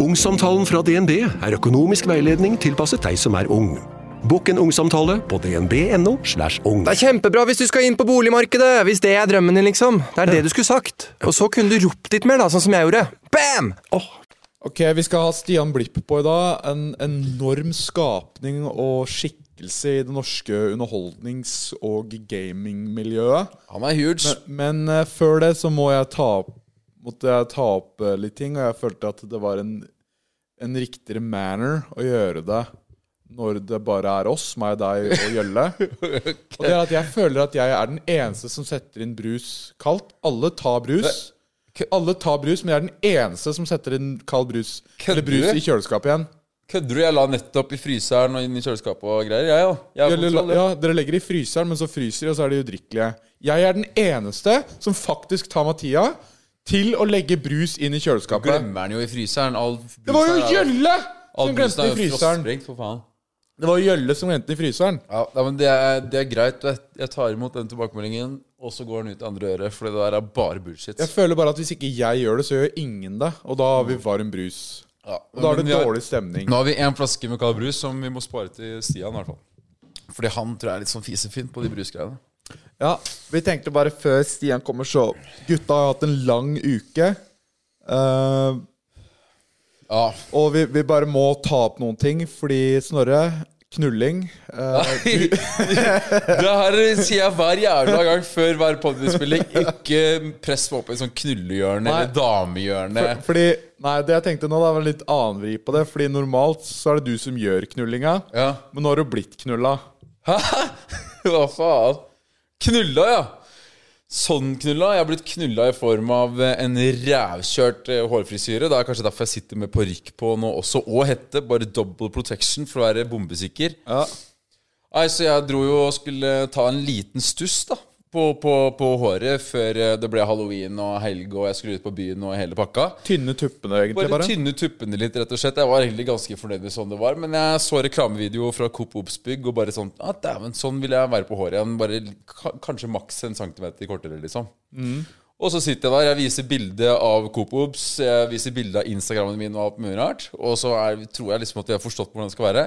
Ungsamtalen fra DNB er økonomisk veiledning tilpasset deg som er ung. Bokk en ungsamtale på dnb.no. slash ung. Det er kjempebra hvis du skal inn på boligmarkedet! Hvis det er drømmen din, liksom. Det er det du skulle sagt. Og så kunne du ropt litt mer, da, sånn som jeg gjorde. Bam! Ok, Vi skal ha Stian Blipp på i dag. En enorm skapning og skikkelse i det norske underholdnings- og gamingmiljøet. Han er huge. Men, men eh, før det så må jeg ta opp, måtte jeg ta opp eh, litt ting, og jeg følte at det var en, en riktigere manner å gjøre det når det bare er oss, meg, deg og Gjølle. Og det er at jeg føler at jeg er den eneste som setter inn brus kaldt. Alle tar brus. Alle tar brus, men jeg er den eneste som setter inn kald brus Eller brus i kjøleskapet igjen. Kødder du? Jeg la nettopp i fryseren og inn i kjøleskapet og greier. Jeg, ja. Jeg Gjølle, la, ja, dere legger i fryseren, men så fryser de, og så er de udrikkelige. Jeg er den eneste som faktisk tar tida til å legge brus inn i kjøleskapet. Glemmer den jo i fryseren. All Det var jo Gjølle som glemte i fryseren. Det var jo Gjølle som glemte i fryseren. Ja, men det er, det er greit. Jeg, tar imot den tilbakemeldingen, og så går den ut i andre øret. For det der er bare bullshit. Jeg føler bare at hvis ikke jeg gjør det, så gjør ingen det. Og da har vi varm brus. Ja, Og da er det dårlig stemning. Nå har vi én flaske med kald brus som vi må spare til Stian. i hvert fall Fordi han tror jeg er litt sånn fisefint på de brusgreiene. Ja, Vi tenkte bare før Stian kommer, så Gutta har hatt en lang uke. Uh, Ja, og vi, vi bare må ta opp noen ting, fordi Snorre Knulling Nei, Det her sier jeg hver jævla gang før hver podiumspilling. Ikke press på opp i en sånn knullehjørne eller damehjørne. for, Fordi Nei, det jeg tenkte nå, det var en litt annen vri på det. Fordi normalt så er det du som gjør knullinga. Ja. Men nå har du blitt knulla. Hva faen? Knulla, ja. Sånn knulla. Jeg har blitt knulla i form av eh, en rævkjørt eh, hårfrisyre. Det er kanskje derfor jeg sitter med parykk på nå også, og hette. Bare double protection for å være bombesikker. Ja. Nei, Så jeg dro jo og skulle ta en liten stuss da på, på, på håret før eh, det ble halloween og helg og jeg skulle ut på byen og hele pakka. Tynne tuppene, egentlig, Bare bare. tynne tuppene litt, rett og slett. Jeg var egentlig ganske fornøyd med sånn det var. Men jeg så reklamevideo fra Coop Obsbygg og bare sånn ah, Dæven, sånn vil jeg være på håret igjen. Bare kanskje maks en centimeter kortere, liksom. Og så sitter jeg der, jeg viser bilde av Coop Obs, jeg viser bilde av Instagrammen min og alt mulig rart. Og så er, tror jeg liksom at jeg har forstått hvordan det skal være.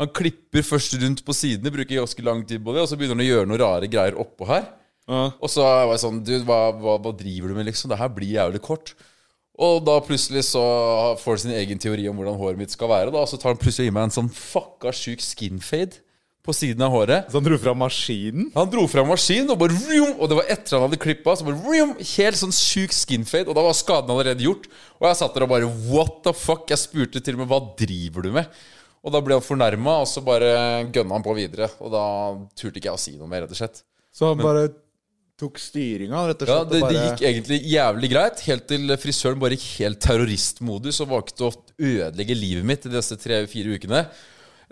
Han klipper først rundt på sidene, bruker ganske lang tid på det, og så begynner han å gjøre noen rare greier oppå her. Og så var jeg sånn Du, hva, hva, hva driver du med, liksom? Det her blir jævlig kort. Og da plutselig så får han sin egen teori om hvordan håret mitt skal være. Da, og så tar han plutselig i meg en sånn fucka sjuk skinfade på siden av håret. Så han dro fra maskinen. Han dro fra maskinen og bare vroom, Og det var etter han hadde klippa. Så bare vroom, Helt sånn sjuk skinfade. Og da var skaden allerede gjort. Og jeg satt der og bare What the fuck? Jeg spurte til og med hva driver du med? Og da ble han fornærma, og så bare gønna han på videre. Og da turte ikke jeg å si noe mer, rett og slett. Så han bare tok styringa, rett og Ja, det, det gikk egentlig jævlig greit, helt til frisøren bare gikk helt terroristmodus og valgte å ødelegge livet mitt i disse tre-fire ukene.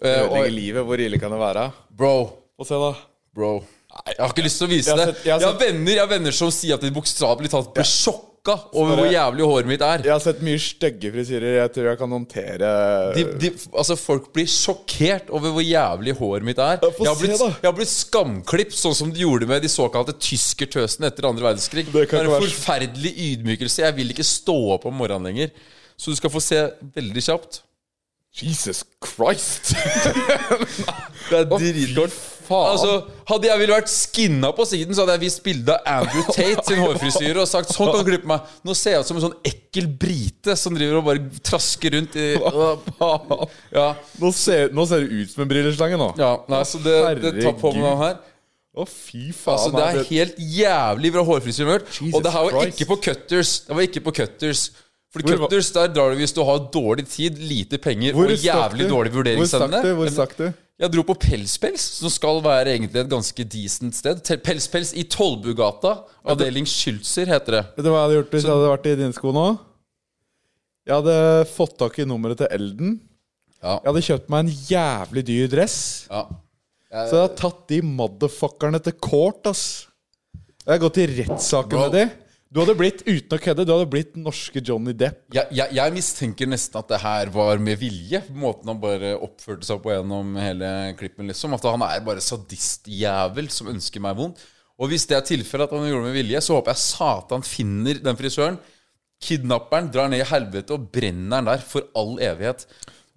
Eh, Ødelegge og, livet. Hvor ille kan det være? bro, Få se, da. bro Nei, Jeg har ikke lyst til å vise Jeg det. sett- jeg har Jeg har venner, jeg har venner som sier at de bokstavelig talt blir sjokka over hvor jævlig håret mitt er. Jeg har sett mye stygge frisyrer. Jeg tror jeg kan håndtere De, de, altså Folk blir sjokkert over hvor jævlig håret mitt er. Jeg har, blitt, jeg har blitt skamklipp, sånn som de gjorde med de såkalte tyskertøsene etter andre verdenskrig. Det Det, er en forferdelig ydmykelse. Jeg vil ikke stå opp om morgenen lenger. Så du skal få se veldig kjapt. Jesus Christ! Det er dritgodt. Altså, hadde jeg ville vært skinna på siden, så hadde jeg vist bilde av Andrew Tate sin hårfrisyre og sagt sånn kan du klippe meg. Nå ser jeg ut som en sånn ekkel brite som driver og bare trasker rundt i Ja, Nå ser, nå ser det ut som en brilleslange nå. ja nei, så det, det tar på meg den her. Å, fy faen. Altså, det er helt jævlig bra hårfrisyre Og det her var ikke på Cutters. Det var ikke på Cutters. For Hvor- Cutters der drar du hvis du har dårlig tid, lite penger og jævlig du? dårlig vurderingsevne. Hvor stakk du? Jeg dro på Pelspels, som skal være egentlig et ganske decent sted. Pelspels i Tollbugata. Avdeling Schülzer, heter det. Vet du hva jeg hadde gjort hvis jeg hadde vært i dine sko nå? Jeg hadde fått tak i nummeret til Elden. Ja. Jeg hadde kjøpt meg en jævlig dyr dress. Ja. Så jeg hadde tatt de motherfuckerne til court, ass. Jeg hadde gått i rettssaken med de. Du hadde blitt, uten å kødde, du hadde blitt norske Johnny Depp. Jeg, jeg, jeg mistenker nesten at det her var med vilje. Måten han bare oppførte seg på gjennom hele klippen. liksom At han er bare sadistjævel som ønsker meg vondt. Og hvis det er tilfellet at han gjorde det med vilje, så håper jeg satan finner den frisøren. Kidnapperen drar ned i helvete og brenner den der for all evighet.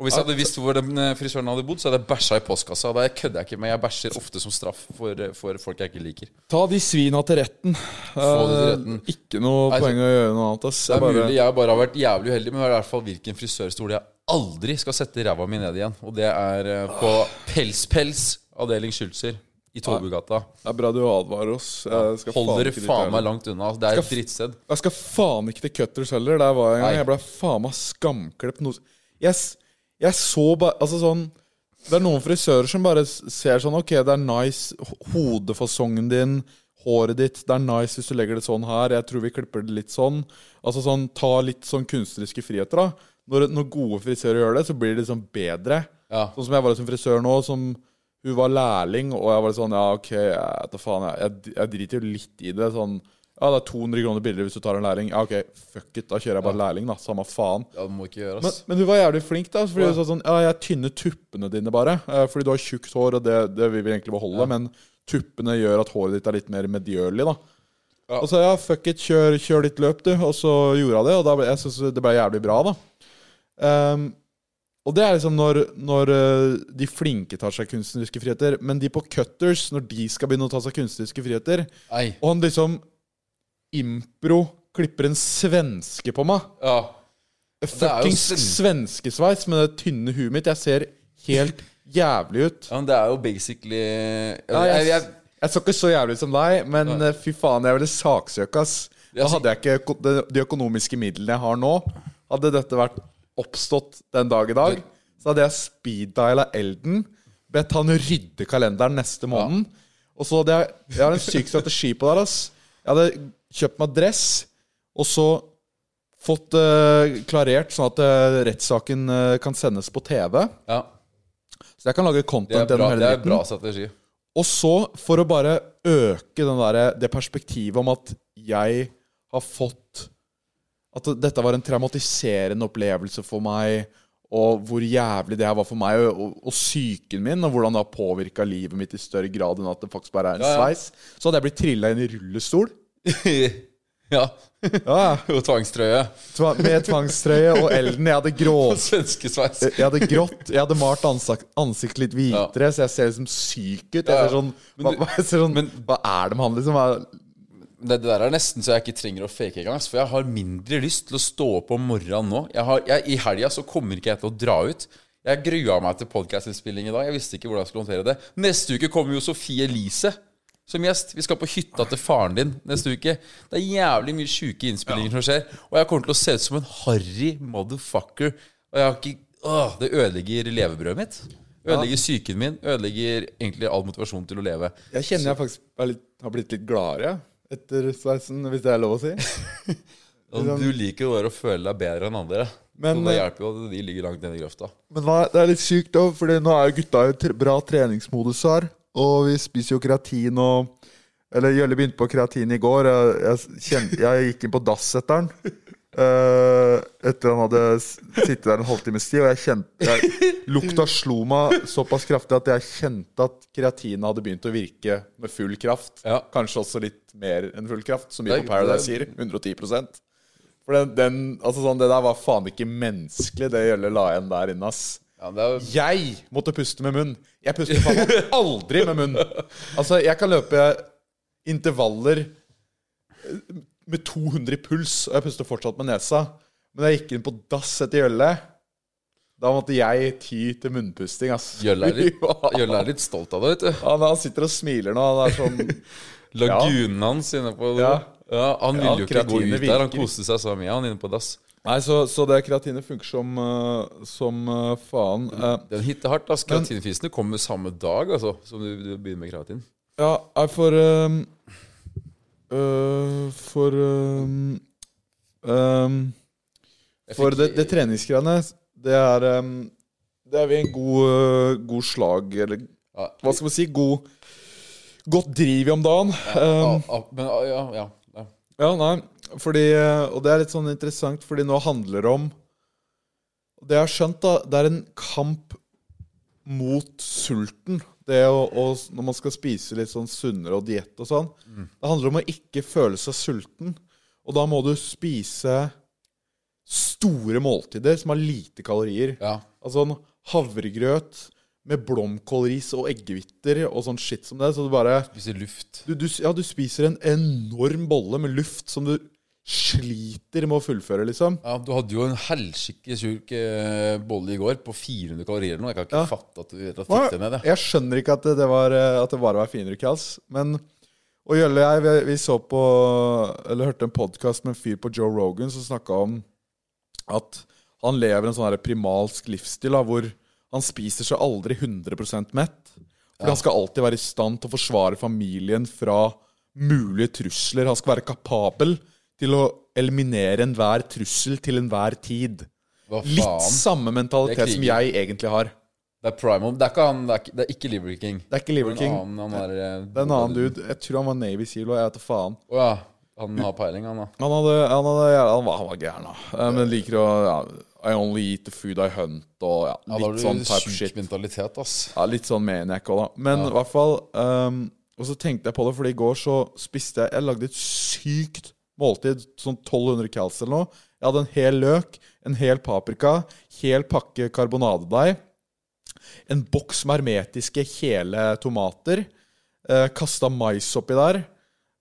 Og hvis jeg hadde visst hvor den eh, frisøren hadde bodd, så hadde jeg bæsja i postkassa. Da kødder jeg ikke med. Jeg bæsjer ofte som straff for, eh, for folk jeg ikke liker. Ta de svina til retten. Få det til Eh, retten. Ikke noe Nei, poeng å gjøre noe annet. Ass. Det er Jeg bare- mulig jeg bare har vært jævlig uheldig, men det er i hvert fall hvilken frisørstol jeg aldri skal sette ræva mi ned igjen. Og det er eh, på Pelspels avdeling Schultzer i Torbugata. Det er bra du advarer oss. Hold dere faen meg langt unna. Det er et drittsted. Jeg skal faen ikke til Cutters heller. Der var jeg en gang. Jeg ble faen meg skamklipt. Noe. Jeg, så bare Altså sånn Det er noen frisører som bare ser sånn Ok, det er nice hodefasongen din, håret ditt. Det er nice hvis du legger det sånn her. Jeg tror vi klipper det litt sånn. Altså sånn Ta litt sånn kunstneriske friheter, da. Når, når gode frisører gjør det, så blir det liksom bedre. Ja. Sånn som jeg var som frisør nå, som hun var lærling, og jeg var sånn Ja, ok, jeg, faen, jeg, jeg, jeg driter jo litt i det. Sånn Ja, det er 200 kroner billigere hvis du tar en lærling. Ja, ok, fuck it, da kjører jeg bare lærling, da. Samme faen. Ja, det må ikke gjøres. Men, men hun var jævlig flink, da. Fordi hun sa sånn Ja, jeg tynner tuppene dine bare. eh, Fordi du har tjukt hår, og det, det vil vi egentlig beholde. Men tuppene gjør at håret ditt er litt mer medgjørlig, da. Og så ja, fuck it, kjør, kjør ditt løp, du. Og så gjorde hun det, og da ble, jeg synes det ble jævlig bra, da. Ehm, og det er liksom når, når eh, de flinke tar seg kunstneriske friheter, men de på Cutters, når de skal begynne å ta seg kunstneriske friheter Nei. Og han liksom impro klipper en svenske på meg. Ja. Fuckings sven- svenskesveis med det tynne huet mitt. Jeg ser helt jævlig ut. ja, men det er jo basically Ja, jeg, jeg, jeg, så ikke så jævlig ut som deg, men eh, fy faen, jeg ville saksøke, ass. Da hadde jeg ikke de- økonomiske midlene jeg har nå. Hadde dette vært oppstått den dag i dag, så hadde jeg speeddiala Elden, bedt han rydde kalenderen neste måned. Og så hadde jeg Jeg har en syk strategi på det, ass. Jeg hadde kjøpt meg dress, og så fått uh, klarert sånn at uh, rettssaken uh, kan sendes på TV. ja, Så jeg kan lage det er content bra, gjennom hele det er bra strategi. Og så, for å bare øke den der, det perspektivet om at jeg har fått At dette var en traumatiserende opplevelse for meg, og hvor jævlig det her var for meg, og, og, og psyken min, og hvordan det har påvirka livet mitt i større grad enn at det faktisk bare er en Ja, ja. sveis, så hadde jeg blitt trilla inn i rullestol. ja. Ja, ja. Og tvangstrøye. Tva- Med tvangstrøye og elden. Jeg hadde grå... Svenskesveis. Jeg hadde grått. Jeg hadde malt ansikt, ansiktet litt hvitere, så jeg ser liksom syk ut. Jeg Ja, ja. ser sånn, Men hva, jeg ser sånn men- hva er det med han, liksom? Hva- Det, der er nesten så jeg ikke trenger å fake engang. For jeg har mindre lyst til å stå opp om morgenen nå. Jeg har, jeg, I helga så kommer ikke jeg til å dra ut. Jeg grua meg til podkastinnspilling i dag. Jeg visste ikke hvordan jeg skulle håndtere det. Neste uke kommer jo Sofie Elise som gjest. Vi skal på hytta til faren din neste uke. Det er jævlig mye sjuke innspillinger som skjer. Og jeg kommer til å se ut som en harry motherfucker. Og jeg har ikke Åh, det ødelegger levebrødet mitt. Ødelegger psyken min. Ødelegger egentlig all motivasjon til å leve. Jeg kjenner jeg faktisk er litt, har blitt litt gladere etter sveisen, hvis det er lov å si. Du liker jo bare å føle deg bedre enn andre. Men, så det eh, hjelper jo at de ligger langt nede i grøfta. Men er- det er litt sykt, da, Fordi nå er jo gutta i bra treningsmodus her. Og vi spiser jo kreatin og Eller Jølle begynte på kreatin i går. Jeg, jeg, kjen- jeg gikk inn på dass etter han. Uh, etter han hadde sittet der en halvtimes tid, og jeg kjente jeg, Lukta slo meg såpass kraftig at jeg kjente at kreatinet hadde begynt å virke med full kraft. Ja. Kanskje også litt mer enn full kraft, som vi på Paradise sier. 110% For den, den, altså sånn, Det der var faen ikke menneskelig, det Gjølle la igjen der inne. ass Ja, er jeg måtte puste med munn. Jeg puster faen aldri med munn. Altså, jeg kan løpe intervaller eh, med 200 i puls, og jeg puster fortsatt med nesa. Men da jeg gikk inn på dass etter gjølle, da måtte jeg ty til munnpusting, ass. Gjølle er er litt stolt av det, vet du. Han, han sitter og smiler nå. Han er sånn Lagunen hans inne på Ja. Ja, Han Ja, ville jo ikke gå ut der. Han koste seg så mye, han inne på dass. Nei, så, så det kreatinet funker som, eh, som eh, faen. Eh, Den hitter hardt. altså Kreatinfisene kommer samme dag altså, som du, du begynner med kreatin. Ja, for um, uh, For um, um, For det, det treningsgreiene, det er um, Det er vi en god, god slag Eller ja, hva skal man si? God Godt driv i om dagen. Ja, ja, ja, ja. ja, nei, fordi Og det er litt sånn interessant, fordi nå handler det om Det jeg har skjønt, da, det er en kamp mot sulten. Det å, å, Når man skal spise litt sånn sunnere og diett og sånn. Det handler om å ikke føle seg sulten. Og da må du spise store måltider som har lite kalorier. Ja. Altså en havregrøt med blomkålris og eggehviter og sånn shit som det. Så du bare Spiser luft. du, du, Ja, du spiser en enorm bolle med luft som du sliter med å fullføre, liksom. Ja, Du hadde jo en helsikes tjukk eh, bolle i går på 400 kalorier eller noe. Jeg kan ikke Ja. fatte at du at du fikk det ned. Det. Jeg skjønner ikke at det, var, eh, at det bare var 400 kals. Men Og Jølle og jeg, vi, vi så på Eller hørte en podkast med en fyr på Joe Rogan som snakka om at han lever en sånn primalsk livsstil da, hvor han spiser seg aldri 100 mett. For han skal alltid være i stand til å forsvare familien fra mulige trusler. Han skal være kapabel til å eliminere enhver trussel til enhver tid. Litt samme mentalitet som jeg egentlig har. Det er primal. Det er ikke han, det er ikke, det er ikke Liver King. Det er ikke Liver King. En annen, han er, eh, Det er en annen dude. Jeg tror han var Navy Seal, og jeg vet da faen. Oh, ja. Han har peiling, han da. Han, hadde, han, hadde, ja, han, var, han var gæren, da. Eh, Men liker å ja, I only eat the food I hunt, og ja, Ja, litt du sånn type syk shit. mentalitet, ass. Ja, litt sånn maniac òg, da. Men i hvert fall um, Og så tenkte jeg på det, for i går så spiste jeg Jeg lagde et sykt måltid, sånn 1200 cals eller noe. Jeg hadde en hel løk, en hel paprika, hel pakke karbonadedeig, en boks med hermetiske hele tomater, eh, kasta mais oppi der,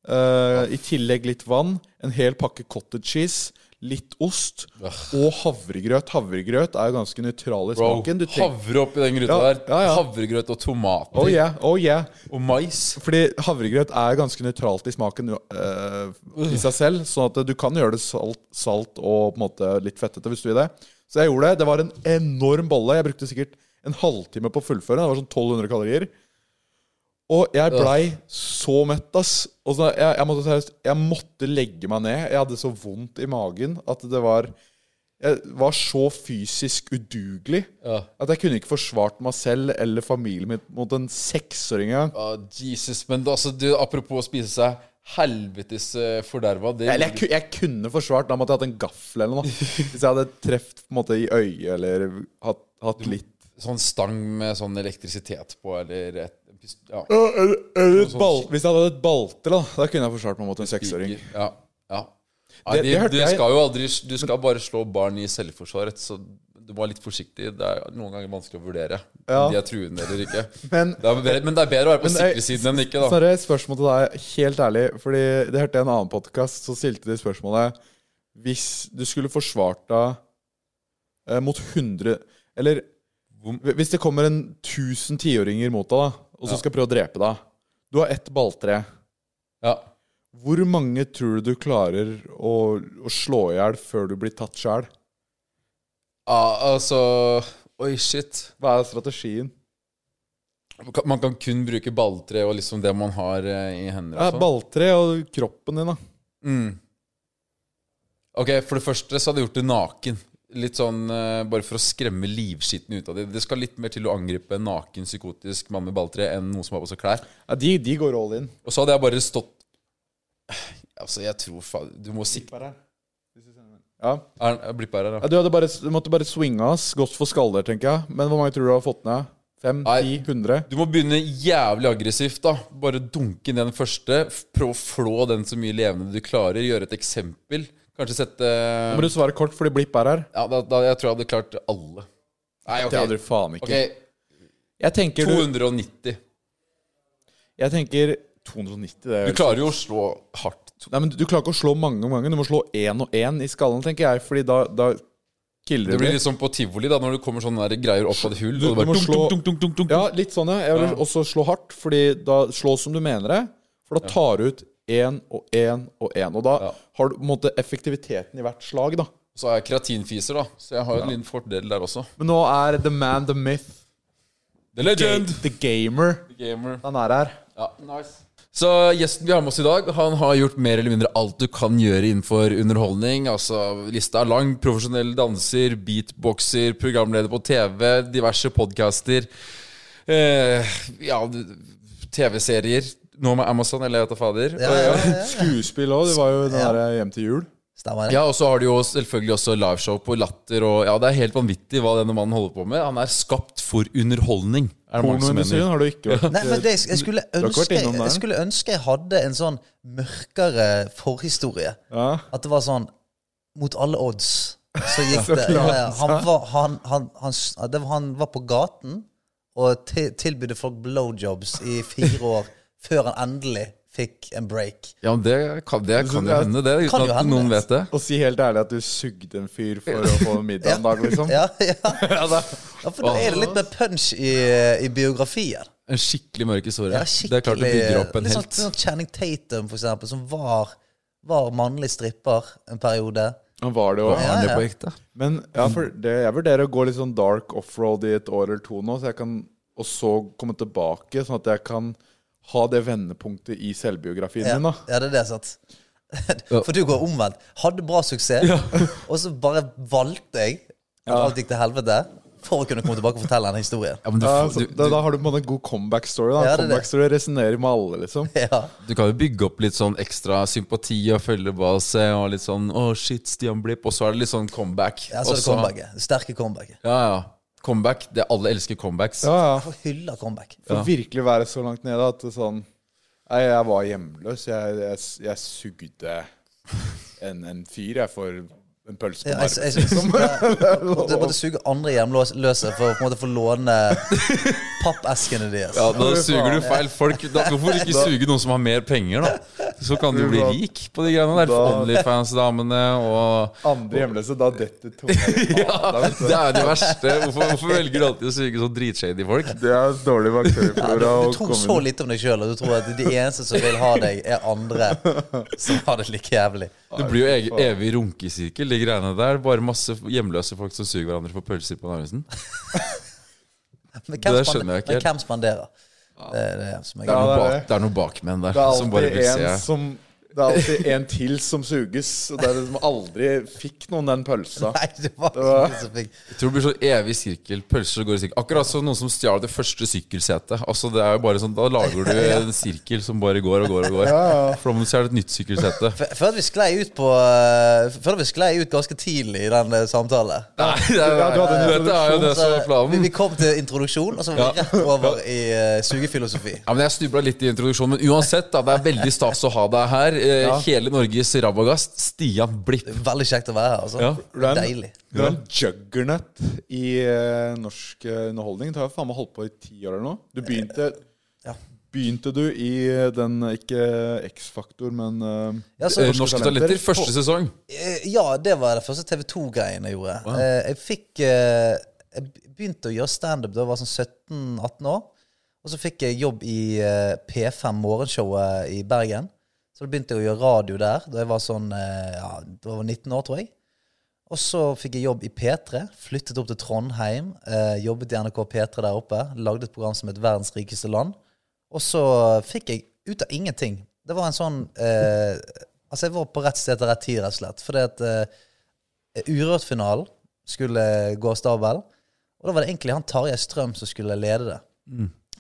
eh, i tillegg litt vann, en hel pakke cottage cheese, litt ost og havregrøt. Havregrøt er jo ganske nøytral i smaken. Bro, havre oppi den gryta Ja, der. ja, ja. Havregrøt og tomater. Oh yeah, oh yeah. Og mais. Fordi havregrøt er ganske nøytralt i smaken uh, i seg selv. Sånn at du kan gjøre det salt, salt og på en måte litt fettete hvis du vil det. Så jeg gjorde det. Det var en enorm bolle. Jeg brukte sikkert en halvtime på å fullføre. Det var sånn 1200 kalorier. Og jeg blei så mett, ass. Og så jeg, jeg, måtte, jeg måtte legge meg ned. Jeg hadde så vondt i magen at det var Jeg var så fysisk udugelig Ja. at jeg kunne ikke forsvart meg selv eller familien min mot en seksåring engang. Ja, Jesus, men altså, du, apropos å spise seg helvetes eh, forderva det, jeg, jeg, jeg kunne forsvart, da måtte jeg hatt en gaffel eller noe. Hvis jeg hadde truffet i øyet eller hatt, hatt litt Sånn stang med sånn elektrisitet på, eller et ja. eller, eller et ball, Hvis jeg hadde et balte, da Da kunne jeg forsvart meg mot en seksåring. Ja, ja. Nei, Det- det, det du jeg- skal jo aldri Du skal bare slå barn i selvforsvar, så du må være litt forsiktig. Det er noen ganger vanskelig å vurdere om de er truende eller ikke. Men Det er men det er bedre å være på sikre siden enn ikke, da. Snorre, spørsmål til deg, helt ærlig. Fordi det hørte jeg i en annen podkast, så stilte de spørsmålet Hvis du skulle forsvart deg eh, mot 100 Eller hvis det kommer en 1000 tiåringer mot deg, da, og så Ja. skal prøve å drepe deg Du har ett balltre. Ja. Hvor mange tror du du klarer å, å slå i hjel før du blir tatt sjæl? Ja, altså Oi, shit. Hva er strategien? Man kan kun bruke balltre og liksom det man har eh, i hendene. Ja, sånn. balltre og kroppen din, da. Mm. Ok, For det første så hadde jeg gjort det naken. Litt sånn eh, Bare for å skremme livskitten ut av dem. Det skal litt mer til å angripe en naken, psykotisk mann med balltre enn noen som har på seg klær. Ja, de, de går all in. Og så hadde jeg bare stått Altså, jeg tror faen Du må sikte Ja. Er er her, Ja, du, hadde bare, du måtte bare swinge oss. Godt for skaller, tenker jeg. Men hvor mange tror du har fått ned? Fem? Nei. Ti? Hundre? Du må begynne jævlig aggressivt, da. Bare dunke ned den første. Prøv å flå den så mye levende du klarer. Gjøre et eksempel. Kanskje sette Nå må du svare kort, fordi Blipp er her. Ja, da, da, jeg tror jeg hadde klart alle. Nei, ok. Det hadde du faen ikke. Ok, Jeg tenker du 290. Jeg tenker 290, det er Du klarer jo å slå hardt. Nei, men Du klarer ikke å slå mange ganger. Du må slå én og én i skallen, tenker jeg. Fordi da, da killer Det du blir litt. sånn på tivoli, da, når det kommer sånne der greier opp av et hull. Du- og det du må slå-. Ja, litt sånn, ja. Jeg vil også slå hardt, fordi da slå som du mener det. For da tar du ut én og én og én. Og da Ja. har du på en måte effektiviteten i hvert slag, da. Så er jeg kreatinfiser, da. Så jeg har jo en liten fordel der også. Men nå er the man, the myth, The legend! the gamer. Gamer. Han er her. Ja, nice. Så gjesten vi har med oss i dag, han har gjort mer eller mindre alt du kan gjøre innenfor underholdning. Altså, Lista er lang. Profesjonell danser, beatboxer, programleder på TV, diverse podcaster. Eh, ja, TV-serier. Nå med Amazon, eller jeg vet da fader. Ja, ja, ja, ja. Skuespill òg. Det var jo den der Hjem til jul. Stemmer det. Ja, og så har de jo selvfølgelig også liveshow på Latter. Og ja, Det er helt vanvittig hva denne mannen holder på med. Han er skapt for underholdning. Er Pornoindustrien har du ikke vært Nei, men det, jeg, skulle ønske, jeg skulle ønske jeg hadde en sånn mørkere forhistorie. Ja. At det var sånn mot alle odds. Så gikk det ja, ja. Han, var, han, han, han, det var, han var på gaten og til, tilbydde folk blowjobs i fire år før han endelig fikk en break. Ja, men det kan, det kan jo hende, det, uten at noen vet det. Og si helt ærlig at du sugde en fyr for å få middag en dag, liksom. Ja, ja. ja for da er det litt mer punch i, i biografien. En skikkelig mørk historie. Ja, det er klart det bygger opp en litt sånn, sånn Channing Tatum, for eksempel, som var, var mannlig stripper en periode. Han var det jo. Ja, ja, ja. Men ja, for det, jeg vurderer å gå litt sånn dark offroad i et år eller to nå, så jeg kan, og så komme tilbake, sånn at jeg kan ha det vendepunktet i selvbiografien Ja, din. da ja det er det, sant. For du går omvendt. Hadde bra suksess, og så bare valgte jeg at alt gikk til helvete for å kunne komme tilbake og fortelle en historie. Ja, men du, Ja, får- så, du, da, da har du på en måte en god comeback-story. da Ja, det. Comeback-story resonnerer med alle, liksom. Ja. du kan jo bygge opp litt sånn ekstra sympati og følgebase og litt sånn Å, shit, Stian Blipp. Og så er det litt sånn comeback. Ja, så er det Og comebacket. Sterke comebacket. Ja, ja. Comeback. Det Alle elsker comebacks. Ja, ja. For hylla comeback. For virkelig være så langt nede at det sånn Nei, jeg var hjemløs. Jeg, jeg, jeg sugde en, en fyr, jeg, for en pølse på Ja, jeg, jeg, jeg, måtte, måtte suge andre hjemløse for å på en måte få låne pappeskene deres. Ja, Da suger du feil folk. Da, hvorfor ikke suge noen som har mer penger, da? Så kan du bli rik på de greiene der. Onlyfans-damene og Andre hjemløse, da detter tunga i Ja, det er det verste. Hvorfor, hvorfor velger du alltid å suge sånn dritshady folk? Det er dårlig bakterieflora. Du å tror så lite om deg sjøl, og du tror at de eneste som vil ha deg, er andre som har det like jævlig. Det blir jo evig runkesirkel, de greiene der. Bare masse hjemløse folk som suger hverandre for pølser på Narvesen. Det skjønner jeg ikke helt. men hvem spanderer? Det er det som er Det er er bak, det. er noe bakmenn der Det er som bare alltid en som det er alltid en til som suges. Og det er liksom aldri fikk noen den pølsa. Nei, det var var- ingen som fikk Jeg tror det blir sånn evig sirkel. Pølser går i sirkel. Akkurat som noen som stjal det første sykkelsetet. Altså det er jo bare sånn Da lager du en sirkel som bare går og går og går. For da må du stjele et nytt sykkelsete. Før vi sklei ut på eh, Før vi sklei ut ganske tidlig i den eh, samtalen. Nei, det er, Ja, du hadde en dette er jo det som er vi, planen. vi kom til introduksjon, og så var vi rett over i uh, sugefilosofi. Ja, men Jeg snubla litt i introduksjonen, men uansett, da, det er veldig stas å ha deg her. Eh, Hele Norges rabagast, Stian Blipp. Veldig kjekt å være her. Altså. Ja. Det er Deilig. Du er en juggernaut i eh, norsk eh, underholdning. Du har faen meg holdt på i ti år eller noe. Du begynte Ja. Begynte du i eh, den, ikke X-faktor, men eh, Ja, så, Eh, Norske Talenter, første sesong. Eh, Ja, det var det første TV 2-greien jeg gjorde. Eh, Jeg fikk eh, Jeg begynte å gjøre standup da jeg var sånn 17-18 år. Og så fikk jeg jobb i eh, P5 Morgenshowet i Bergen. Så da begynte jeg å gjøre radio der da jeg var sånn eh, ja, da var 19 år, tror jeg. Og så fikk jeg jobb i P3. Flyttet opp til Trondheim. Eh, jobbet i NRK P3 der oppe. Lagde et program som het Verdens rikeste land. Og så fikk jeg ut av ingenting. Det var en sånn eh, Altså, jeg var på rett sted til rett tid, rett og slett. Fordi at eh, Urørt-finalen skulle gå av stabel. Og da var det egentlig han Tarjei Strøm som skulle lede det.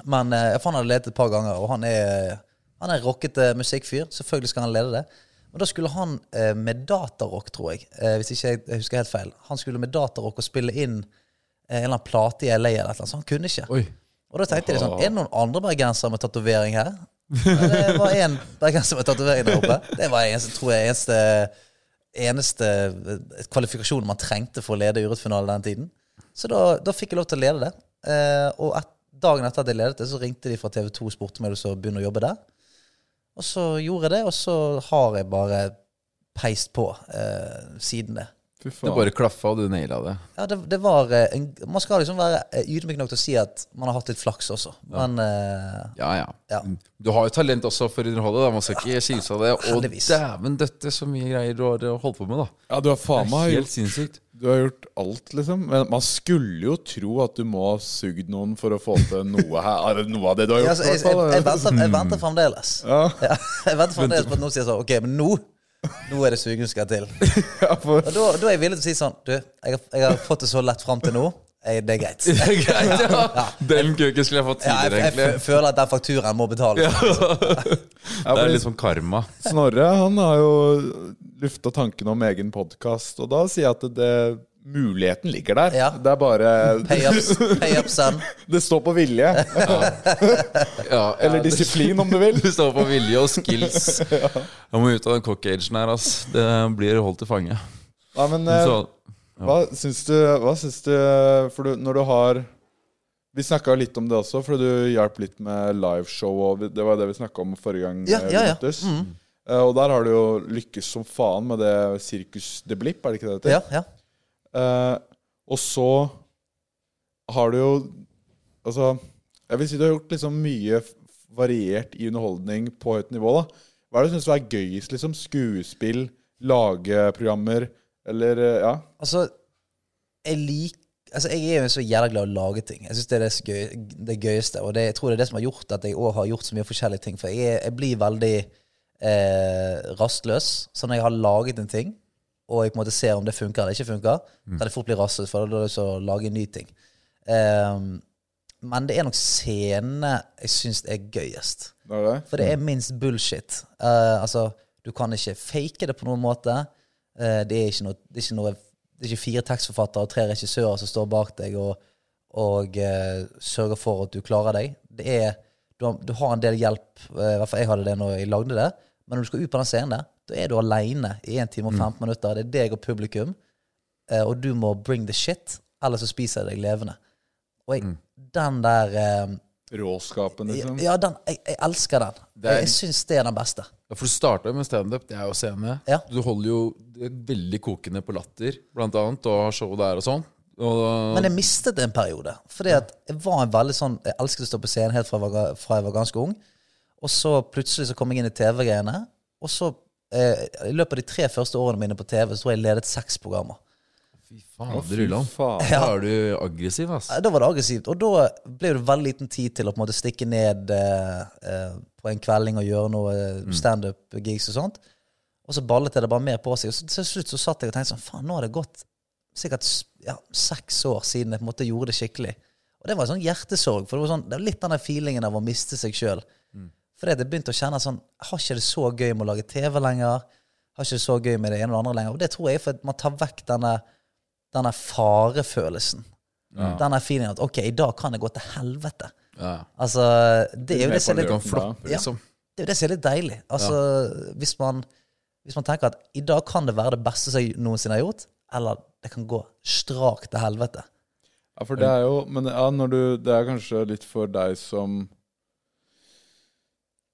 Men eh, for han hadde ledet et par ganger, og han er, han er rockete musikkfyr. Selvfølgelig skal han lede det. Men da skulle han eh, med datarock, tror jeg, eh, hvis ikke jeg, husker helt feil. Han skulle med datarock og spille inn eh, en eller annen plate i LA, eller et eller annet, så han kunne ikke. Oi. Og da tenkte jeg sånn, er det noen andre bergensere med tatovering her? Det var én bergenser med tatovering der oppe. Det var eneste, tror jeg, eneste, eneste kvalifikasjon kvalifikasjonen man trengte for å lede Urett-finalen den tiden. Så da, da fikk jeg lov til å lede det. Eh, og et, dagen etter at jeg ledet det, så ringte de fra TV 2 og spurte om jeg ville begynne å jobbe der. Og så gjorde jeg det, og så har jeg bare peist på eh, siden det. fy Det faen. bare klaffa, og du naila det. Ja, det, det var eh, en, Man skal liksom være eh, ydmyk nok til å si at man har hatt litt flaks også. Men eh, Ja, ja. Ja. Du har jo talent også for å underholde. Da. Man skal ikke kimse av det. Og Heldigvis. dæven døtte, så mye greier du har holdt på med, da. Ja, du har faen meg Helt gjort, sinnssykt. Du har gjort alt, liksom. Men man skulle jo tro at du må ha sugd noen for å få til noe her. Er Noe av det du har Ja, gjort, altså, jeg, jeg, jeg, venter, jeg venter fremdeles. Ja. Ja, jeg venter fremdeles på at noen sier sånn Ok, men nå Nå er det sugen skal til. Ja, for, Og da, da er jeg villig til å si sånn Du, jeg har, jeg har fått det så lett fram til nå. Jeg, det er greit. Det er greit, ja. Den kuken skulle jeg fått Ja, jeg, tidligere, jeg, f- føler at den fakturaen må betales. ja, Det er litt sånn karma. Snorre han har jo lufta tanken om egen podkast, og da sier jeg at det, muligheten ligger der. Ja. Det er bare Pay up, pay up son. Det står på vilje. Ja, Eller ja, disiplin, om du vil. det står på vilje og skills. Jeg må ut av den cock-agen her, ass. Det blir holdt til fange. Ja, men eh, Så Hva syns du, hva syns du For du, når du har Vi snakka litt om det også, for du hjalp litt med liveshow. Og det var det vi snakka om forrige gang. Ja, eh, ja, ja. Mm. Eh, og der har du jo lykkes som faen med det Sirkus de Blipp, er det ikke det det heter? Ja, ja. Eh, og så har du jo Altså, jeg vil si du har gjort liksom mye variert i underholdning på høyt nivå. da Hva er det du syns er gøyest? liksom Skuespill, lageprogrammer, eller eh, Ja? Altså, jeg liker Altså, jeg er jo så jævla glad i å lage ting. Jeg syns det er det, gøy, det gøyeste. Og det, jeg tror det er det som har gjort at jeg òg har gjort så mye forskjellige ting. For jeg, er, jeg blir veldig eh, rastløs. Så når jeg har laget en ting, og jeg på en måte ser om det funker eller ikke funker, så kan jeg fort bli rastløs, for da har jeg lyst til å lage en ny ting. Um, men det er nok scenene jeg syns er gøyest. Det er det? For det er minst bullshit. Uh, altså, du kan ikke fake det på noen måte. Uh, det, er ikke noe, det, er ikke noe, det er ikke fire tekstforfattere og tre regissører som står bak deg og, og uh, sørger for at du klarer deg. Det er, du, har, du har en del hjelp, i hvert fall jeg hadde det når jeg lagde det, men når du skal ut på den scenen der, da er du aleine i 1 time og 15 minutter. Det er deg og publikum, eh, og du må bring the shit, eller så spiser jeg deg levende. Og jeg, den der eh, Råskapen, liksom? ja, den, jeg, jeg elsker den. Er- Jeg syns det er den beste. Ja, for du starta jo med standup, det er jo scene. Ja. Du holder jo veldig kokende på Latter, blant annet, og har show der og sånn. Og, Men jeg mistet det en periode. Fordi at jeg var en veldig sånn Jeg elsket å stå på scenen helt fra jeg var, fra jeg var ganske ung. Og så plutselig så kom jeg inn i TV-greiene. Og så, eh, i løpet av de tre første årene mine på TV, så tror jeg jeg ledet seks programmer. fy fader, Ulland. faen. Da er du aggressiv, ass. Eh, Da var det aggressivt. Og da ble det veldig liten tid til å på en måte stikke ned eh, eh, på en kvelding og gjøre noe eh, standup-gigs og sånt. Og så ballet det bare mer på seg. Og så, til slutt så satt jeg og tenkte sånn Faen, nå har det gått sikkert s- ja, seks år siden jeg på en måte gjorde det skikkelig. Og det var en sånn hjertesorg. For det var, sånn, det var litt den der feelingen av å miste seg sjøl. Fordi jeg begynte å kjenne sånn Jeg har ikke det så gøy med å lage TV lenger. Har ikke det så gøy med det ene og det andre lenger. Og det tror jeg er for man tar vekk denne, denne farefølelsen. Denne feelingen at ok, i dag kan det gå til helvete. Ja. Altså, det er jo det som er litt, kan liksom. Ja. det er jo det som er litt deilig. Altså, hvis, man, hvis man tenker at i dag kan det være det beste som jeg noensinne har gjort, eller det kan gå strakt til helvete. Ja, for det er jo Men ja, når du Det er kanskje litt for deg som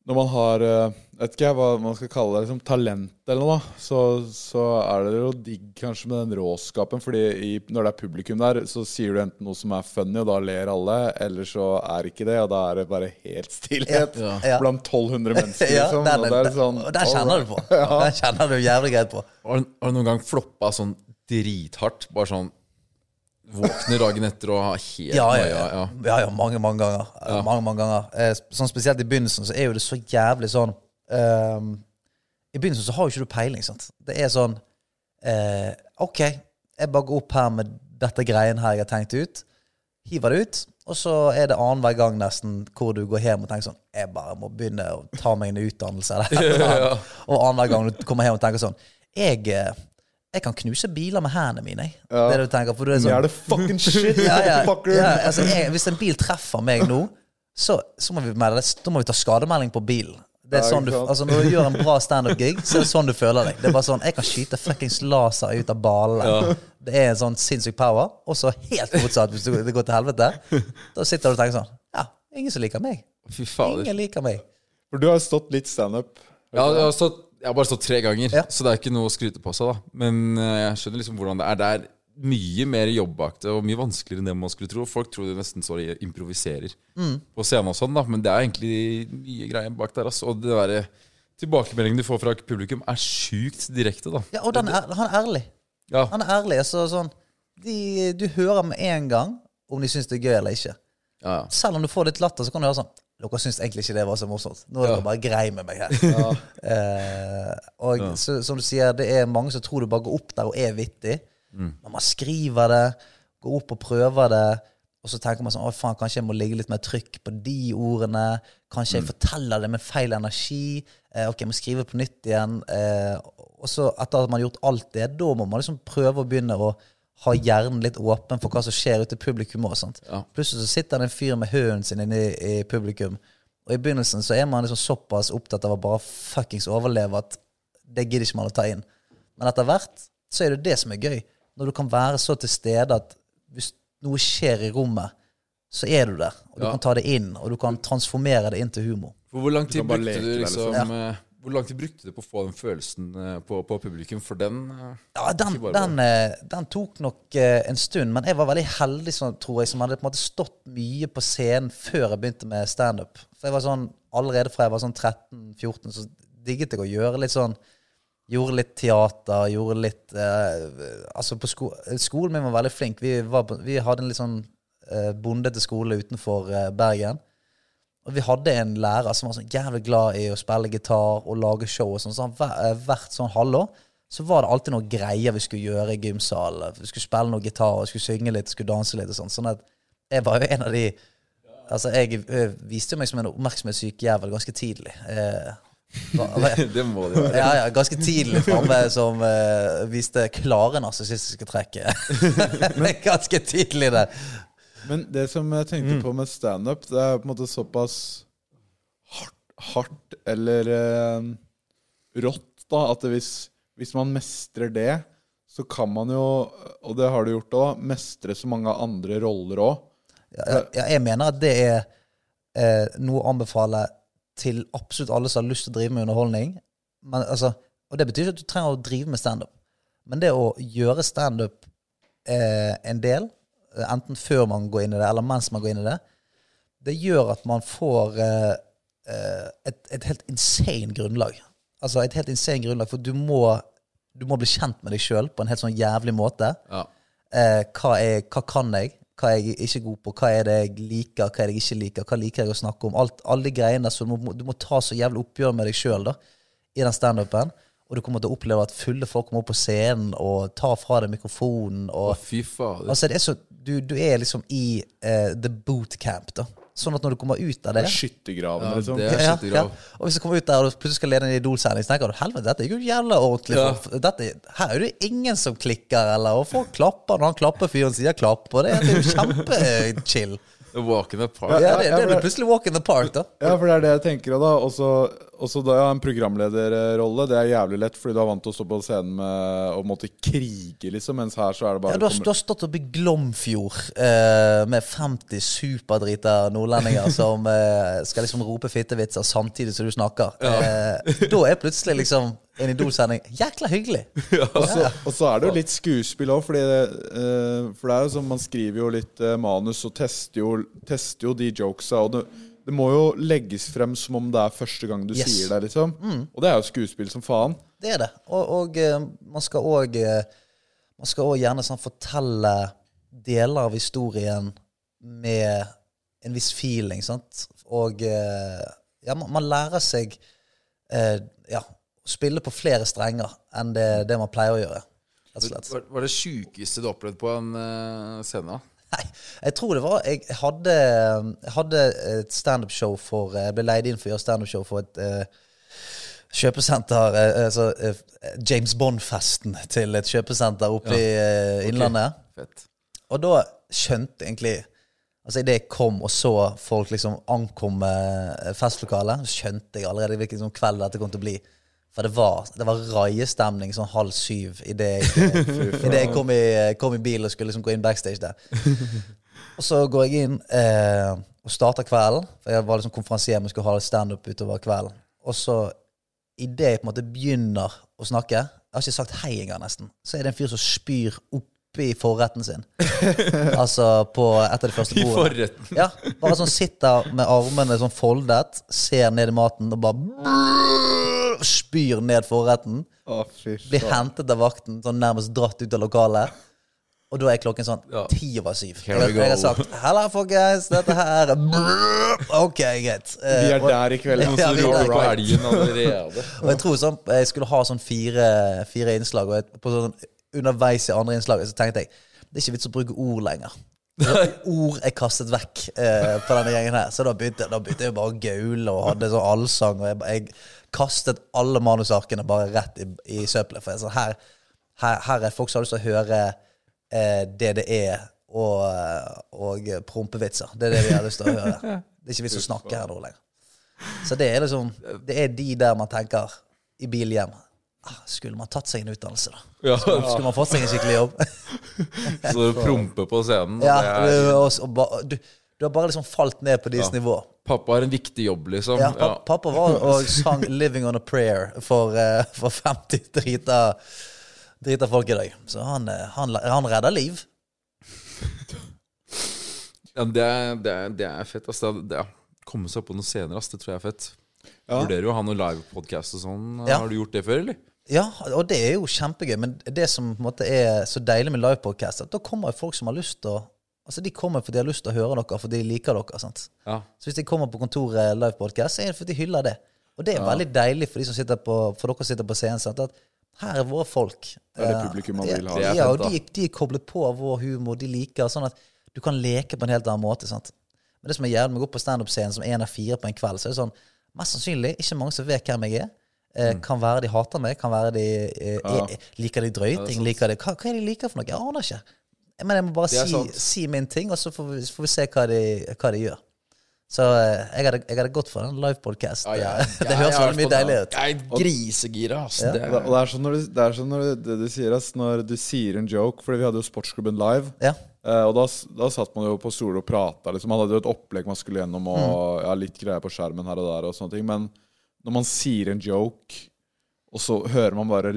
Når man har eh, Vet ikke jeg hva man skal kalle det, liksom talent eller noe, så, så er det jo digg kanskje med den råskapen. Fordi i, når det er publikum der, så sier du enten noe som er funny, og da ler alle, eller så er det ikke det, og da er det bare helt stillhet Ja. Ja. blant 1200 mennesker, Ja, liksom. den, og det er sånn, og der kjenner du på. Der kjenner du jævlig greit på. Har, du- har du noen gang floppa sånn drithardt? Bare sånn Våkner dagen etter og har helt Ja, ja, ja. ja. ja, ja mange, mange ganger. Eh, Mange, mange ganger. Eh, Sånn Spesielt i begynnelsen så er jo det så jævlig sånn um, I begynnelsen så har jo ikke du peiling. sant? Det er sånn uh, OK, jeg bare går opp her med dette greien her jeg har tenkt ut. Hiver det ut. Og så er det annenhver gang nesten hvor du går hjem og tenker sånn Jeg bare må begynne å ta meg en utdannelse. Eller, eller, eller. Og annenhver gang du kommer hjem og tenker sånn Jeg, jeg kan knuse biler med hendene mine. Ja. Det er det du tenker. For du er sånn, yeah, det fucking shit, ja, ja, fucker? ja, altså, jeg, hvis en bil treffer meg nå, så, så må vi, melde, da må vi ta skademelding på bilen. Det er Ja, sånn du, altså Når du gjør en bra standup-gig, så er det sånn du føler deg. Det er bare sånn, Jeg kan skyte fuckings laser ut av ballene. Det er en sånn sinnssyk power. Og så helt motsatt, hvis det går til helvete. Da sitter du og tenker sånn Ja, ingen som liker meg. Ingen liker meg. For du har stått litt standup. Ja, jeg, har stått, jeg har bare stått tre ganger, Ja. så det er ikke noe å skryte på seg. da Men eh, jeg skjønner liksom hvordan det er. Det er mye mer jobb bak det, og mye vanskeligere enn det man skulle tro. Folk tror de nesten så de improviserer på scenen og sånn, da men det er egentlig mye greier bak der. Altså. Og det der, tilbakemeldingen du får fra publikum, er sjukt direkte, da. Ja, Og den er, han er ærlig. Ja, Han er ærlig. Så sånn, de, du hører med en gang om de syns det er gøy eller ikke. ja. Selv om du får litt latter, så kan du høre sånn Dere syns egentlig ikke det var så morsomt. Nå er dere bare grei med meg her. Eh, og så, som du sier, det er mange som tror du bare går opp der og er vittig. Men man skriver det, går opp og prøver det, og så tenker man sånn Å, faen, kanskje jeg må ligge litt mer trykk på de ordene. Kanskje jeg forteller det med feil energi. Eh, ok, jeg må skrive det på nytt igjen. Eh, og så, etter at man har gjort alt det, da må man liksom prøve å begynne å ha hjernen litt åpen for hva som skjer ute i publikum òg. Ja. Plutselig så sitter det en fyr med hunden sin inne i, i publikum. Og i begynnelsen så er man liksom såpass opptatt av å bare fuckings overleve at det gidder ikke man å ta inn. Men etter hvert så er det det som er gøy. Når du kan være så til stede at hvis noe skjer i rommet, så er du der. Og du Ja. kan ta det inn, og du kan transformere det inn til humor. For hvor lang tid brukte du liksom liksom. Hvor lang tid brukte du på å få den følelsen eh, på, på publikum? For den eh, Ja, den, den, eh, den tok nok en stund, men jeg var veldig heldig, tror jeg, som hadde på en måte stått mye på scenen før jeg begynte med standup. For jeg var sånn, allerede fra jeg var sånn 13-14, så digget jeg å gjøre litt sånn Gjorde litt teater, gjorde litt eh, Altså, på sko skolen min var veldig flink. Vi, var på, vi hadde en litt sånn eh, bondete skole utenfor eh, Bergen. Og vi hadde en lærer som var sånn jævlig glad i å spille gitar og lage show. og sånn, så han eh, Hvert sånn halvår så var det alltid noen greier vi skulle gjøre i gymsalen. Vi skulle spille noe gitar, skulle synge litt, skulle danse litt og sånn. Sånn at jeg var jo en av de Altså, jeg jeg viste meg som en oppmerksomhetssyk jævel ganske tidlig. Eh, var- Det må det være. ja, ja, ganske tidlig framme som eh, viste klare narsissistiske trekk. ganske tidlig der. Men det som jeg tenkte på med standup, det er på en måte såpass hardt, hardt eller eh, rått, da, at hvis, hvis man mestrer det, så kan man jo, og det har du gjort òg, mestre så mange andre roller òg. Ja, ja, jeg mener at det er eh, noe å anbefale til absolutt alle som har lyst til å drive med underholdning. Men, altså, og det betyr ikke at du trenger å drive med standup. Men det å gjøre standup eh, en del, enten før man går inn i det, eller mens man går inn i det, det gjør at man får eh, eh, et, et helt insane grunnlag. Altså et helt insane grunnlag, for du må, du må bli kjent med deg sjøl på en helt sånn jævlig måte. Ja. Eh, hva, er, hva kan jeg? Hva er jeg ikke god på? Hva er det jeg liker? Hva er det jeg ikke liker? Hva liker jeg å snakke om? Alt, alle de greiene så du må, du må ta så jævlig oppgjør med deg sjøl i den standupen. Og du kommer til å oppleve at fulle folk kommer opp på scenen og tar fra deg mikrofonen. Å, fy faen. altså, det er så, du, du er liksom i uh, the bootcamp. da Sånn at når du kommer ut av det Skyttergraven, Ja, liksom. det er ja, skyttergrav. ja. Og hvis du kommer ut der og plutselig skal lede en Idol-sending, så tenker du helvete, dette er jo jævla ordentlig. Ja. Dette, her er det ingen som klikker, eller Og folk klapper når han klapper fyren sier klapp, og det, det er jo kjempechill. Walk in the park. Ja, det, ja, det blir plutselig walk in the park, da. Ja, for det er det jeg tenker. Og da også, da ja, en programlederrolle. Det er jævlig lett, fordi du er vant til å stå på scenen med og måtte krige, liksom. Mens her så er det bare Ja, du, har, du har stått oppe i Glomfjord eh, med 50 superdrita nordlendinger som eh, skal liksom rope fittevitser samtidig som du snakker. Eh, da er plutselig liksom en Idol-sending jækla hyggelig. Og så, og så er det jo litt skuespill òg, eh, for det er jo sånn man skriver jo litt eh, manus og tester jo, tester jo de jokesa. Og det, det må jo legges frem som om det er første gang du Yes. Mm. sier det, liksom. Og det er jo skuespill som faen. Det er det. Og, og eh, man skal òg Man skal òg gjerne sånn fortelle deler av historien med en viss feeling, sant. Og eh, ja, man, man lærer seg eh, ja, å spille på flere strenger enn det, det man pleier å gjøre. Rett og slett. Hva er det sjukeste du opplevde på en uh, scene? Nei, jeg tror det var Jeg hadde, hadde et standup-show for Jeg ble leid inn for å gjøre standup-show for et uh, kjøpesenter eh, altså, uh, James Bond-festen til et kjøpesenter oppe i uh, Innlandet. Fett. Og da skjønte egentlig Altså Idet jeg kom og så folk liksom ankomme eh, festlokalet, skjønte jeg allerede hvilken liksom, kveld dette kom til å bli. For det var, det var raiestemning sånn halv syv idet jeg, i det jeg kom, i, kom i bil og skulle liksom gå inn backstage der. Og så går jeg inn eh, og starter kvelden. For jeg var liksom konferansier, men skulle ha standup utover kvelden. Og så idet jeg på en måte begynner å snakke Jeg har ikke sagt hei engang, nesten. Så er det en fyr som spyr oppi forretten sin. altså på et av de første bordene. I forretten? Ja, bare sånn sitter med armene sånn foldet, ser ned i maten og bare spyr ned forretten. Å, fy Blir hentet av vakten, sånn nærmest dratt ut av lokalet. Og da er klokken sånn Ja. ti over syv. Here Jeg, we jeg har sagt 'halla, folkens, dette her Ok, greit. Uh, Vi er der i kveld. Og Ja, vi er på elgen allerede. Og jeg tror sånn, jeg skulle ha sånn fire, fire innslag, og jeg, på sånn, underveis i andre innslaget så tenkte jeg det er ikke vits å bruke ord lenger. Ord er kastet vekk eh, på denne gjengen her. Så da begynte, da begynte jeg bare å gaule og hadde sånn allsang. Og jeg, jeg kastet alle manusarkene bare rett i, i søppelet. For jeg, sånn, her, her, her er folk som har lyst til å høre eh, det det er, og, og prompevitser. Det er det vi har lyst til å høre. Det er ikke vits å snakke her nå lenger. Så det er liksom Det er de der man tenker i bil hjem. Ah, Skulle man tatt seg en utdannelse, da? Ja, Skulle man fått seg en skikkelig jobb? Så du promper på scenen. Ja, det er, og, og, ba- du, du har bare liksom falt ned på deres nivå. pappa har en viktig jobb, liksom. Ja, Ja, pappa var og sang 'Living on a Prayer' for, uh, for 50 drita, drita folk i dag. Så han, eh, han, han redder liv. Ja, det, er, det, er, det er fett. Altså, Det, er- er- komme seg på noe senere, ass. Det tror jeg er fett. Ja. Vurderer jo å ha noe livepodkast og sånn. Ja. Har du gjort det før, eller? Ja, og det er jo kjempegøy. Men det som på en måte er så deilig med livepodkast, at da kommer jo folk som har lyst til å Altså De kommer fordi de har lyst til å høre dere, fordi de liker dere. sant? Ja. Så hvis de kommer på kontoret livepodkast, så er det fordi de hyller det. Og det er veldig deilig for de som sitter på For dere som sitter på scenen. sant? At her er våre folk. Det er det Eh, publikum man vil ha. Ja, og de, de er koblet på av vår humor. De liker sånn at du kan leke på en helt annen måte. sant? Men det som er jævlig med å gå på standup-scenen som én av fire på en kveld, så er det sånn Mest sannsynlig ikke mange som vet hvem jeg er. Eh, Mm. Kan være de hater meg, kan være de eh, er, Liker de drøyting? liker de, hva, hva er det de liker for noe? Jeg aner ikke. Men jeg må bare si, si min ting, og så får vi, får vi se hva de, hva de gjør. Så eh, jeg hadde, jeg hadde gått for en livepodkast. Ja, ja, det høres jeg veldig mye deilig ut. Jeg er grisegira, ass. Det Og og det er sånn når du, det er sånn når du, det du sier, ass, når du sier en joke Fordi vi hadde jo Sportsklubben live. Ja. Eh, og da, da satt man jo på stoler og prata. Liksom. Man hadde jo et opplegg man skulle gjennom, Mm. og ja, litt greier på skjermen her og der. og sånne ting Men når man sier en joke, og så hører man bare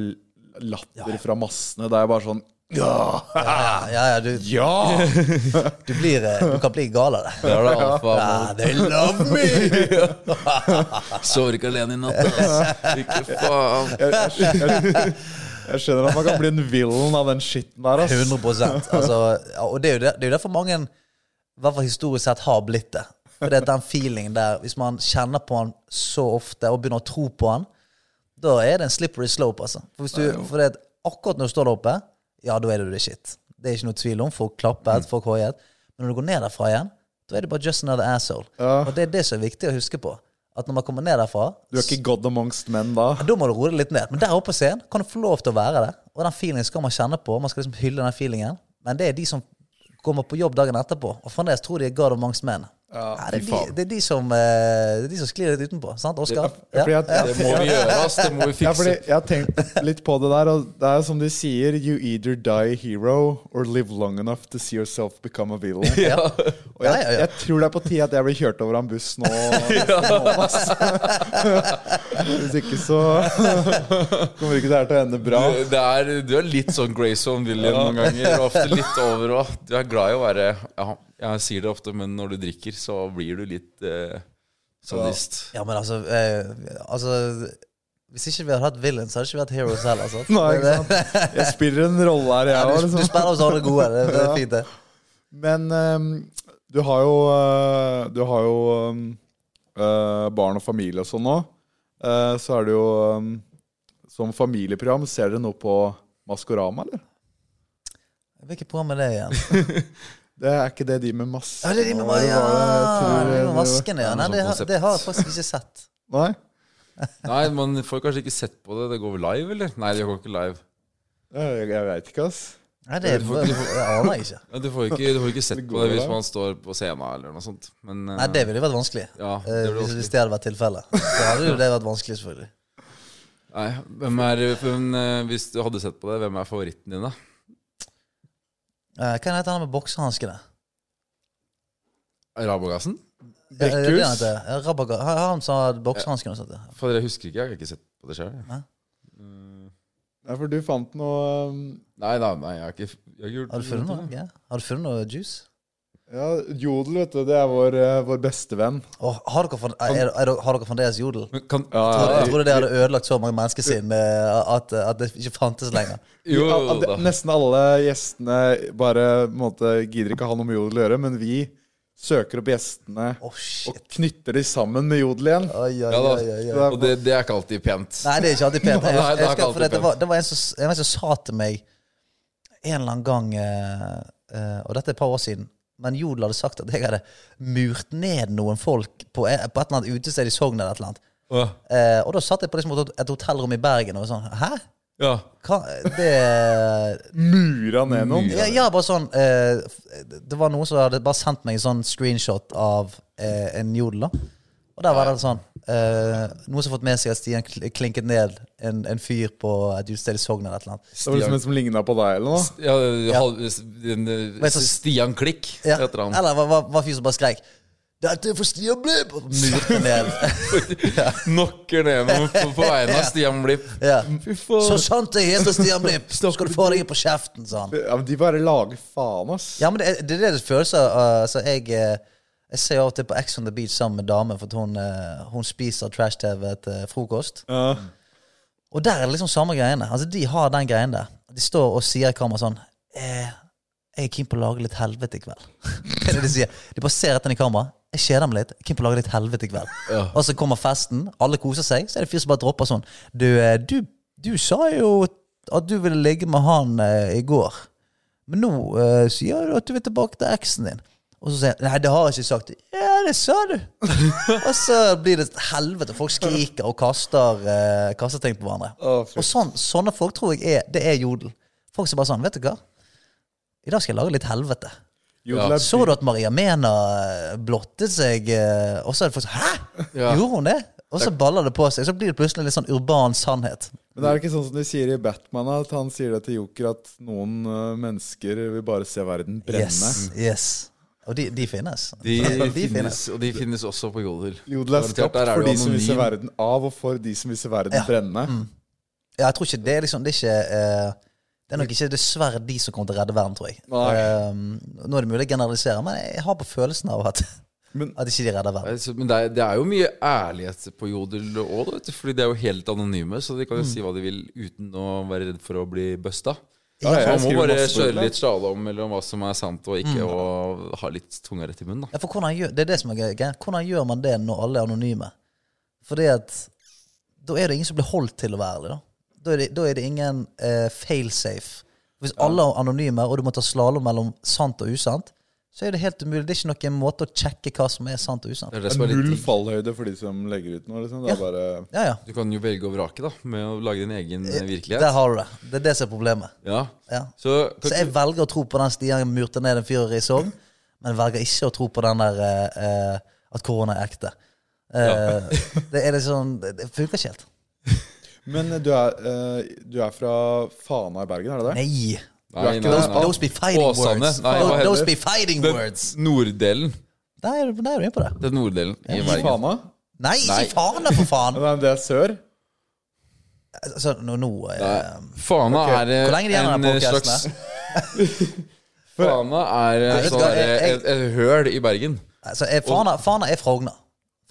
latter fra massene, det er bare sånn Ja! Ja, ja, ja du, Ja! du, blir, eh, du kan bli gal av det. Det er alfa. Ja, they love me! Sover ikke alene i natt, ass. Ikke faen. Jeg, jeg, jeg, jeg skjønner at man kan bli en villain av den skitten der. Ass. 100 altså, ja, Og det er jo det, det er jo derfor mange, i hvert fall historisk sett, har blitt det. For det er den feelingen der, hvis man kjenner på han så ofte og begynner å tro på han, da er det en slippery slope, altså. For, hvis du, for det, akkurat når du står der oppe, ja, da er det det shit. Det er ikke noe tvil om. Folk klappet, folk hoiet. Men når du går ned derfra igjen, da er det bare just another asshole. Ja. Og det er det som er viktig å huske på. At når man kommer ned derfra, Du er ikke God amongst menn da. da må du roe deg litt ned. Men der oppe på scenen kan du få lov til å være det. Og den feelingen skal man kjenne på. Man skal liksom hylle den feelingen. Men det er de som kommer på jobb dagen etterpå, og fremdeles tror de er God amongst men. Ja, det, er de, det, er de som, eh, det er de som sklir litt utenpå. Sant, Oskar? Ja, fordi Det må vi gjøre, ass. Det må vi Ja, fordi fikse. jeg har tenkt litt på det der, og det er som de sier You either die a hero or live long enough to see yourself become a villain. Ja. Og jeg, Ja, ja, ja. jeg tror det er på tide at jeg blir kjørt over av en buss nå. Hvis ikke så kommer ikke det her til å ende bra. Du, det er, du er litt sånn Grayson William noen ganger. Ofte litt over òg. Du er glad i å være ja, Jeg sier det ofte, men når du drikker, så blir du litt eh, sadist. Ja, men altså, eh, altså Hvis ikke vi hadde hatt villains, hadde ikke vi hatt heroes heller. Altså. Nei, ikke sant? Jeg spiller en rolle her, jeg du, òg. du du, spiller også alle gode. Det, det er Ja. fint, det. Men ehm, du har jo eh, Du har jo eh, barn og familie og sånn nå. Eh, så er det jo ehm, Som familieprogram, ser dere noe på Maskorama, eller? Hvilket program er det igjen? Det er ikke det de med masse Ja, det er de med, Hva ja, de med maskene, ja. Nei, det, har- det har jeg faktisk ikke sett. Nei? Nei, man får kanskje ikke sett på det. Det går vel live, eller? Nei, det går ikke live. Jeg, jeg veit ikke, ass. Nei, det aner jeg ikke. Ja, du får ikke, du får ikke sett Det på går det hvis man står på scenen eller noe sånt. Men eh, Nei, det ville vært vanskelig. Ja, Eh, det blir hvis, vanskelig. hvis det hadde vært tilfellet. Så hadde jo det vært vanskelig, selvfølgelig. Nei, hvem er hvem, eh, Hvis du hadde sett på det, hvem er favoritten din, da? Eh, Hva heter han med boksehanskene? Rabogassen? Brekkhus? Han- som har boksehanskene og sånt. ja. For dere husker ikke. Jeg har ikke sett på det sjøl. Ja, for du fant noe ehm, Nei, nei, nei, jeg har ikke, jeg har ikke gjort Har du funnet noe? Ja. Har du funnet noe juice? Ja, Jodel, vet du. Det er vår, eh, vår beste venn. Oh, har dere, for, er, er, har dere fremdeles jodel? Kan, Ja, Jeg ja, trodde det hadde ødelagt så mange mennesker sin at, at det ikke fantes lenger. Jo Ja. Nesten alle gjestene bare måte, gidder ikke ha noe med jodel å gjøre, men vi søker opp gjestene oh, og knytter de sammen med jodel igjen. Ja, oi, oi, oi. Og det, det er ikke alltid pent. Nei, det er ikke alltid pent. Jeg, Nei, det jeg, husker, det, det, var, det var en som, en som sa til meg en eller annen gang uh, uh, Og dette er et par år siden. Men Jodel hadde sagt at jeg hadde murt ned noen folk på, på et eller annet utested i Sogn. eller et eller annet. Åh, Eh, og da satt jeg på liksom et hotellrom i Bergen og var sånn Hæ? Ja. Hva, det Mura ned noen. ja, ja, bare sånn eh, Det var noen som hadde bare sendt meg en sånn screenshot av eh, en jodel. da Og der var det sånn Eh, noen som har fått med seg at Stian klinket ned en, en fyr på et utested i Sogn eller noe. Det var liksom en som ligna på deg, eller noe? Ja, ja. den, en, Vet du- Stian Klikk Ja. heter han. Eller var, var, var fyr som bare skreik 'Dette er for Stian Blipp!' og murte ned. Knocker ned noen på, på vegne av Stian Blipp. ja. Fy faen. Så sant jeg heter Stian Blipp, så skal du få deg på kjeften, sa han. Ja, men De bare lager faen, ass. Ja, men det, det er det det føles som. Altså, jeg, eh, jeg ser av og til på Ex on the Beach sammen med damen, for hun, eh, hun spiser trash-TV til frokost. Ja. Og der er det liksom samme greiene. Altså, De har den greien der. De står og sier i kamera sånn eh, 'Jeg er keen på å lage litt helvete i kveld'. det er det de sier. De bare ser etter den i kamera. 'Jeg kjeder meg litt. Jeg er keen på å lage litt helvete i kveld'. Og så kommer festen, alle koser seg, så er det fyr som bare dropper sånn 'Du, eh, du, du sa jo at du ville ligge med han eh, i går', men nå eh, sier du at du vil tilbake til eksen din'. Og så sier jeg 'Nei, det har jeg ikke sagt'. 'Ja, det sa du'. og så blir det helvete. Folk skriker og kaster, eh, kaster ting på hverandre. Å, fy. og sånn, sånne folk tror jeg er Det er jodel. Folk som bare sånn Vet du hva? I dag skal jeg lage litt helvete. Jodel er Så du at Maria Mena eh, blottet seg? eh, Og så er det folk sånn Hæ? Ja. Gjorde hun det? Og så baller det på seg. Så blir det plutselig litt sånn urban sannhet. Men det er ikke sånn som de sier i Batman, at han sier det til Joker, at noen øh, mennesker vil bare se verden brenne. Yes. yes. Og de, de finnes. De, De finnes, og de finnes også på Jodel. Jodel er skapt for de som vil se verden av, og for de som vil se verden Ja. brenne. Ja, jeg tror ikke det er liksom Det er ikke uh, Det er nok ikke dessverre de som kommer til å redde verden, tror jeg. Nei. Eh, nå er det mulig å generalisere, men jeg har på følelsen av at, Men- at ikke de redder verden. Altså, Men det er, det er jo mye ærlighet på Jodel òg, fordi de er jo helt anonyme. Så de kan jo si hva de vil uten å være redd for å bli busta. Ja, ja, Man må bare kjøre litt slalåm mellom hva som er sant og ikke, og ha litt tunga rett i munnen. da Ja, for hvordan gjør, det er det som er gøy. Hvordan gjør man det når alle er anonyme? Fordi at da er det ingen som blir holdt til å være ærlig. Da Da er det, da er det ingen eh, failsafe. Hvis alle er anonyme, og du må ta slalåm mellom sant og usant, så er det helt umulig. Det er ikke noen måte å sjekke hva som er sant og usant. Det er det Det null fallhøyde for de som legger ut noe. Liksom. Det er bare Ja, ja. Du kan jo velge og vrake da med å lage din egen eh, virkelighet. Der har du det. Det er det som er problemet. Ja. Ja. Så, Så jeg velger å tro på den Stian murte ned en fyr i Sogn, men velger ikke å tro på den der eh, eh, at korona er ekte. Eh, det er liksom Det, det funker ikke helt. Men du er, uh, du er fra Fana i Bergen, er det det? Nei. Nei, nei, Those, nei. those be fighting Åsane. words. Nei, those, be fighting Den words. norddelen. Der er, der er du inne på det. Den norddelen i I Bergen. Fana? Nei, Nei. ikke faen da, for faen! Nei, det er sør? Altså, nå, nå eh, Fana Ok. er eh, Hvor lenge er det igjen av en denne eh, podcasten slags Fana er eh, Vet du sånn hva, der, jeg- jeg- et, et høl i Bergen. altså, er, Fana, Fana er Frogner.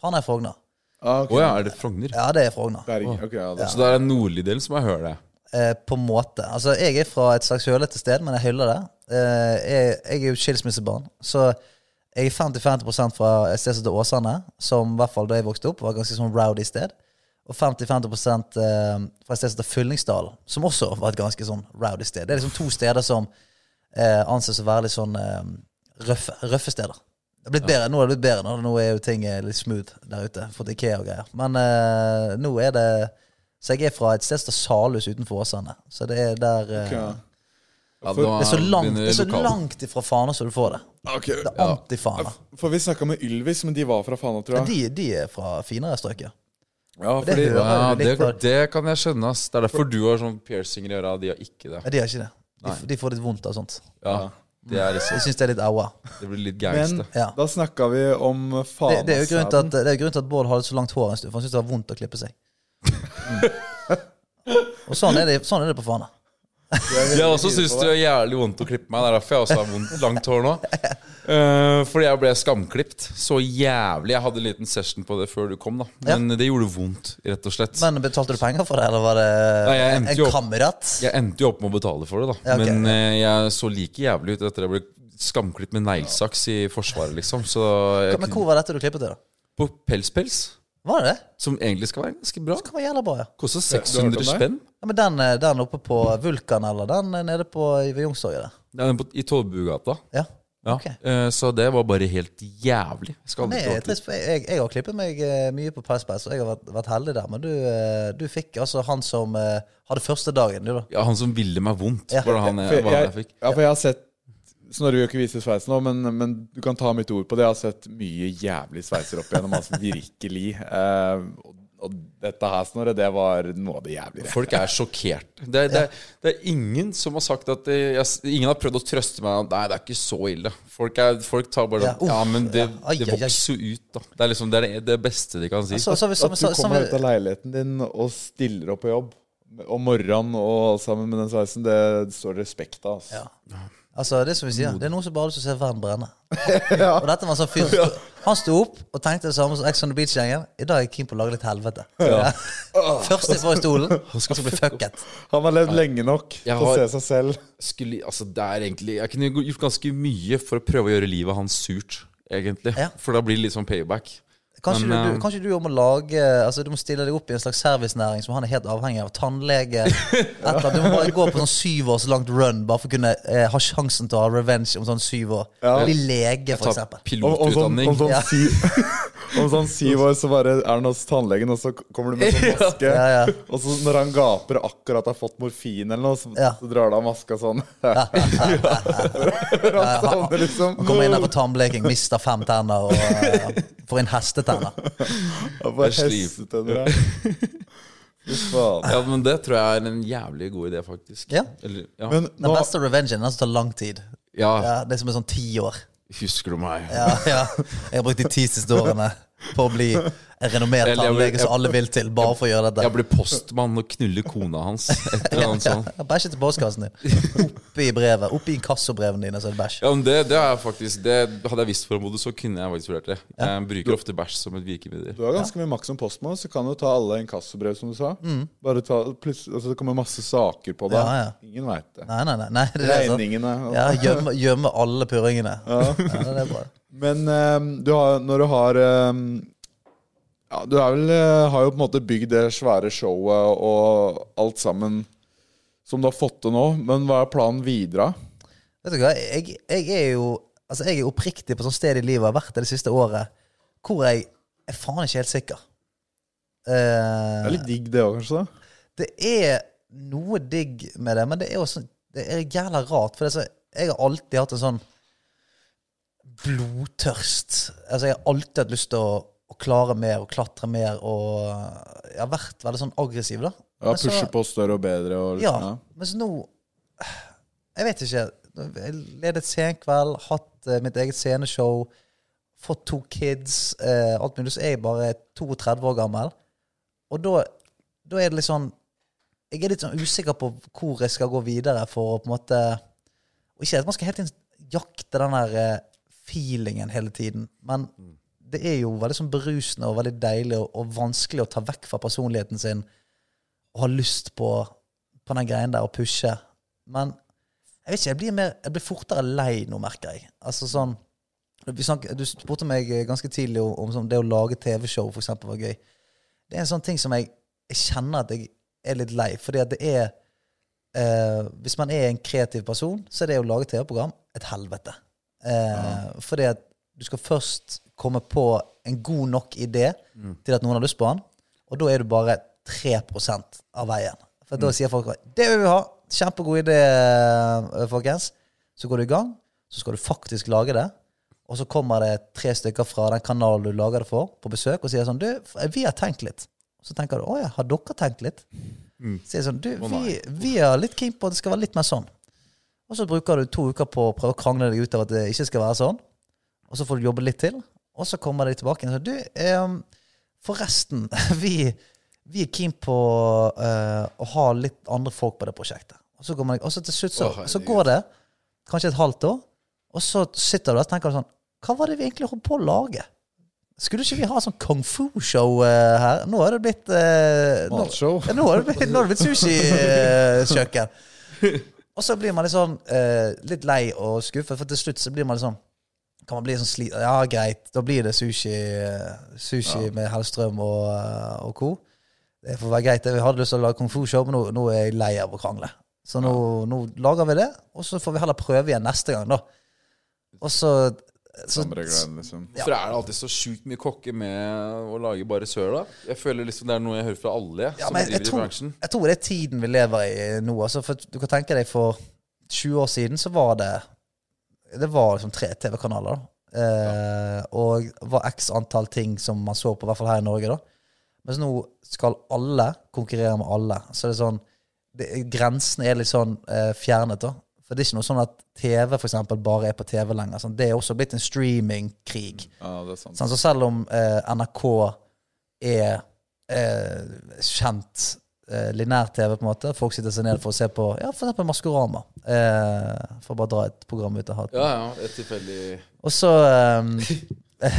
Fana er Frogner. Ah, ok. Å ja, er det Frogner? Ja, det er Frogner. Bergen. Ok, ja, det. Så det er den nordlige delen som er hølet? Eh, på en måte. Altså, jeg er fra et slags hølete sted, men jeg hyller det. Eh, jeg, jeg er jo skilsmissebarn, så jeg er 50-50 fra et sted som heter Åsane, som i hvert fall da jeg vokste opp, var et ganske sånn rowdy sted. Og 50-50 eh, fra et sted som heter Fyllingsdalen, som også var et ganske sånn rowdy sted. Det er liksom to steder som eh, anses å være litt sånn eh, røffe, røffe steder. Det har blitt bedre, Nå er det blitt bedre, nå, nå er jo ting litt smooth der ute. Fått Ikea og greier. Men eh, nå er det Så jeg er fra et sted som Salhus utenfor Åsane. Så det er der okay. Ok, ja. Ja, For- Det er så langt, det er så langt ifra Fana som du får det. Okay, Det er anti-Fana. For vi snakka med Ylvis, men de var fra Fana, tror Ja, jeg. de, de er fra finere strøk, ja. Ja, det fordi, det, Ja, det, det kan jeg skjønne. ass Det er derfor du har sånn piercinger i øra, de har ikke det. ja de har ikke det. De, de får litt vondt av sånt. Ja, Det er Jeg liksom syns det er litt aua. Det blir litt men. Ja. da snakka vi om Det, det, er jo grunnen til at, Fana-sæden. det er jo grunnen til at Bård hadde så langt hår en stund, for han syntes det var vondt å klippe seg. Og sånn er det, sånn er det på Fana. Jeg også syns det gjør jævlig vondt å klippe meg. Det er derfor jeg også har vondt, langt hår nå. Eh, fordi jeg ble skamklipt så jævlig. Jeg hadde en liten session på det før du kom, da. Men det gjorde vondt, rett og slett. Men betalte du penger for det, eller var det Nei, jeg endte en opp- kamerat? Jeg endte jo opp med å betale for det, da. Ja, ok, Men eh, jeg så like jævlig ut etter jeg ble skamklipt med neglesaks i Forsvaret, liksom. Så jeg, Men hvor var dette du klippet til, da? På Pelspels, Var det det? som egentlig skal være ganske bra. Skal være jævla bra, ja. Koster du har hørt 600 spenn. ja men den, eh, den oppe på Vulkan, eller den eh, nede på ved Youngstorget der? Er på- I Tollbugata. Ja. Ja. Ok. Eh, Så det var bare helt jævlig. Skal for jeg, jeg, jeg har klippet meg mye på Pipes, og jeg har vært, vært heldig der. Men du, du fikk altså han som hadde første dagen, du, da. Ja, han som ville meg vondt, Ja. var det han For jeg, var jeg, jeg fikk. ja, for jeg har sett Snorre vil jo ikke vise sveis nå, men, men du kan ta mitt ord på det. Jeg har sett mye jævlig sveiser opp igjennom. Altså virkelig. Eh, og, og dette her, Snorre, det var noe av det jævligere. Folk er sjokkert. Det, det, det er ingen som har sagt at jeg, Ingen har prøvd å trøste meg nei, det er ikke så ille. Folk, er, folk tar bare Ja, sånn Ja, men det, ja. Ai, det vokser jo ut, da. Det er liksom det, er det, det beste de kan si. Så, så, så, At du så, så, kommer ut av leiligheten din og stiller opp på jobb om morgenen og sammen med den sveisen, det står respekt av. Altså. Ja. Altså, det er som vi sier, det er noen som bare har lyst til å se verden brenne. Og dette var en sånn fyr som sto- Han sto opp og tenkte det samme som Ex on the Beach-gjengen. I dag er jeg keen på å lage litt helvete. Ja. Først jeg får i stolen, og så blir fucket. Han har levd lenge nok Jeg til å har- se seg selv. Skulle, altså, det er egentlig Jeg kunne gjort ganske mye for å prøve å gjøre livet hans surt, egentlig. Ja. For da blir det litt sånn payback. Kanskje, Men, du, eh, du, kanskje du må lage Altså Du må stille deg opp i en slags servicenæring som han er helt avhengig av. Tannlege. Etter. Du må bare gå på sånn syv års langt run bare for å kunne eh, ha sjansen til å ha revenge om sånn syv år. Bli lege, for Pilotutdanning. Om, om, sånn, om, sånn Ja. syv, om sånn syv år så bare er han hos tannlegen, og så kommer du med sånn maske. Ja, ja. Og så når han gaper akkurat har fått morfin eller noe, så, Ja. så drar du av maska sånn. Han liksom. Han kommer inn her på tannbleking, mister fem tenner og eh, får inn hestetenner. Hestetenner her. Ja, men det tror jeg er en jævlig god idé, faktisk. Ja. Eller, ja. Men Den nå, beste revengen er den som tar lang tid. ja, Ja, det som er sånn ti år. husker du meg? Ja, ja. Jeg har brukt de ti siste årene på å bli renommert tannlege som alle vil til, bare for å gjøre dette. Jeg blir postmann og knuller kona hans. Et eller annet sånt. Ja, Bæsje til postkassen din. Oppi brevet. Oppi inkassobrevene dine, så er det bæsj. Ja, men det, det er faktisk Det Hadde jeg visst formodet, så kunne jeg faktisk vurdert det. Jeg bruker ofte bæsj som et virkemiddel. du har ganske mye makt som postmann, så kan du ta alle inkassobrev, som du sa. Bare ta, altså Det kommer masse saker på deg. Mm. Ja, ja. Ingen veit det. Nei, nei, nei. nei det er. Regningene. Sånn. Ja, gjemme, gjemme alle purringene. Ja. det er bra. Men um, du har, når du har ehm, Ja, du vel, eh, har jo på en måte bygd det svære showet og alt sammen som du har fått til nå. Men hva er planen videre? Vet du hva, jeg, jeg er jo Altså, jeg er oppriktig på sånn sted i livet, jeg har vært det det siste året, hvor jeg er faen ikke helt sikker. Det Eh, er litt digg, det òg, kanskje? da? det er noe digg med det, men det er også Det er jævla rart. For det så, jeg har alltid hatt en sånn blodtørst. Altså, jeg har alltid hatt lyst til å, å klare mer og klatre mer, og jeg har vært veldig sånn aggressiv, da. Ja, så- Pushe på større og bedre og Ja, ja. mens nå Jeg vet ikke. Jeg ledet Senkveld, hatt eh, mitt eget sceneshow, fått to kids, eh, alt mulig. Så er jeg bare 32 år gammel. Og da, da er det litt sånn Jeg er litt sånn usikker på hvor jeg skal gå videre for å på en måte Og ikke at man skal helt inn jakte den der eh, feelingen hele tiden, men det er jo veldig sånn berusende og veldig deilig og, og vanskelig å ta vekk fra personligheten sin og ha lyst på, på den greien der og pushe. Men jeg vet ikke, jeg blir, mer, jeg blir fortere lei nå, merker jeg. Altså sånn vi snakket, Du spurte meg ganske tidlig om, om sånn, det å lage TV-show, for eksempel, var gøy. Det er en sånn ting som jeg, jeg kjenner at jeg er litt lei, fordi at det er eh, Hvis man er en kreativ person, så er det å lage TV-program et helvete. Eh, Fordi at du skal først komme på en god nok idé til at noen har lyst på den, og da er du bare 3% av veien. For da sier folk det vil vi ha, kjempegod idé, eh, folkens. Så går du i gang, så skal du faktisk lage det. Og så kommer det tre stykker fra den kanalen du lager det for, på besøk og sier sånn Du, vi har tenkt litt. Så tenker du å ja, har dere tenkt litt? Mm. sier sånn Du, vi, vi er litt keen på at det skal være litt mer sånn. Og så bruker du to uker på å prøve å krangle deg ut av at det ikke skal være sånn. Og så får du jobbe litt til, og så kommer de tilbake og sier Du, em, forresten, vi, vi er keen på eh, å ha litt andre folk på det prosjektet. Og så, man, og så til slutt så, oh, så går det kanskje et halvt år, og så sitter du der og tenker sånn Hva var det vi egentlig holdt på å lage? Skulle ikke vi ha sånn kung fu-show eh, her? Nå har det blitt eh, nå, Matshow. ja, nå har det blitt, blitt sushikjøkken. og så blir man litt sånn eh, litt lei og skuffet, for til slutt så blir man litt sånn kan man bli sånn sli... Ja, greit, da blir det sushi, sushi ja. med Hellstrøm og, eh, og co. Det får være greit. Vi hadde lyst til å lage kung fu-show, men nå, nå er jeg lei av å krangle. Så nå, nå lager vi det, og så får vi heller prøve igjen neste gang, da. Og så, liksom. Hvorfor er det alltid så sjukt mye kokke med å lage bare søl, da? Jeg føler liksom det er noe jeg hører fra alle Ja, som driver i tror, bransjen. jeg tror det er tiden vi lever i nå. Altså, for du kan tenke deg for 20 år siden så var det Det var liksom tre TV-kanaler. Eh, ja. Og var x antall ting som man så på, i hvert fall her i Norge. da Mens nå skal alle konkurrere med alle. Så det er sånn det, Grensene er litt sånn eh, fjernet. da For det er ikke noe sånn at TV for eksempel, bare er på TV lenger. Sånn. Det er også blitt en streamingkrig. Ja, det er sant. Sånn, så selv om eh, NRK er eh, kjent eh, linær-TV, på en måte folk sitter seg ned for å se på ja, eksempel Maskorama, eh, for å bare dra et program ut av hatten. Ja, ja, et tilfeldig Og så eh,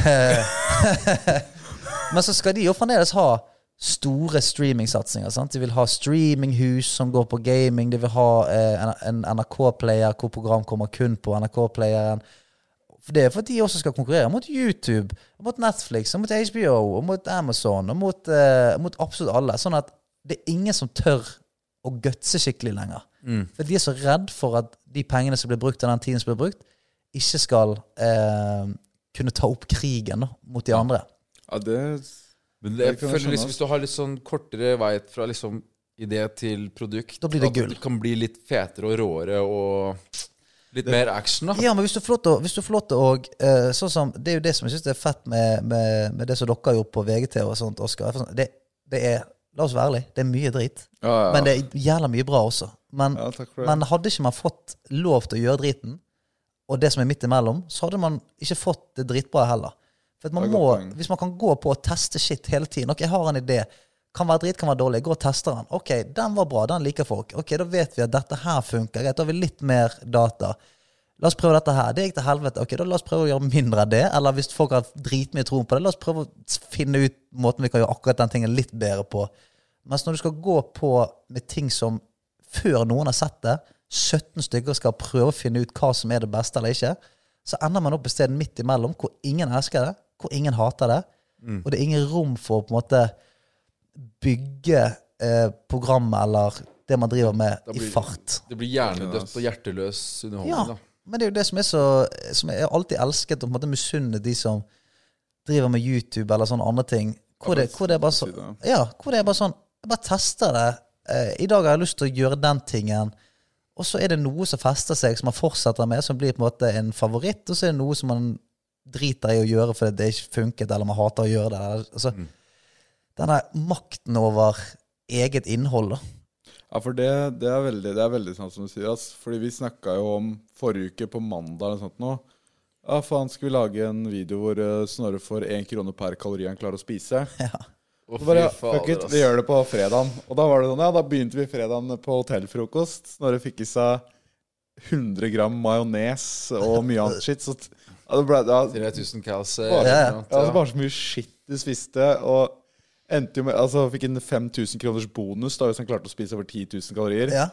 Men så skal de jo fremdeles ha store streamingsatsinger. De vil ha streaminghus som går på gaming. De vil ha eh, en, en NRK-player hvor program kommer kun på NRK-playeren. For Det er for at de også skal konkurrere mot YouTube, mot Netflix, mot HBO, mot Amazon, og mot, eh, mot absolutt alle. Sånn at det er ingen som tør å gutse skikkelig lenger. For de er så redd for at de pengene som blir brukt, og den tiden som blir brukt, ikke skal eh, kunne ta opp krigen da, mot de andre. Ja, det Men Det jeg jeg føler liksom, hvis du har litt sånn kortere vei fra liksom idé til produkt Da blir det at gull. Det kan bli litt fetere og råere og litt mer action, da. Ja, men hvis du får lov til å, hvis du får lov til å eh, sånn som, Det er jo det som jeg syns er fett med, med, med det som dere har gjort på VGT og sånt, Oskar. Sånn, Det, det er La oss være ærlige, det er mye dritt. Ja, ja. Men det er jævla mye bra også. Men, men hadde ikke man fått lov til å gjøre driten, og det som er midt imellom, så hadde man ikke fått det dritbra heller. For at man må. Hvis man kan gå på og teste shit hele tiden Ok, jeg har en idé. Kan være drit, kan være dårlig. Gå og tester den. Ok, den var bra, den liker folk. Ok, Da vet vi at dette her funker. Greit, da har vi litt mer data. La oss prøve dette her. Det gikk til helvete. Ok, da La oss prøve å gjøre mindre av det. Eller hvis folk har dritmye tro på det, la oss prøve å finne ut måten vi kan gjøre akkurat den tingen litt bedre på. Mens når du skal gå på med ting som før noen har sett det, 17 stykker skal prøve å finne ut hva som er det beste eller ikke, så ender man opp et sted midt imellom hvor ingen elsker det, hvor ingen hater det, og det er ingen rom for å på en måte bygge eh, programmet eller det man driver med, blir, i fart. Det blir hjernedødt og hjerteløs underholdning, Ja, da. Men det er jo det som er så Som jeg alltid elsket å på en måte misunne de som driver med YouTube eller sånne andre ting. Hvor det, hvor det er bare så, ja, hvor det er bare sånn Jeg bare tester det. Eh, I dag har jeg lyst til å gjøre den tingen. Og så er det noe som fester seg, som man fortsetter med, som blir på en måte en favoritt. Og så er det noe som man driter i å gjøre fordi det ikke funket, eller man hater å gjøre det. Altså, Denne makten over eget innhold. da. Ja, for det, det, er veldig, det er veldig sant som du sier. ass. Fordi vi snakka jo om forrige uke på mandag eller noe sånt nå. Ja, faen, skal vi lage en video hvor eh, Snorre får én krone per kalori han klarer å spise? Ja. Så bare, ja, fy fader, fuck it, vi gjør det på fredagen. Og da var det sånn, ja, da begynte vi fredagen på hotellfrokost. Snorre fikk i seg 100 gram majones og mye annet shit. Så ja, det ble, ja, 3000 kaos. eh, Bare- Ja, ja. ja, altså bare så mye shit du spiste. Og endte jo med, altså fikk en 5000 kroners bonus da hvis han klarte å spise over 10 000 kalorier. Ja.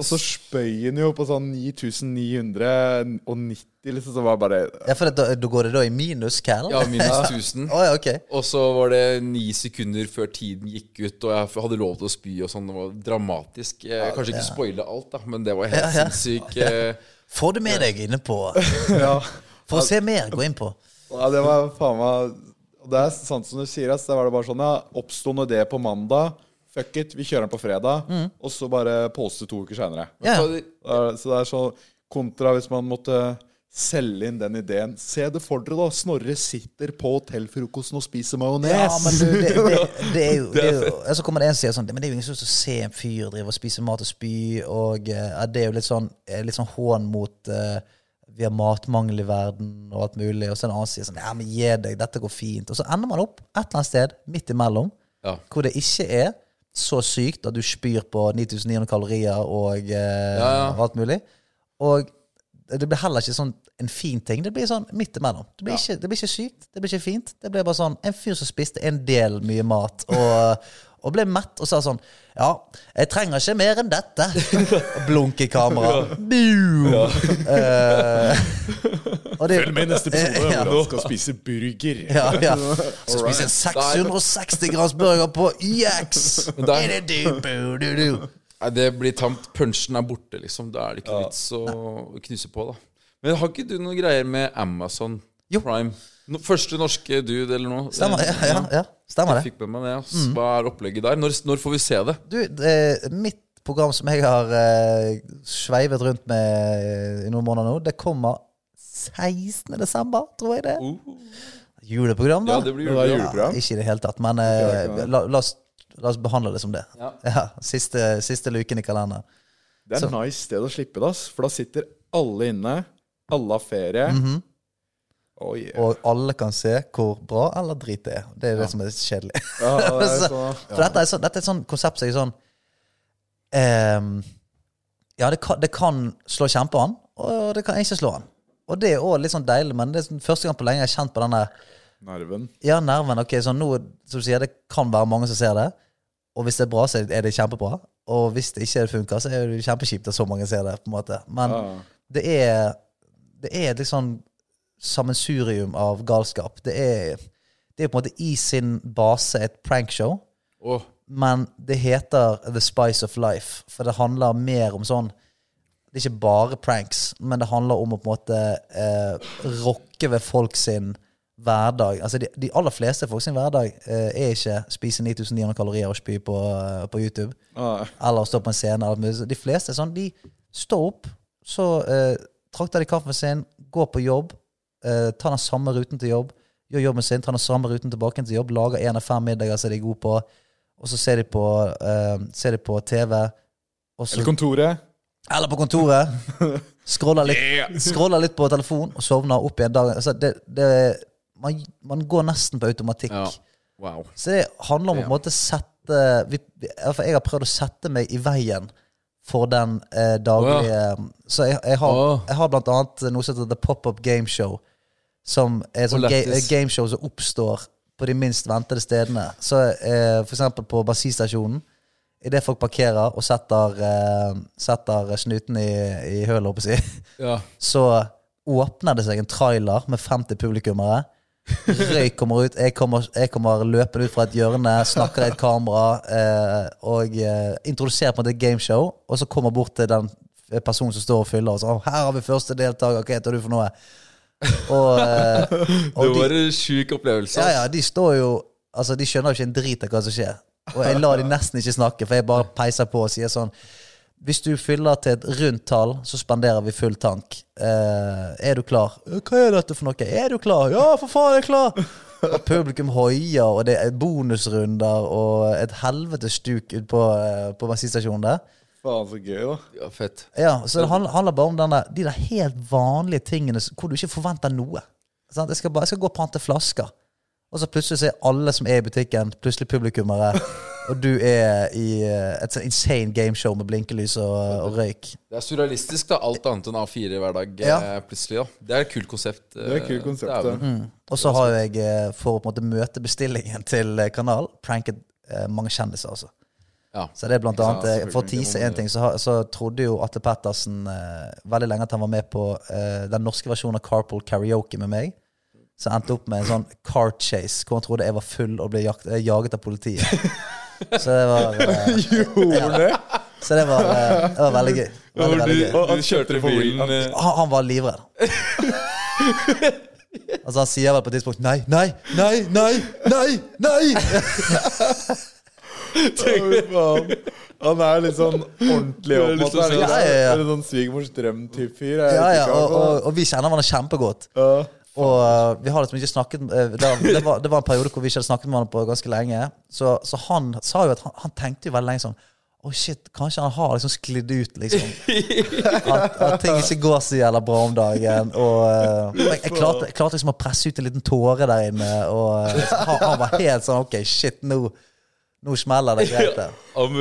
Og så spøy han jo på sånn 9990, liksom. Så var det bare ja, for da, da går det da i minus, Cal? Ja, minus 1000. oh, ja, okay. Og så var det ni sekunder før tiden gikk ut, og jeg hadde lov til å spy og sånn. Det var dramatisk. Jeg, kanskje ikke spoile alt, da, men det var helt Ja, ja. sinnssykt. eh, Få det med deg inne på Ja, For å se mer, gå inn på. ja det var faen meg det er sant som du sier, ass. Det var det bare sånn, ja. Oppsto nå det på mandag. Fuck it, vi kjører den på fredag. Og så bare poste to uker seinere. Ja. Så det er sånn kontra hvis man måtte selge inn den ideen. Se det for dere, da. Snorre sitter på hotellfrokosten og spiser majones. Ja, men du, det, det, det er jo, det er jo Så kommer det en og sier sånn Men det er jo ingen som å se en fyr drive og spise mat og spy, og ja, det er jo litt sånn, eh, litt sånn hån mot eh, Vi har matmangel i verden og alt mulig, og så en annen sier sånn Ja, men gi deg, dette går fint. Og så ender man opp et eller annet sted midt imellom, Ja. hvor det ikke er så sykt at du spyr på 9900 kalorier og eh, Ja, ja. alt mulig. Og det blir heller ikke sånn en fin ting. Det blir sånn midt imellom. Det blir, ikke, det blir ikke sykt, det blir ikke fint. Det blir bare sånn en fyr som spiste en del mye mat og, og ble mett og sa sånn Ja, jeg trenger ikke mer enn dette. Og Blunk i kamera. Bu! Eh, og det- Følg med i neste episode Ja. Hvordan skal spise burger. ja, ja. Så spiser en 660 grams burger på YX! Nei, det blir tamt. Punchen er borte, liksom. Da er det ikke vits å knuse på, da. Men har ikke du noen greier med Amazon Jo. Prime? No, første norske dude eller noe? Stemmer, ja, ja, ja. Stemmer Jeg det. fikk med meg det. ass. Hva er opplegget der? Når, når får vi se det? Du, det, mitt program som jeg har eh, sveivet rundt med i noen måneder nå, det kommer 16. desember, tror jeg det. Uh, Juleprogram, da? ja, det blir juleprogram. juleprogram. Ikke i det hele tatt, men eh, la, la, oss, la oss behandle det som det. Ja. siste, siste luken i kalenderen. Det er et nice sted å slippe det, ass. For da sitter alle inne. Alle har ferie. Mhm. Oh, yeah. Og alle kan se hvor bra eller drit det er. Det er det som er kjedelig. Ja, det er Så- så, For dette, er så, dette er et sånn konsept som er sånn um, Ja, det kan, det kan slå kjempe og det kan ikke slå an. Og det er òg litt sånn deilig, men det er sånn, første gang på lenge jeg har kjent på denne nerven. Ja, nerven. Ok, sånn nå, som du sier, det kan være mange som ser det. Og hvis det er bra, så er det kjempebra. Og hvis det ikke funker, så er det kjempekjipt at så mange ser det. på en måte Men Ja. det er Det er sånn sammensurium av galskap. Det er, det er på en måte i sin base et prankshow, oh. men det heter The Spice of Life. For det handler mer om sånn Det er ikke bare pranks, men det handler om å på en måte eh, rokke ved folk sin hverdag. Altså de, de aller fleste folk sin hverdag eh, er ikke spise 9900 kalorier og spy på, eh, på YouTube. oh. Eller stå på en scene. De fleste er sånn, de står opp, så eh, trakter de kaffen sin, går på jobb, eh, ta den samme ruten til jobb, gjør jobben sin, ta den samme ruten tilbake til jobb, lager en av fem middager som de er gode på, og så ser de på, eh, ser de på TV. Og så, Eller kontoret. eller på kontoret. Scroller litt, scroller litt på telefon og sovner opp igjen dagen. Altså det, det, man, man går nesten på automatikk. ja. Wow. Så det handler om å på en måte sette vi, Jeg har prøvd å sette meg i veien for den eh, daglige Så jeg, jeg, har, jeg har blant annet noe som heter The Pop-Up Game Show. Som er et ga, gameshow som oppstår på de minst ventede stedene. Så eh, For eksempel på bassistasjonen. Idet folk parkerer og setter, eh, setter snuten i, i hølet, holdt jeg Ja. så åpner det seg en trailer med 50 publikummere. Røyk kommer ut. Jeg kommer, jeg kommer løpende ut fra et hjørne, snakker i et kamera eh, og eh, introduserer på en måte et gameshow. Og så kommer bort til den personen som står og fyller, og så «Å, 'Her har vi første deltaker. Hva heter du for noe?' Og, eh, og Det de, var en sjuk opplevelse. ja, ja, de står jo Altså, de skjønner jo ikke en drit av hva som skjer. Og jeg lar de nesten ikke snakke, for jeg bare peiser på og sier sånn Hvis du fyller til et rundt tall, så spanderer vi full tank. Eh, er du klar? Hva er dette for noe? Er du klar? Ja, for faen, jeg er klar! Og publikum hoier, og det er bonusrunder og et helvetes stuk ute på, eh, på bensinstasjonen der. Faen, så gøy, da. Ja, fett. Ja, så det handler, handler bare om denne, de der helt vanlige tingene s- hvor du ikke forventer noe. Sant? Jeg, skal bare, jeg skal gå og pante flasker. Og så plutselig så er alle som er i butikken, plutselig publikummere. og du er i eh, et sånt insane gameshow med blinkelys og, og røyk. Det er surrealistisk, da. Alt annet enn A4 hver dag. Ja. eh, plutselig da Det er et kult konsept. Det er et kult eh, konsept, ja. det. Og så har jeg, eh, for å på en måte møte bestillingen til eh, kanal, pranket eh, mange kjendiser, altså. Ja. Så det er blant annet, Ja, eh, For å tease en ting, så, så trodde jo Atte Pettersen eh, veldig lenge at han var med på eh, den norske versjonen av Carpool Karaoke med meg. Så endte opp med en sånn car chase hvor han trodde jeg var full og ble jakt, eh, jaget av politiet. Så det var eh, Gjorde det? Så det var, eh, det var veldig gøy. Veldig, veldig gøy. Og han kjørte bilen Han, han var livredd. altså Han sier vel på et tidspunkt Nei, nei, nei, nei, nei! nei. Han er litt sånn ordentlig opp. mot det. Ja, ja, ja. sånn svigermors drøm-type fyr? Ja, ja, og, og, og vi kjenner hverandre kjempegodt. Ja. Og uh, vi har liksom ikke snakket uh, det, var, det, var, det var en periode hvor vi ikke hadde snakket med hverandre på ganske lenge. Så, så han sa jo at han, han tenkte jo veldig lenge sånn Å, shit, kanskje han har liksom sklidd ut, liksom. At, at ting ikke går så jævla bra om dagen. Og uh, jeg, jeg, klarte, jeg klarte liksom å presse ut en liten tåre der inne. Og han, han var helt sånn Ok, shit, nå, nå smeller det greit. der. ja, men,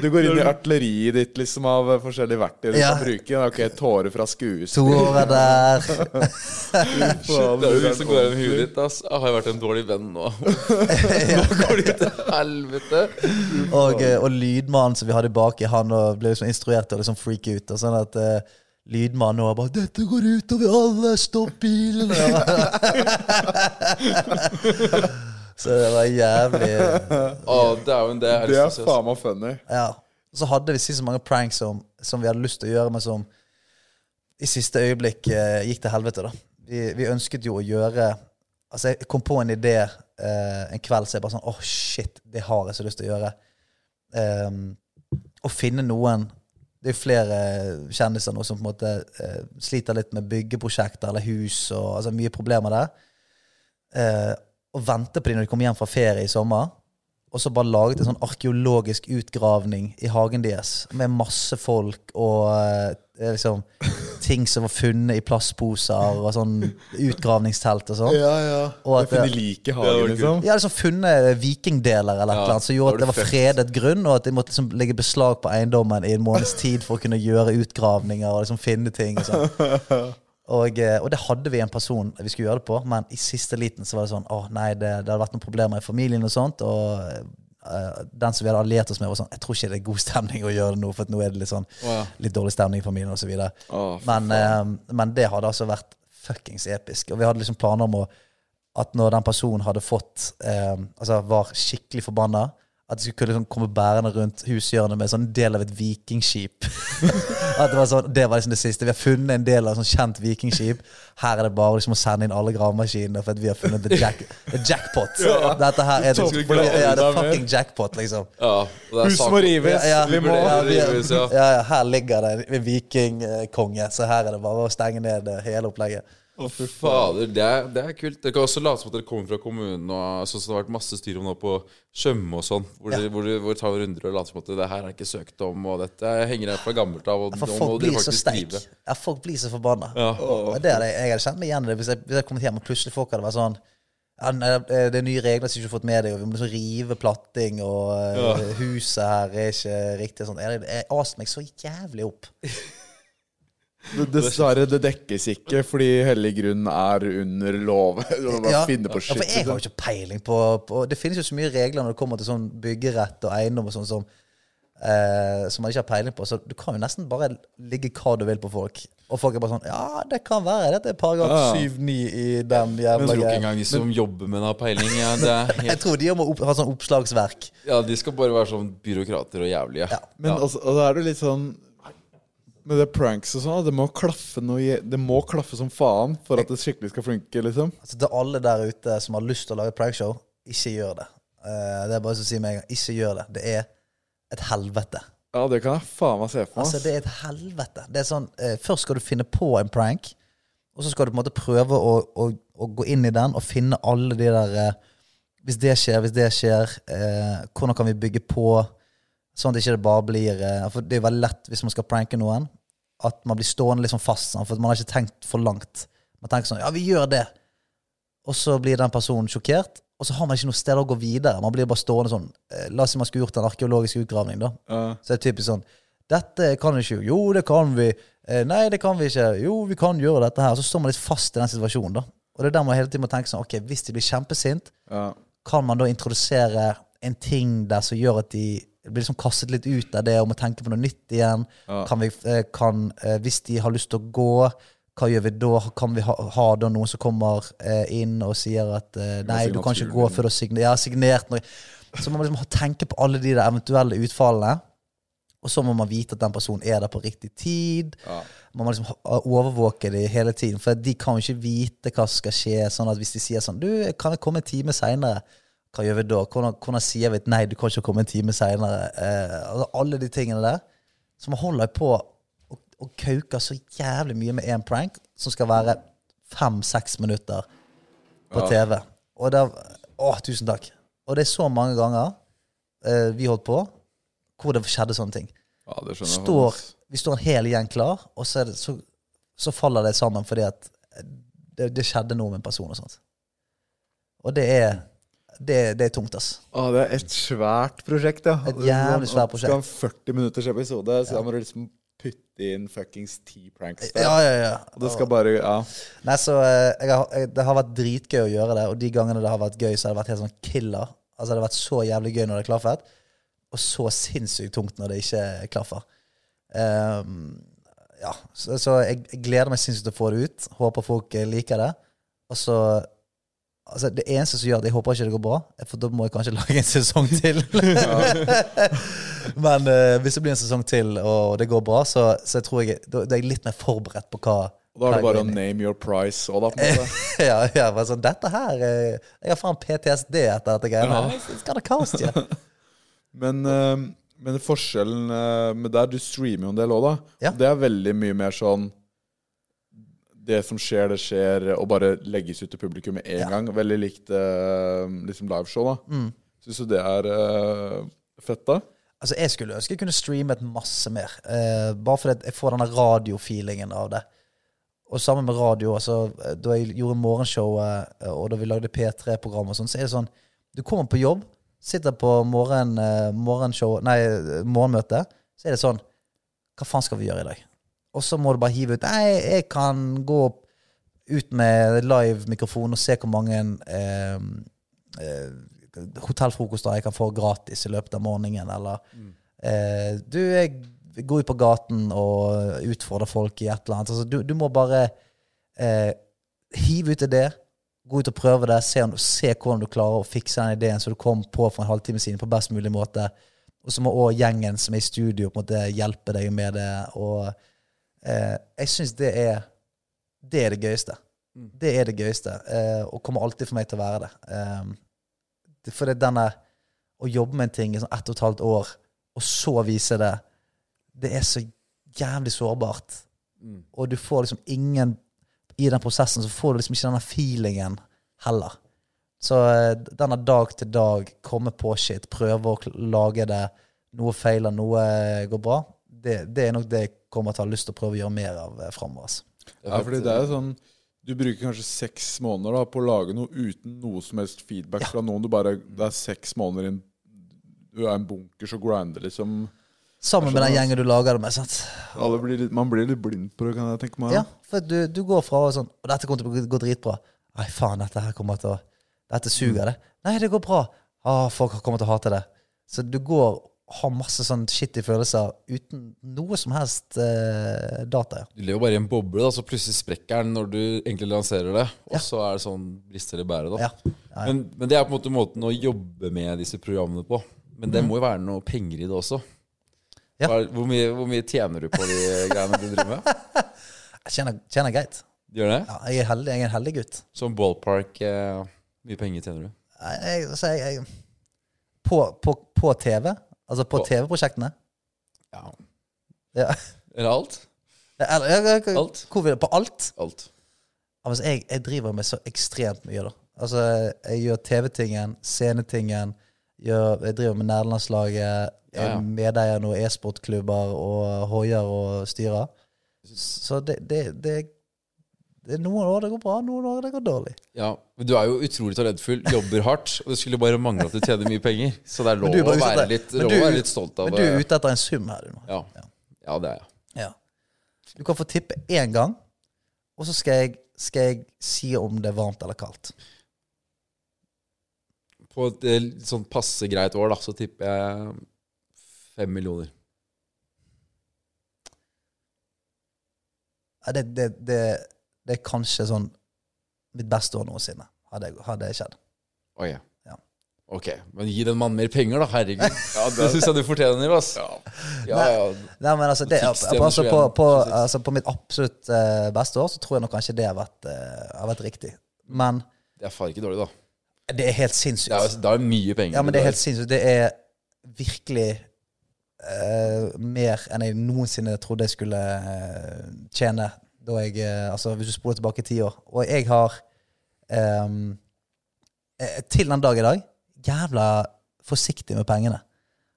du går inn i artilleriet ditt liksom av forskjellige verktøy du Ja. kan bruke. Ok, tårer fra skuespill. Tårer der. Faen, Det er jo er som går gjennom huet ditt. ass Jeg har jo vært en dårlig venn nå. Nå går det til helvete. Og, eh, og lydmannen som vi hadde baki, han og ble liksom instruert til å liksom freake ut. Og sånn at eh, lydmannen nå bare 'Dette går utover alle! Stopp bilen!' Så det var jævlig Å, dæven, det er Det er faen meg funny. Ja. Så hadde vi så mange pranks som, som vi hadde lyst til å gjøre, men som i siste øyeblikk eh, gikk til helvete. da vi, vi ønsket jo å gjøre Altså Jeg kom på en idé eh, en kveld så jeg bare sånn Åh, shit, det har jeg så lyst til å gjøre. Um, å finne noen det er flere kjendiser nå som på en måte eh, sliter litt med byggeprosjekter eller hus og altså mye problemer der. Eh, og vente på dem når de kommer hjem fra ferie i sommer. Og så bare laget en sånn arkeologisk utgravning i hagen deres med masse folk og eh, liksom ting som var funnet i plastposer og sånn utgravningstelt og sånn. Ja, ja. Og at det- like hagen, hagen, liksom. Hadde liksom funnet vikingdeler eller noe, eller som gjorde at det var fredet grunn, og at de måtte liksom legge beslag på eiendommen i en måneds tid for å kunne gjøre utgravninger og liksom finne ting. Og sånn. Og, eh, og det hadde vi en person vi skulle gjøre det på, men i siste liten så var det sånn Å nei, det, det hadde vært noen problemer i familien og sånt. Og uh, den som vi hadde alliert oss med, var sånn Jeg tror ikke det er god stemning å gjøre det nå, for nå er det litt sånn oh, ja. litt dårlig stemning i familien osv. Oh, Men, uh, men det hadde altså vært fuckings episk. Og vi hadde liksom planer om å, at når den personen hadde fått uh, Altså var skikkelig forbanna, at de skulle liksom komme bærende rundt hushjørnet med sånn del av et vikingskip. at Det var sånn, det var liksom det siste. Vi har funnet en del av et sånn kjent vikingskip. Her er det bare liksom å sende inn alle gravemaskinene for at vi har funnet the, jack, the jackpot. Dette her er det, ja, det er fucking jackpot, liksom. Ja, Hus må rives. Ja, ja. Vi må Ja, vi- rives, ja. ja, ja, her ligger det en vikingkonge, så her er det bare å stenge ned hele opplegget. Å, fy. Fader, det er, det er kult. Dere kan også late som at dere kommer fra kommunen. Og sånn som det har vært masse styr om nå på Tjøme og sånn. Hvor Ja. dere tar runder og later som at det her er ikke søkt om, og dette henger her fra gammelt av. Og For folk blir så steik. Ja, folk blir så forbanna. Ja. Og det hadde, jeg hadde kjent meg igjen i det hvis jeg, hvis jeg kom hjem og plutselig folk hadde vært sånn ja, det er nye regler som du ikke har fått med deg, og vi må liksom rive platting, og ja. huset her er ikke riktig. Sånn. Jeg, jeg aste meg så jævlig opp. Det- Dessverre, det dekkes ikke fordi hellig grunn er under lov. Ja, på ja, for jeg har jo liksom. ikke peiling på, på Det finnes jo så mye regler når det kommer til sånn byggerett og eiendom og sånn som eh, som man ikke har peiling på. Så du kan jo nesten bare ligge hva du vil på folk. Og folk er bare sånn Ja, det kan være. Dette er paragraf Ja. 7-9 i den Jeg jævla tror ikke engang de som jobber med det, har peiling. Ja, det er Jeg tror de må opp, ha sånn oppslagsverk. ja, de skal bare være sånn byråkrater og jævlige. Ja. Men altså, og da er det litt sånn Med det pranks og sånn, det må klaffe noe Det må klaffe som faen for at det skikkelig skal funke, liksom. Altså Til alle der ute som har lyst til å lage prankshow, ikke gjør det. Eh, det er bare å si med en gang. Ikke gjør det. Det er et helvete. Ja, det kan jeg faen meg se for meg. Altså, ass. det er et helvete. Det er sånn, eh, Først skal du finne på en prank, og så skal du på en måte prøve å, å, å gå inn i den og finne alle de der eh, Hvis det skjer, hvis det skjer, eh, hvordan kan vi bygge på? Sånn at det ikke bare blir eh, For det er veldig lett hvis man skal pranke noen, at man blir stående liksom fast. Sånn, for man har ikke tenkt for langt. Man tenker sånn Ja, vi gjør det. Og så blir den personen sjokkert, og så har man ikke noe sted å gå videre. Man blir bare stående sånn eh, La oss si man skulle gjort en arkeologisk utgravning, da. Uh. Så det er typisk sånn Dette kan vi ikke. Jo, det kan vi. Eh, nei, det kan vi ikke. Jo, vi kan gjøre dette her. Så står man litt fast i den situasjonen, da. Og det er der man hele tiden må tenke sånn Ok, hvis de blir kjempesint, uh. kan man da introdusere en ting der som gjør at de blir liksom kastet litt ut av det og må tenke på noe nytt igjen? Ja. Kan vi, eh, kan, eh, hvis de har lyst til å gå, hva gjør vi da? Kan vi ha, ha da noen som kommer eh, inn og sier at nei, du kan ikke gå før du har signert, signert noe? Så man må liksom tenke på alle de der eventuelle utfallene. Og så må man vite at den personen er der på riktig tid. Ja. Man må liksom overvåke dem hele tiden, for de kan jo ikke vite hva som skal skje. Sånn at Hvis de sier sånn Du, kan jeg komme en time seinere? Hva gjør vi da? Hvordan, hvordan sier vi at nei, du kan ikke komme en time seinere? Eh, altså alle de tingene der. Så man holder på og, og kauker så jævlig mye med én prank som skal være fem-seks minutter på Ja. TV. Og det Å, tusen takk. Og det er så mange ganger eh, vi holdt på hvor det skjedde sånne ting. ja, det skjønner. Står, vi står en hel gjeng klar, og så, det, så, så faller det sammen fordi at det, det skjedde noe med en person og sånt. Og det er det, det er tungt, ass. Å, det er et svært prosjekt, ja. Et jævlig svært prosjekt. Skal ha en 40 minutters episode, så da må du liksom putte inn fuckings ti pranks der. Ja, ja, ja. Og det skal bare Ja. Nei, så eh, jeg har, jeg, Det har vært dritgøy å gjøre det, og de gangene det har vært gøy, så har det vært helt sånn killer. Altså Det har vært så jævlig gøy når det klaffet, og så sinnssykt tungt når det ikke klaffer. Um, ja, så, så jeg, jeg gleder meg sinnssykt til å få det ut. Håper folk eh, liker det. Og så Altså Det eneste som gjør at jeg håper ikke det går bra, for da må jeg kanskje lage en sesong til. Men uh, hvis det blir en sesong til, og det går bra, så, så jeg tror jeg da, da er jeg litt mer forberedt på hva Og da er det bare å name your price òg, da. på en måte. ja, ja, bare sånn, dette her eh, Jeg har faen PTSD etter dette greiene. Ja. Skal det kaos til? Men uh, Men forskjellen uh, med der, du streamer jo en del òg, da. Ja. Det er veldig mye mer sånn Det som skjer, det skjer, og bare legges ut til publikum med en Ja. gang. Veldig likt eh, liksom liveshow, da. Mm. Syns du det er uh, fett, da? Altså, Jeg skulle ønske jeg kunne streamet masse mer. Uh, bare fordi jeg får denne radiofeelingen av det. Og sammen med radio, altså, da jeg gjorde morgenshowet, eh, og da vi lagde P3-program og sånn, så er det sånn Du kommer på jobb, sitter på morgen, eh, morgenshow, nei, eh, morgenmøte, så er det sånn Hva faen skal vi gjøre i dag? Og så må du bare hive ut Nei, jeg kan gå ut med live-mikrofon og se hvor mange eh, eh, hotellfrokoster jeg kan få gratis i løpet av morgenen, eller eh, Du, jeg går ut på gaten og utfordrer folk i et eller annet. Altså, du, du må bare eh, hive ut det, gå ut og prøve det, se, om, se hvordan du klarer å fikse den ideen som du kom på for en halvtime siden, på best mulig måte. Og så må òg gjengen som er i studio, på en måte hjelpe deg med det. Og eh, jeg syns det er det er det gøyeste. Det er det gøyeste, eh, og kommer alltid for meg til å være det. Eh, det for det denne Å jobbe med en ting i sånn ett og et halvt år, og så vise det, det er så jævlig sårbart. Og du får liksom ingen I den prosessen så får du liksom ikke denne feelingen heller. Så eh, denne dag til dag, komme på shit, prøve å lage det, noe feiler, noe går bra, det, det er nok det jeg kommer til å ha lyst til å prøve å gjøre mer av eh, framover. altså. Ja, fordi det er jo sånn Du bruker kanskje seks måneder da på å lage noe uten noe som helst feedback fra noen. Du bare, Det er seks måneder inn Du er en bunkers og grinder, liksom. Sammen med den gjengen du lager det med. sant? Alle blir litt, man blir litt blind på det, kan jeg tenke meg. Ja, for du, du går fra og sånn Og dette kommer til å gå dritbra. Nei, faen, dette her kommer til å Dette suger, det. Nei, det går bra. Ah, folk kommer til å hate det. Så du går har masse sånn shitty følelser uten noe som helst eh, data. Du lever bare i en boble, da, så plutselig sprekker den når du egentlig lanserer det. Og Ja. så er det sånn brister i bæret. da Ja. Ja. Men, men det er på en måte måten å jobbe med disse programmene på. Men det må jo være noe penger i det også. Mm. Hvor, mye, hvor mye tjener du på de greiene du driver med? Jeg tjener, tjener greit. Gjør det? Ja, jeg er heldig, jeg er en heldig gutt. Som ballpark, eh, mye penger tjener du? Jeg, så jeg, jeg, på, på, på TV, altså på TV-prosjektene Ja. ja. Eller alt? Eller, jeg, jeg, Alt? Hvor på alt? Alt. Altså, jeg, jeg driver med så ekstremt mye, da. Altså, jeg gjør TV-tingen, scenetingen, gjør, jeg driver med nederlandslaget, Ja, ja. er medeier noen e-sportklubber og hoier og styrer. Så det, det, det, det er noen år det går bra, noen år det går dårlig. Ja, men Du er jo utrolig talentfull, jobber hardt, og det skulle bare mangle at du tjener mye penger. Så det er lov å være litt, du- være litt stolt av Men du er ute etter en sum her, du nå. ja. ja, det er jeg. Ja. Du kan få tippe én gang, og så skal jeg, skal jeg si om det er varmt eller kaldt. På et eh, sånn passe greit år, da, så tipper jeg fem millioner. Ja, Det, det, det, det er kanskje sånn mitt beste år noensinne, hadde, hadde det skjedd. Oh, ja. Ja. Ok, men gi den mannen mer penger, da. Herregud. det syns jeg du fortjener, ass. Ja, ja. Nei, men altså, det, altså, på, på, altså, på mitt absolutt uh, beste år så tror jeg nok kanskje det har vært, uh, har vært riktig. Men Det er faen ikke dårlig, da. det er helt sinnssykt. Det er, det er mye penger. Ja, men det er helt sinnssykt. Det er virkelig Uh, mer enn jeg noensinne trodde jeg skulle uh, tjene. Da jeg, eh, altså Hvis du spoler tilbake ti år. Og jeg har eh, til den dag i dag jævla forsiktig med pengene.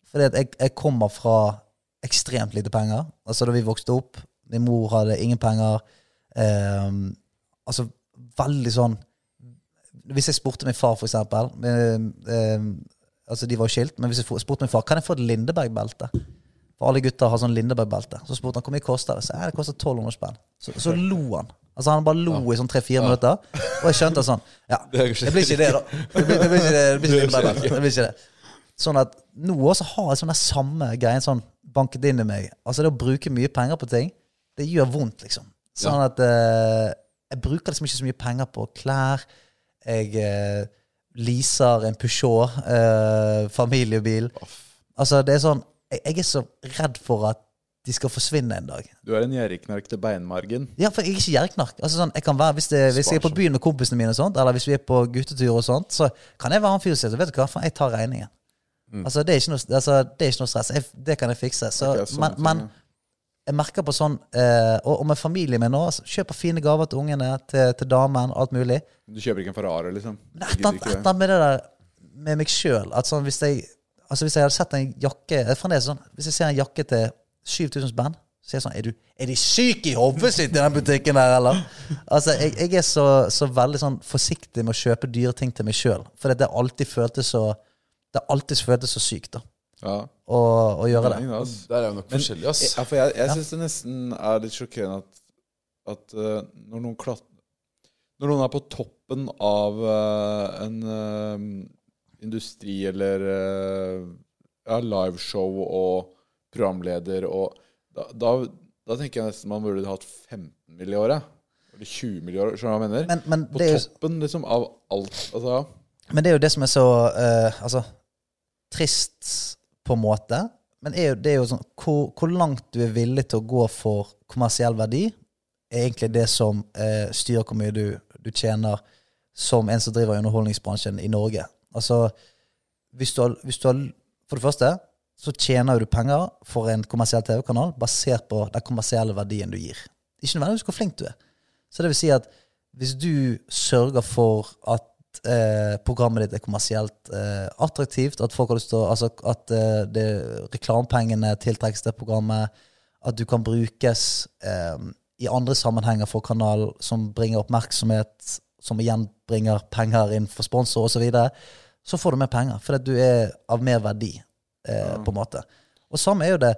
Fordi at jeg, jeg kommer fra ekstremt lite penger. Altså Da vi vokste opp, min mor hadde ingen penger. Um, altså veldig sånn Hvis jeg spurte min far, for eksempel um, Altså De var jo skilt, men hvis jeg spurte min far Kan jeg få et Lindeberg-belte. For alle gutter har sånn Lindeberg-belte. Så spurte han hvor mye koster det. Så ja, det koster 1200 spenn. Så, så lo han. Altså Han bare lo i sånn tre-fire minutter. Og jeg skjønte sånn Ja, Det det blir ikke det, da. Det blir, det blir ikke det, det blir ikke Lindeberg-belte. Det blir ikke det. Sånn at nå også har jeg sånn der samme greien sånn banket inn i meg. Altså det å bruke mye penger på ting, det gjør vondt, liksom. Sånn at eh, jeg bruker liksom ikke så mye penger på klær. Jeg eh, leaser en Peugeot, eh, familiebil. Altså det er sånn jeg, jeg er så redd for at de skal forsvinne en dag. Du er en gjerrigknark til beinmargen. Ja, for jeg er ikke gjerriknark. Altså sånn, jeg kan være, hvis, det, hvis jeg er på byen med kompisene mine, og sånt, eller hvis vi er på guttetur, og sånt, så kan jeg være han fyren som sier vet du hva, faen, jeg tar regningen. Altså, det er ikke noe, altså, det er ikke noe stress. Jeg, det kan jeg fikse. Så, okay, men, ting, men jeg merker på sånn eh, og, og med familien min nå, altså, kjøper fine gaver til ungene, til, til damen, alt mulig. Du kjøper ikke en Ferrari, liksom? Men Jeg et eller annet- med det der med meg sjøl sånn, hvis jeg Altså hvis jeg hadde sett en jakke sånn, Hvis jeg ser en jakke til 7000 spenn, så er jeg sånn Er, du, er de syke i hodet sitt i den butikken der, eller? Altså, jeg, jeg er så, så veldig sånn forsiktig med å kjøpe dyre ting til meg sjøl. For det har alltid føltes så Det har alltid føltes så sykt da Ja. å, å gjøre det. Poeng, da. Der er jo nok forskjellig, ass. Ja, for jeg, jeg syns det nesten er litt sjokkerende at, at uh, når noen klatrer Når noen er på toppen av uh, en eh, industri eller uh, ja, liveshow og programleder og da, da, da tenker jeg nesten man burde hatt 15 mill. i året. Eller 20 mill. i året. Skjønner du hva jeg mener? Men, men, på det er jo, toppen liksom av alt. Altså, men det er jo det som er så uh, Altså trist, på en måte. Men er jo, det er jo sånn hvor, hvor langt du er villig til å gå for kommersiell verdi, er egentlig det som uh, styrer hvor mye du, du tjener som en som driver underholdningsbransjen i Norge. Altså, hvis du har, hvis du har For det første så tjener du penger for en kommersiell TV-kanal basert på den kommersielle verdien du gir. Ikke nødvendigvis hvor flink du er. Så det vil si at hvis du sørger for at eh, programmet ditt er kommersielt eh, attraktivt, at folk har lyst til å Altså at eh, det, reklamepengene tiltrekkes til programmet, at du kan brukes eh, i andre sammenhenger for kanalen som bringer oppmerksomhet, som igjen bringer penger inn for sponsor osv., så, videre, så får du mer penger. Fordi du er av mer verdi, eh, på en måte. Og samme er jo det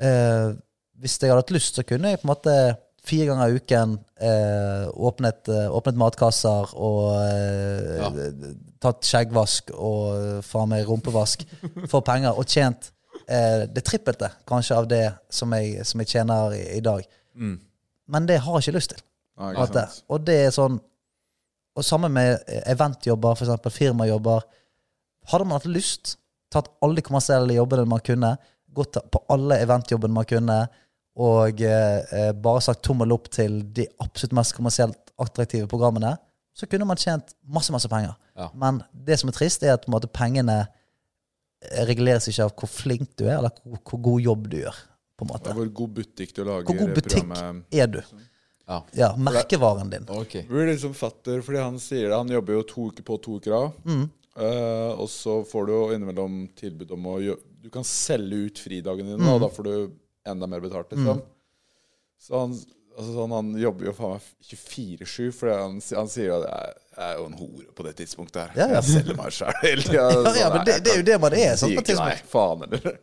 eh, Hvis jeg hadde hatt lyst, så kunne jeg på en måte fire ganger i uken eh, åpnet, eh, åpnet matkasser og eh, tatt skjeggvask og eh, faen meg rumpevask for penger, og tjent eh, det trippelte kanskje av det som jeg, som jeg tjener i, i dag. Men det har jeg ikke lyst til. ja, Og det er sånn Og sammen med eventjobber, eksempel firmajobber. Hadde man hatt lyst, tatt alle de kommersielle jobbene man kunne, gått på alle eventjobbene man kunne, og eh, eh, bare sagt tommel opp til de absolutt mest kommersielt attraktive programmene, så kunne man tjent masse, masse penger. Ja. Men det som er trist, er at måte, pengene eh, reguleres ikke av hvor flink du er, eller hvor, hvor god jobb du gjør. Hvor god butikk du lager Hvor god butikk er du? Ja. Ja, merkevaren din. Ok. Det blir liksom fatter, fordi han sier det. Han jobber jo to uker på, to uker av. Mm. Uh, og så får du jo innimellom tilbud om å Du kan selge ut fridagene dine, Mm. og da får du enda mer betalt, liksom. Så han, altså sånn, han jobber jo faen meg 24-7, for han, han sier jo at jeg, jeg er jo en hore på det tidspunktet her. Ja, ja. Jeg selger meg sjøl hele tida. Ja, ja, men det, det er jo det man er. sånn på et nei, tidspunkt. faen heller.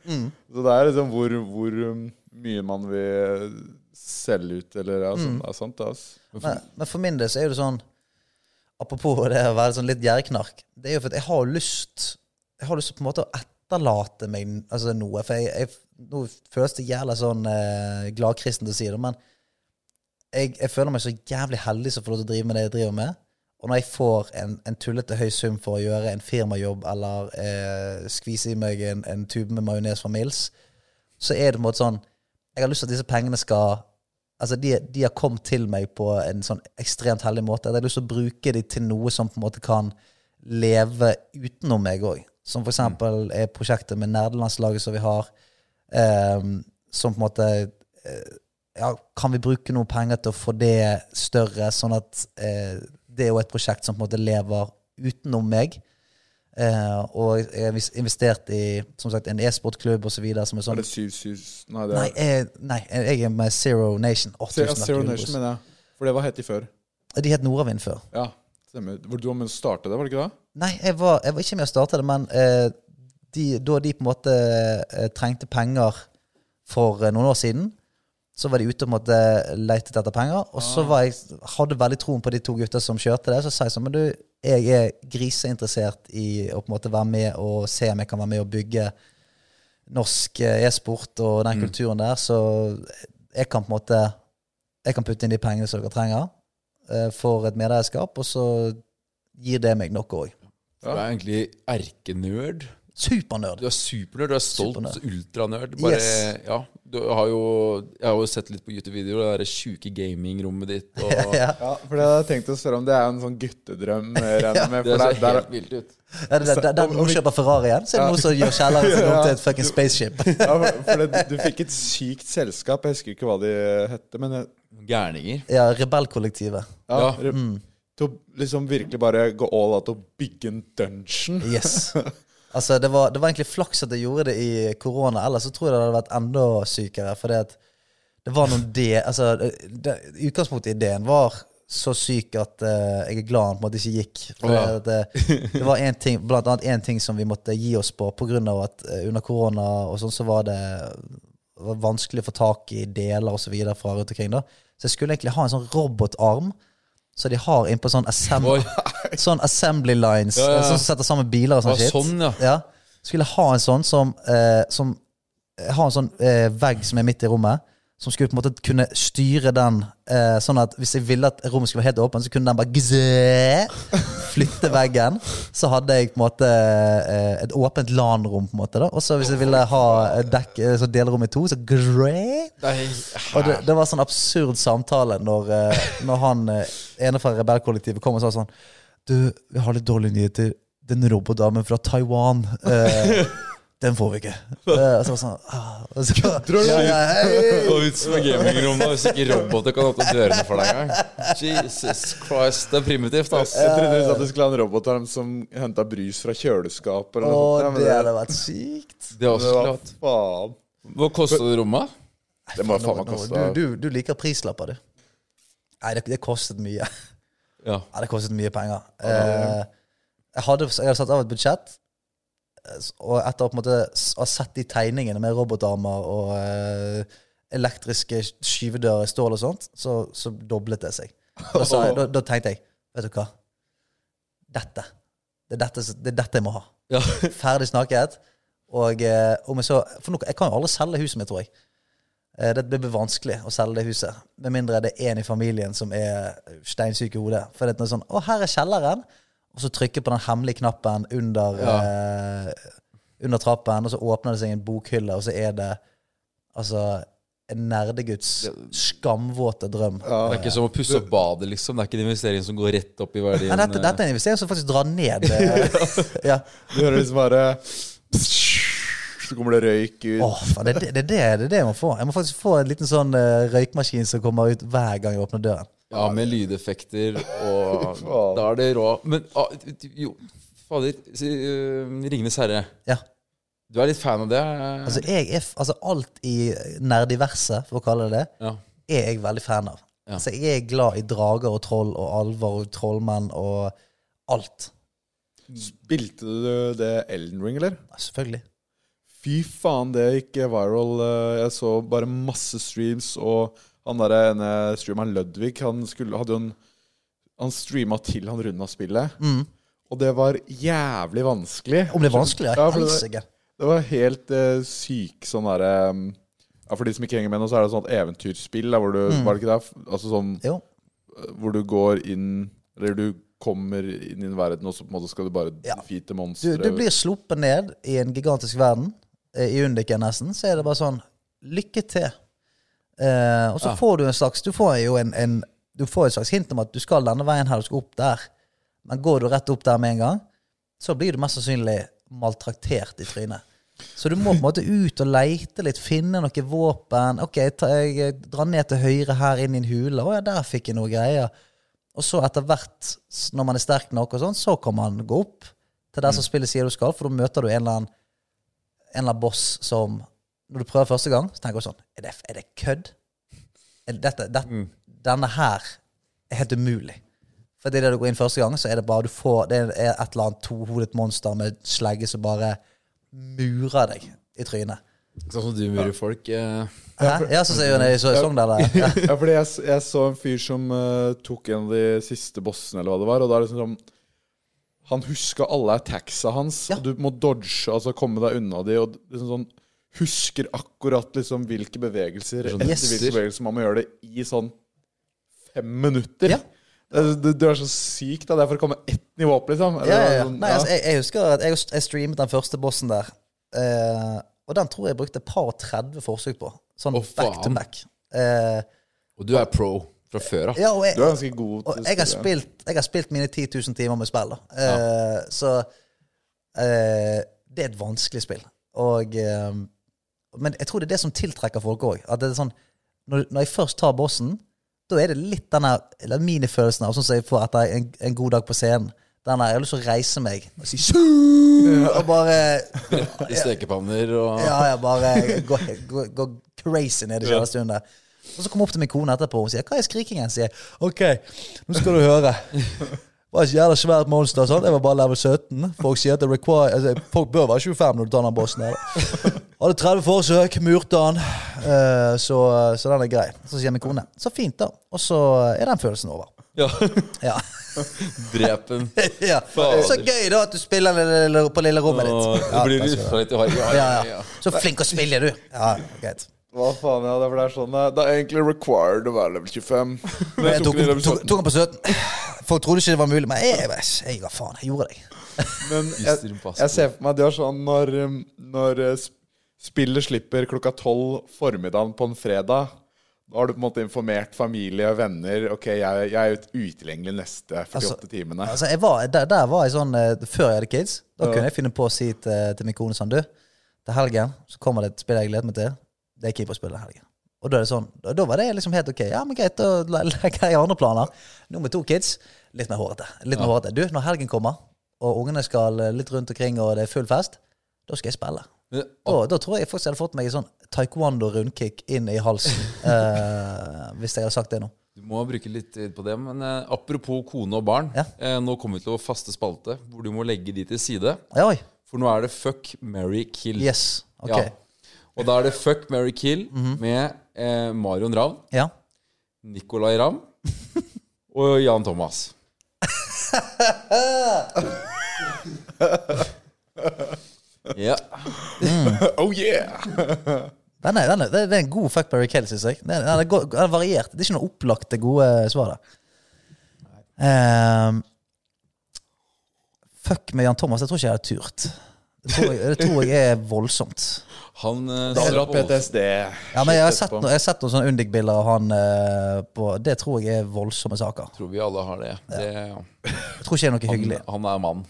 Så det er liksom hvor, hvor um, mye man vil selge ut, eller ja, sånn, det er sant, det, altså. Men, men for min del så er det sånn Apropos det å være sånn litt gjerrknark. Det er jo for at jeg har lyst Jeg har lyst på en måte å etterlate meg altså noe. For jeg, jeg, nå føles det jævla sånn eh, gladkristen til å si det, men jeg, jeg føler meg så jævlig heldig som får lov til å drive med det jeg driver med. Og når jeg får en, en tullete høy sum for å gjøre en firmajobb eller eh, skvise i meg en, en tube med majones fra Mills, så er det på en måte sånn Jeg har lyst til at disse pengene skal Altså, de, de har kommet til meg på en sånn ekstremt heldig måte. Jeg har lyst til å bruke dem til noe som på en måte kan leve utenom meg òg. Som for eksempel er prosjektet med nerdelandslaget som vi har. Eh, som på en måte eh, ja, Kan vi bruke noen penger til å få det større, sånn at eh, det er jo et prosjekt som på en måte lever utenom meg. Eh, og jeg har investert i som sagt, en e-sportklubb osv. som er Er sånn det syv, syv Nei, det Nei, er jeg, nei, jeg er med Zero Nation. Å, Zero, Zero Nation, mener jeg. For det var het de før. De het Nordavind før. Ja, stemmer. Hvor du var med å starte det, var det ikke det? Nei, jeg var, jeg var ikke med å starte det, men eh, de, da de på en måte eh, trengte penger for eh, noen år siden, så var de ute og måtte lete etter penger. Og så var jeg, hadde veldig troen på de to gutta som kjørte det. Så sa jeg sånn Men du, jeg er griseinteressert i å på en måte være med og se om jeg kan være med og bygge norsk eh, e-sport og den kulturen der. Så jeg kan på en måte Jeg kan putte inn de pengene som dere trenger eh, for et medeierskap, og så gir det meg noe òg. Du er egentlig erkenerd, Supernerd. Du er supernerd, du er stolt, Supernerd. ultranerd. Bare, Yes. ja, du har jo, jeg har jo sett litt på YouTube-videoer, det sjuke gamingrommet ditt. Og Ja. Ja, for det hadde jeg tenkt å spørre om. Det er jo en sånn guttedrøm. eh, med, Det ser der, helt vilt ut. Ja, det, der noen kjøper Ferrari igjen, så er det noen som gjør kjelleren sin om til et fucking spaceship. ja, for- for det, du fikk et sykt selskap. Jeg husker ikke hva de hette, men jeg, Gærninger. Ja, Rebellkollektivet. ja, Ja. Mm. Til å liksom virkelig bare gå all out og bygge en dungeon. Yes. Altså, det var, det var egentlig flaks at jeg gjorde det i korona, ellers så tror jeg det hadde vært enda sykere. For det, at det var noen de, altså, det, Utgangspunktet i ideen var så syk at uh, jeg er glad han på en måte ikke gikk. For Ja. det, det, det var en ting, blant annet én ting som vi måtte gi oss på pga. at uh, under korona og sånn, så var det, det var vanskelig å få tak i deler og så videre fra rundt omkring. da Så jeg skulle egentlig ha en sånn robotarm. Så de har innpå sånn, assem Oi. sånn assembly lines, Ja, ja. sånn som setter sammen biler og sånn shit. sånn, ja. Skulle ha en sånn som, eh, som eh, Har en sånn eh, vegg som er midt i rommet. Som skulle på en måte kunne styre den eh, sånn at hvis jeg ville at rommet skulle være helt åpent, så kunne den bare gzæ, flytte veggen. Så hadde jeg på en måte eh, et åpent LAN-rom. på en måte da Og så hvis jeg ville ha dekk, eh, så dele i to, så græ. Og det, det var sånn absurd samtale når, eh, når han eh, ene fra rebellkollektivet kom og sa sånn Du, vi har litt dårlige nyheter. Den robotdamen fra Taiwan eh, Den får vi ikke. Så sånn ah, og så, ja, ja. Og ut som gamingrommet hvis ikke roboter kan åpne dørene for deg engang. Jesus Christ, det er primitivt, ass. Jeg trodde du sa du skulle ha en robotarm som henta brus fra kjøleskapet. Eller Å, sånt. Ja, men det hadde vært sykt. Det er også det var klart. faen. Hva kosta det rommet? Det må faen meg koste du, du, du liker prislapper, du. Nei, det, det kostet mye. Ja. Ja, det kostet mye penger. Eh, jeg, hadde, jeg hadde satt av et budsjett, og etter å på en måte ha sett de tegningene med robotarmer og eh, elektriske skyvedører, stål og sånt, så, så doblet det seg. Da, jeg, da, da tenkte jeg Vet du hva? Dette. Det er dette, det er dette jeg må ha. Ja. Ferdig snakket. Og eh, om jeg så For noe, jeg kan jo aldri selge huset mitt, tror jeg. Eh, Det det blir vanskelig å selge det huset. Med mindre det er en i familien som er steinsyk i hodet. For det er noe sånn Å, her er kjelleren. Og så trykke på den hemmelige knappen under, eh, under trappen, og så åpner det seg en bokhylle, og så er det altså en nerdeguds skamvåte drøm. Det er ikke som å pusse opp badet, liksom. Det er ikke en investering som går rett opp i verdien. Nei, dette, dette er en investering som faktisk drar ned. eh, ja. Du hører liksom bare Så kommer det røyk ut. Åh, faen, det, er det, det, det, det er det jeg må få. Jeg må faktisk få en liten sånn eh, røykmaskin som kommer ut hver gang jeg åpner døren. Ja, med lydeffekter og Da er det rå. Men ah, jo, fader. si, uh, Ringenes herre. Ja. Du er litt fan av det? Altså, jeg er, altså alt i nerdiverset, for å kalle det det, ja. er jeg veldig fan av. Ja. Så jeg er glad i drager og troll og alver og trollmenn og alt. Spilte du det Elden Ring, eller? Ja, selvfølgelig. Fy faen, det gikk viral. Eh, Jeg så bare masse streams, og han der ene streameren Ludvig, han skulle, hadde jo en Han streama til han runda spillet. Og det var jævlig vanskelig. Om det er vanskelig? Ja, det, det var helt uh, syk sånn derre um, ja, For de som ikke henger med nå, så er det sånn eventyrspill der, hvor du Var det ikke det? Altså sånn Jo. hvor du går inn Eller du kommer inn i en verden, og så på en måte skal du bare Ja. defeate Du, monstre. du blir sluppet ned i en gigantisk verden, eh, i Undiken nesten, så er det bare sånn Lykke til. Eh, og så Ja. får du en slags Du får jo en, en Du får et slags hint om at du skal denne veien her, du skal opp der. Men går du rett opp der med en gang, så blir du mest sannsynlig maltraktert i trynet. Så du må på en måte ut og leite litt, finne noe våpen. Ok, ta, jeg drar ned til høyre her inn i en hule. Å ja, der fikk jeg noe greier. Og så etter hvert, når man er sterk nok, og sånn, så kan man gå opp til der som spillet sier du skal, for da møter du en eller annen, en eller annen boss som Når du prøver første gang, så tenker du sånn Er det, er det kødd? Er dette, det, Denne her er helt umulig. For idet du går inn første gang, så er det bare du får Det er et eller annet tohodet monster med slegge som bare murer deg i trynet. Sånn som du murer folk. eh. Hæ? Ja, så sier hun i så- sang der. der. Ja. Ja, fordi jeg, jeg så en fyr som uh, tok en av de siste bossene, eller hva det var. Og da er det liksom sånn Han huska alle attacksa hans, Ja. og du må dodge, altså komme deg unna de. Og liksom sånn Husker akkurat liksom hvilke bevegelser Sånn etter hvilke bevegelser man må gjøre det i sånn fem minutter. Ja. Du, du er så syk, da. Det er for å komme ett nivå opp, liksom. Ja, ja, ja. sånn, Nei, altså, jeg, jeg husker at jeg, jeg streamet den første bossen der. Eh, og den tror jeg brukte et par og 30 forsøk på. Sånn oh, back to back. Eh, Og du er pro fra før av. ja, og jeg, Du er ganske god og jeg, har spilt, jeg har spilt mine 10 000 timer med spill. da. Eh, Så eh, det er et vanskelig spill. Og, eh, men jeg tror det er det som tiltrekker folk òg. Sånn, når, når jeg først tar bossen, da er det litt denne eller minifølelsen av sånn som jeg får etter en, en god dag på scenen. Den der, Jeg har lyst til å reise meg og si ja. Og bare I stekepanner og Ja, jeg bare går, går, går crazy ned i kjellerstuen der. Og så kommer jeg opp til min kone etterpå og sier 'Hva er skrikingen?' sier. 'OK, nå skal du høre'. Var ikke jævla svært monster. sånn. Jeg var bare level 17. Folk sier at det require, altså, folk bør være 25 når du tar den bossen her. Hadde 30 forsøk, murte han. Uh, så, så den er grei. Så sier min kone 'Så fint, da'. Og så er den følelsen over. Ja. Ja. Drepen. ja. Så gøy, da, at du spiller på lille rommet ditt. ditt. det blir litt. Ja, ja, ja, ja. ja. Så flink å spille, du. Ja, greit. Hva faen, ja, det er, sånn Det er egentlig required å være level 25. Men Jeg tok, level tok, tok den på 17. Folk trodde ikke det var mulig, men jeg, jeg, jeg ga faen. Jeg gjorde det. Men jeg, jeg ser for meg det er sånn når, um, når uh, spillet slipper klokka tolv formiddagen på en fredag. Da har du på en måte informert familie og venner. Ok, jeg, jeg er utilgjengelig neste 48 Altså, timene. Altså, jeg var, der, der var jeg sånn eh, Før jeg hadde kids, da Ja. kunne jeg finne på å si til, til min kone sånn Du, til helgen så kommer det et spill jeg gleder meg til. Det er keeperspillet helgen. Og da det sånn Da, var det liksom helt ok. Ja, men greit, da legger jeg andre planer. Nå med to kids, litt mer hårete. Litt mer hårete. Du, når helgen kommer, og ungene skal eh, litt rundt omkring, og det er full fest, da skal jeg spille. Da, da tror jeg faktisk jeg hadde fått meg en sånn taekwondo-rundkick inn i halsen. eh, hvis jeg hadde sagt det nå. Du må bruke litt tid på det. Men eh, apropos kone og barn. Ja. Eh, nå kommer vi til å faste spalte hvor du må legge de til side. Oi. For nå er det fuck, marry, kill. Yes. Ok. Ja. Og da er det fuck, Mary kill med eh, Marion Ravn, Ja. Nicolay Ramm og Jan Thomas. ja. Oh yeah! Den er, den er, det er en god fuck Barry Kill syns jeg. Den er, den, er go- den er variert. Det er ikke noe opplagte, gode svar der. Ehm, fuck med Jan Thomas, det tror ikke jeg hadde turt. Det tror jeg, det tror jeg er voldsomt. Han eh, ser hatt PTSD. Ja, men Jeg har sett, etterpå. no, jeg har sett noen sånne Undik-bilder av han uh, på Det tror jeg er voldsomme saker. Tror vi alle har det. det ja. Jeg tror ikke det er noe hyggelig. han, han er mann.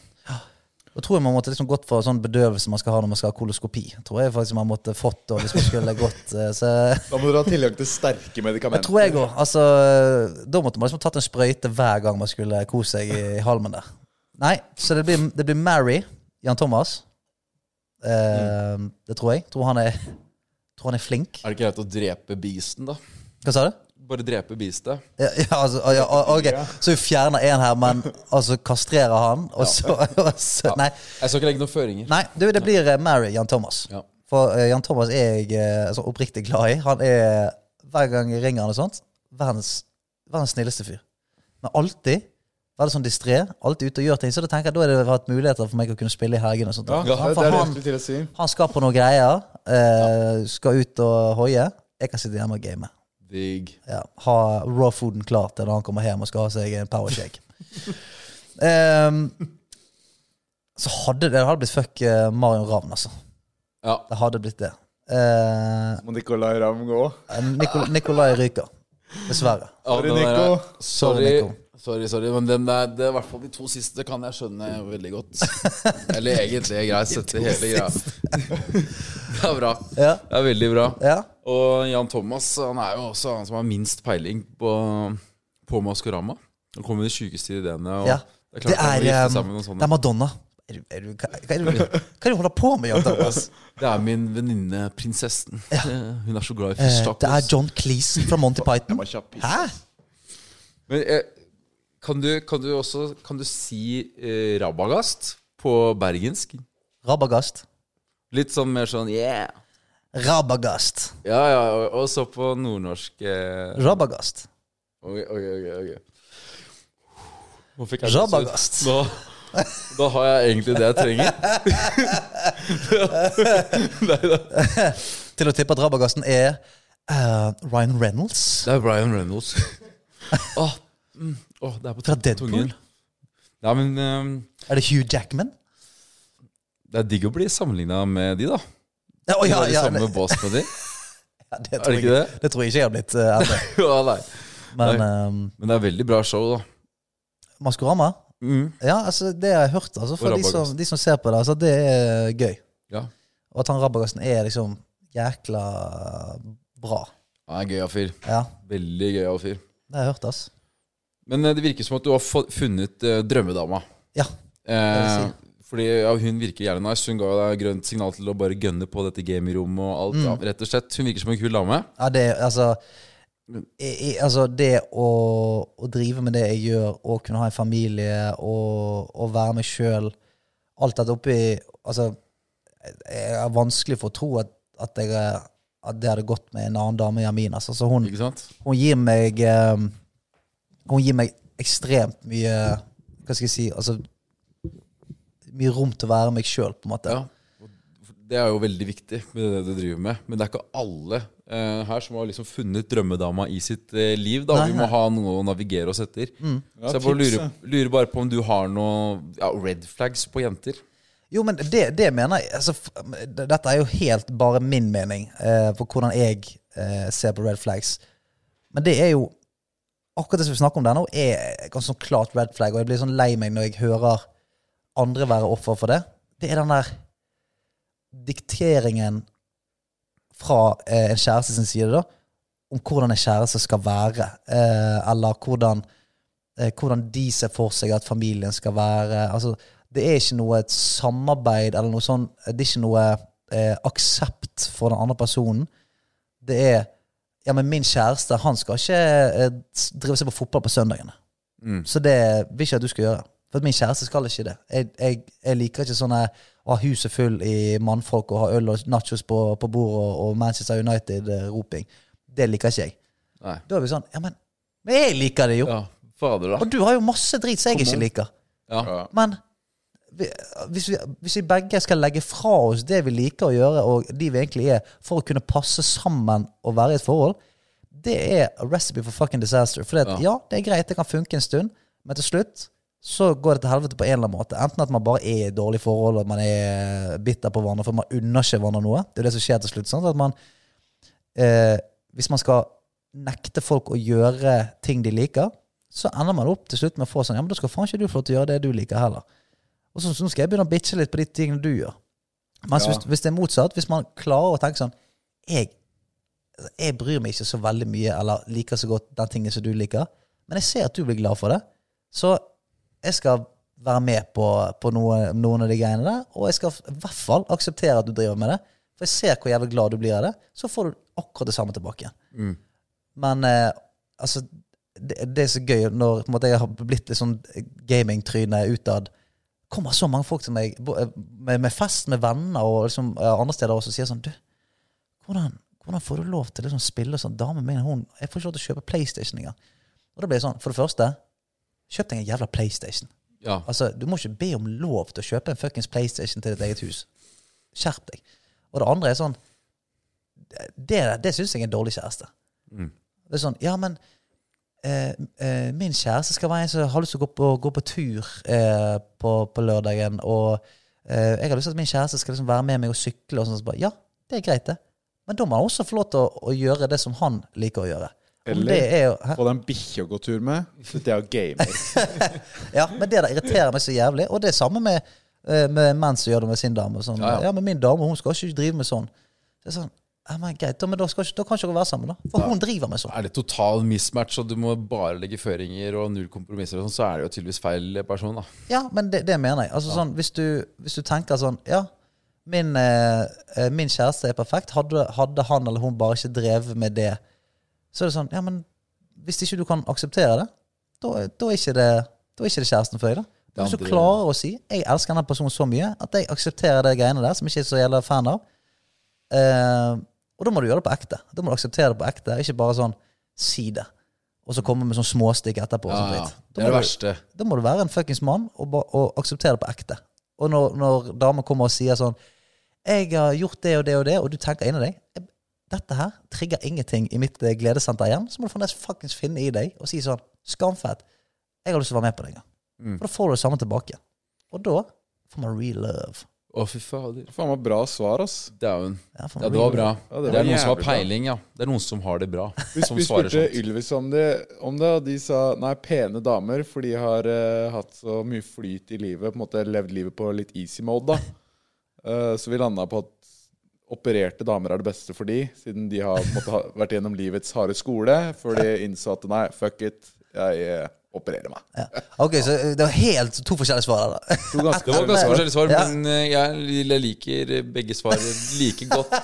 Jeg tror jeg man måtte liksom gått for sånn bedøvelse man skal ha når man skal ha koloskopi. Tror jeg faktisk man måtte fått da, hvis man skulle gått eh, så Da må du ha tilgang til sterke medikamenter. Jeg tror jeg òg. Altså, da måtte man liksom tatt en sprøyte hver gang man skulle kose seg i, i halmen der. Nei, så det blir, det blir Mary, Jan Thomas. Eh, Det tror jeg. Tror han er Tror han er flink. Er det ikke greit å drepe beasten, da? Hva sa du? Bare drepe beastet. Ja, ja, altså, ja, ok, Så vi fjerner én her, men altså kastrerer han, og så, og så Nei, Jeg skal ikke legge noen føringer. nei du, det blir eh, Mary, Jan Thomas. Ja. For uh, Jan Thomas er jeg altså, oppriktig glad i. Han er, hver gang jeg ringer han og sånt, verdens, verdens snilleste fyr. Men alltid veldig sånn distré. Alltid ute og gjør ting. Så da tenker jeg da er det vært muligheter for meg å kunne spille i helgene. og sånt. Ja, det, det er det han, si. han skal på noen greier. Eh, skal ut og hoie. Jeg kan sitte hjemme og game. Digg. Ja, ha raw fooden klar til når han kommer hjem og skal ha seg en power shake. Ehm, så hadde det, det hadde blitt fuck eh, Marion Ravn, altså. Ja. Det hadde blitt det. Uh, Må Nicolay Ramm gå? Nicolay ryker. Dessverre. Sorry, Nico. Sorry, Sorry, Nico. Sorry, sorry, men den der, det er i hvert fall de to siste kan jeg skjønne veldig godt. Eller egentlig er greit sette hele greia. Det er bra. Ja. Det er veldig bra. Ja. Og Jan Thomas han er jo også han som har minst peiling på, på Maskorama. Han kommer med de sjukeste ideene. Og ja. Det er klart det, er, um, det er. Madonna. Er du, er du, hva, hva, du, hva er du holder på med, Jan Thomas? Det er min venninne prinsessen. Hun er så glad i fish tacos. det er John Cleese fra Monty Python. Hæ? Men eh, kan, du, kan du også Kan du si eh, rabagast på bergensk? Rabagast. Litt sånn mer sånn yeah. Rabagast. Ja, ja, og- og så på nordnorsk eh, Rabagast. Ok, ok, ok, ok. Nå fikk jeg Rabagast. Nå, da har jeg egentlig det jeg trenger. Til å tippe at Rabagasten er uh, Ryan Reynolds. Det er Ryan Reynolds. Åh, Oh, det er på Fra Deadpool? tungen. Ja, men um, Er det Hugh Jackman? det er digg å bli sammenligna med de, da. Ja, oh, ja, ja, samme det, bås med de. ja, det, Er det ikke jeg, det? det tror jeg ikke jeg har blitt uh, ja, nei. Men Nei. Um, Men det er veldig bra show, da. Maskorama? Mm. Ja, altså, det har jeg hørt. Altså, for de som, de som ser på det. Altså, det er gøy. Ja. Og at han Rabagassen er liksom jækla bra. Han er gøyal fyr. Ja, Veldig gøyal fyr. det har jeg hørt, ass. Men eh, det virker som at du har funnet eh, drømmedama. Ja. Eh, vil fordi ja, Hun virker gjerne nice. Hun ga deg grønt signal til å bare gønne på dette gamingrommet og alt. Ja, rett og slett Hun virker som en kul dame. Ja, det altså i, i, Altså, det å, å drive med det jeg gjør, og kunne ha en familie, og, og være meg sjøl Alt dette oppi Altså, det er vanskelig for å tro at, at, jeg, at det hadde gått med en annen dame i Amin. Altså, så hun, hun gir meg eh, Hun gir meg ekstremt mye Hva skal jeg si Altså mye rom til å være meg sjøl, på en måte. Ja. Det er jo veldig viktig med det du driver med. Men det er ikke alle eh, her som har liksom funnet drømmedama i sitt eh, liv. da Nei, Vi må nei. ha noe å navigere oss etter. Ja, Så jeg bare lurer, lurer bare på om du har noe ja, red flags på jenter. Jo, men det, det mener jeg altså, Dette er jo helt bare min mening eh, for hvordan jeg eh, ser på red flags. Men det er jo Akkurat det som vi snakker om der nå, er ganske sånn klart red flag, og jeg blir sånn lei meg når jeg hører andre være offer for det. Det er den der dikteringen fra eh, en kjæreste sin side, da, om hvordan en kjæreste skal være, eh, eller hvordan, eh, hvordan de ser for seg at familien skal være. Altså, det er ikke noe et samarbeid eller noe sånn Det er ikke noe eh, aksept for den andre personen. Det er Ja, men min kjæreste, han skal ikke eh, drive seg på fotball på søndagene. Mm. Så det vil ikke at du skal gjøre. For min kjæreste skal ikke det. Jeg, jeg, jeg liker ikke sånn her å ha huset full i mannfolk og ha øl og nachos på, på bordet og, og Manchester United-roping. Det liker ikke jeg. Nei. Da er vi sånn Ja, men, men jeg liker det jo! Ja, fader, da. Og du har jo masse drit som jeg ikke liker. Ja. Men hvis vi, hvis vi begge skal legge fra oss det vi liker å gjøre, og de vi egentlig er, for å kunne passe sammen og være i et forhold, det er a recipe for fucking disaster. For ja. ja, det er greit, det kan funke en stund, men til slutt så går det til helvete på en eller annen måte. Enten at man bare er i et dårlig forhold, og at man er bitter på hverandre, for man unner ikke hverandre noe. Det er det som skjer til slutt. Sånn At man, eh, hvis man skal nekte folk å gjøre ting de liker, så ender man opp til slutt med å få sånn Ja, men da skal faen ikke du få lov til å gjøre det du liker heller. Og så, så nå skal jeg begynne å bitche litt på de tingene du gjør. Mens Ja. hvis, hvis det er motsatt, hvis man klarer å tenke sånn jeg, jeg bryr meg ikke så veldig mye, eller liker så godt den tingen som du liker, men jeg ser at du blir glad for det, så jeg skal være med på, på noe, noen av de greiene der, og jeg skal i hvert fall akseptere at du driver med det, for jeg ser hvor jævlig glad du blir av det, så får du akkurat det samme tilbake igjen. Men eh, altså, det, det er så gøy når måte, jeg har blitt litt sånn gamingtryne utad. Kommer så mange folk til meg eh, med, med fest med venner og liksom, eh, andre steder også, og sier sånn Du, hvordan, hvordan får du lov til å liksom, spille sånn? Damen min hun, jeg får ikke lov til å kjøpe PlayStation engang. Og da blir det sånn, for det første, kjøp deg en jævla PlayStation. Ja. Altså, Du må ikke be om lov til å kjøpe en fuckings PlayStation til ditt eget hus. Skjerp deg. Og det andre er sånn Det, det syns jeg er en dårlig kjæreste. Det er sånn Ja, men min kjæreste skal være en som har lyst til å gå på, gå på tur eh, på, på lørdagen. Og eh, jeg har lyst til at min kjæreste skal liksom være med meg og sykle. Og sånt, så bare, ja, det er greit, det. Men da må han også få lov til å, å gjøre det som han liker å gjøre. Eller- er. Få deg en bikkje å gå tur med. Det er jo gamer. Ja, men det der irriterer meg så jævlig. Og det er samme med, eh, med menn som gjør det med sin dame. Sånn, ja, Ja, ja. men min dame hun skal ikke drive med sånn. Det er sånn, ja, men greit, men da, skal da kan ikke dere være sammen, da. For hun driver med sånn. Er det total mismatch, og du må bare legge føringer og null kompromisser, og sånn, så er det jo tydeligvis feil person. da Ja, men det, det mener jeg. Altså sånn, hvis du, hvis du tenker sånn Ja, min, eh, eh, min kjæreste er perfekt. Hadde, hadde han eller hun bare ikke drevet med det, så er det sånn Ja, men hvis ikke du kan akseptere det, da, da, er, ikke det, da er ikke det kjæresten for deg, da. Hvis du klarer å si 'jeg elsker denne personen så mye at jeg aksepterer de greiene der', som jeg ikke er så jævla fan av, eh, og da må du gjøre det på ekte. Da må du akseptere det på ekte, ikke bare sånn si det, og så komme med sånn småstikk etterpå. Ja, sånn Ja, det er det du- verste. da må du være en fuckings mann og, og akseptere det på ekte. Og når, når damer kommer og sier sånn 'Jeg har gjort det og det og det', og du tenker inni deg dette her trigger ingenting i mitt eh, gledessenter igjen, så må du fremdeles fuckings finne i deg og si sånn Skamfett. Jeg har lyst til å være med på det en gang. Mm. For da får du det samme tilbake. Og da får man real love. Å, fy fader. Faen meg bra svar, ass. Dæven. Ja, får Ja, det var bra. Ja, det det, var er noen som har jævlig bra. peiling, ja. Det er noen som har det bra. Vi, Som vi svarer spurte sånt. Ylvis om det, om det, og de sa nei, pene damer, for de har eh, hatt så mye flyt i livet, på en måte levd livet på litt easy mode, da. Eh, så vi landa på at opererte damer er det beste for de, siden de har på en måte, ha- vært gjennom livets harde skole, før de innså at nei, fuck it, jeg eh, opererer meg. Ja. Ok, så eh, det var helt to forskjellige svar da. To ganske Det var ganske forskjellige svar, men eh, jeg, jeg liker begge svar like godt.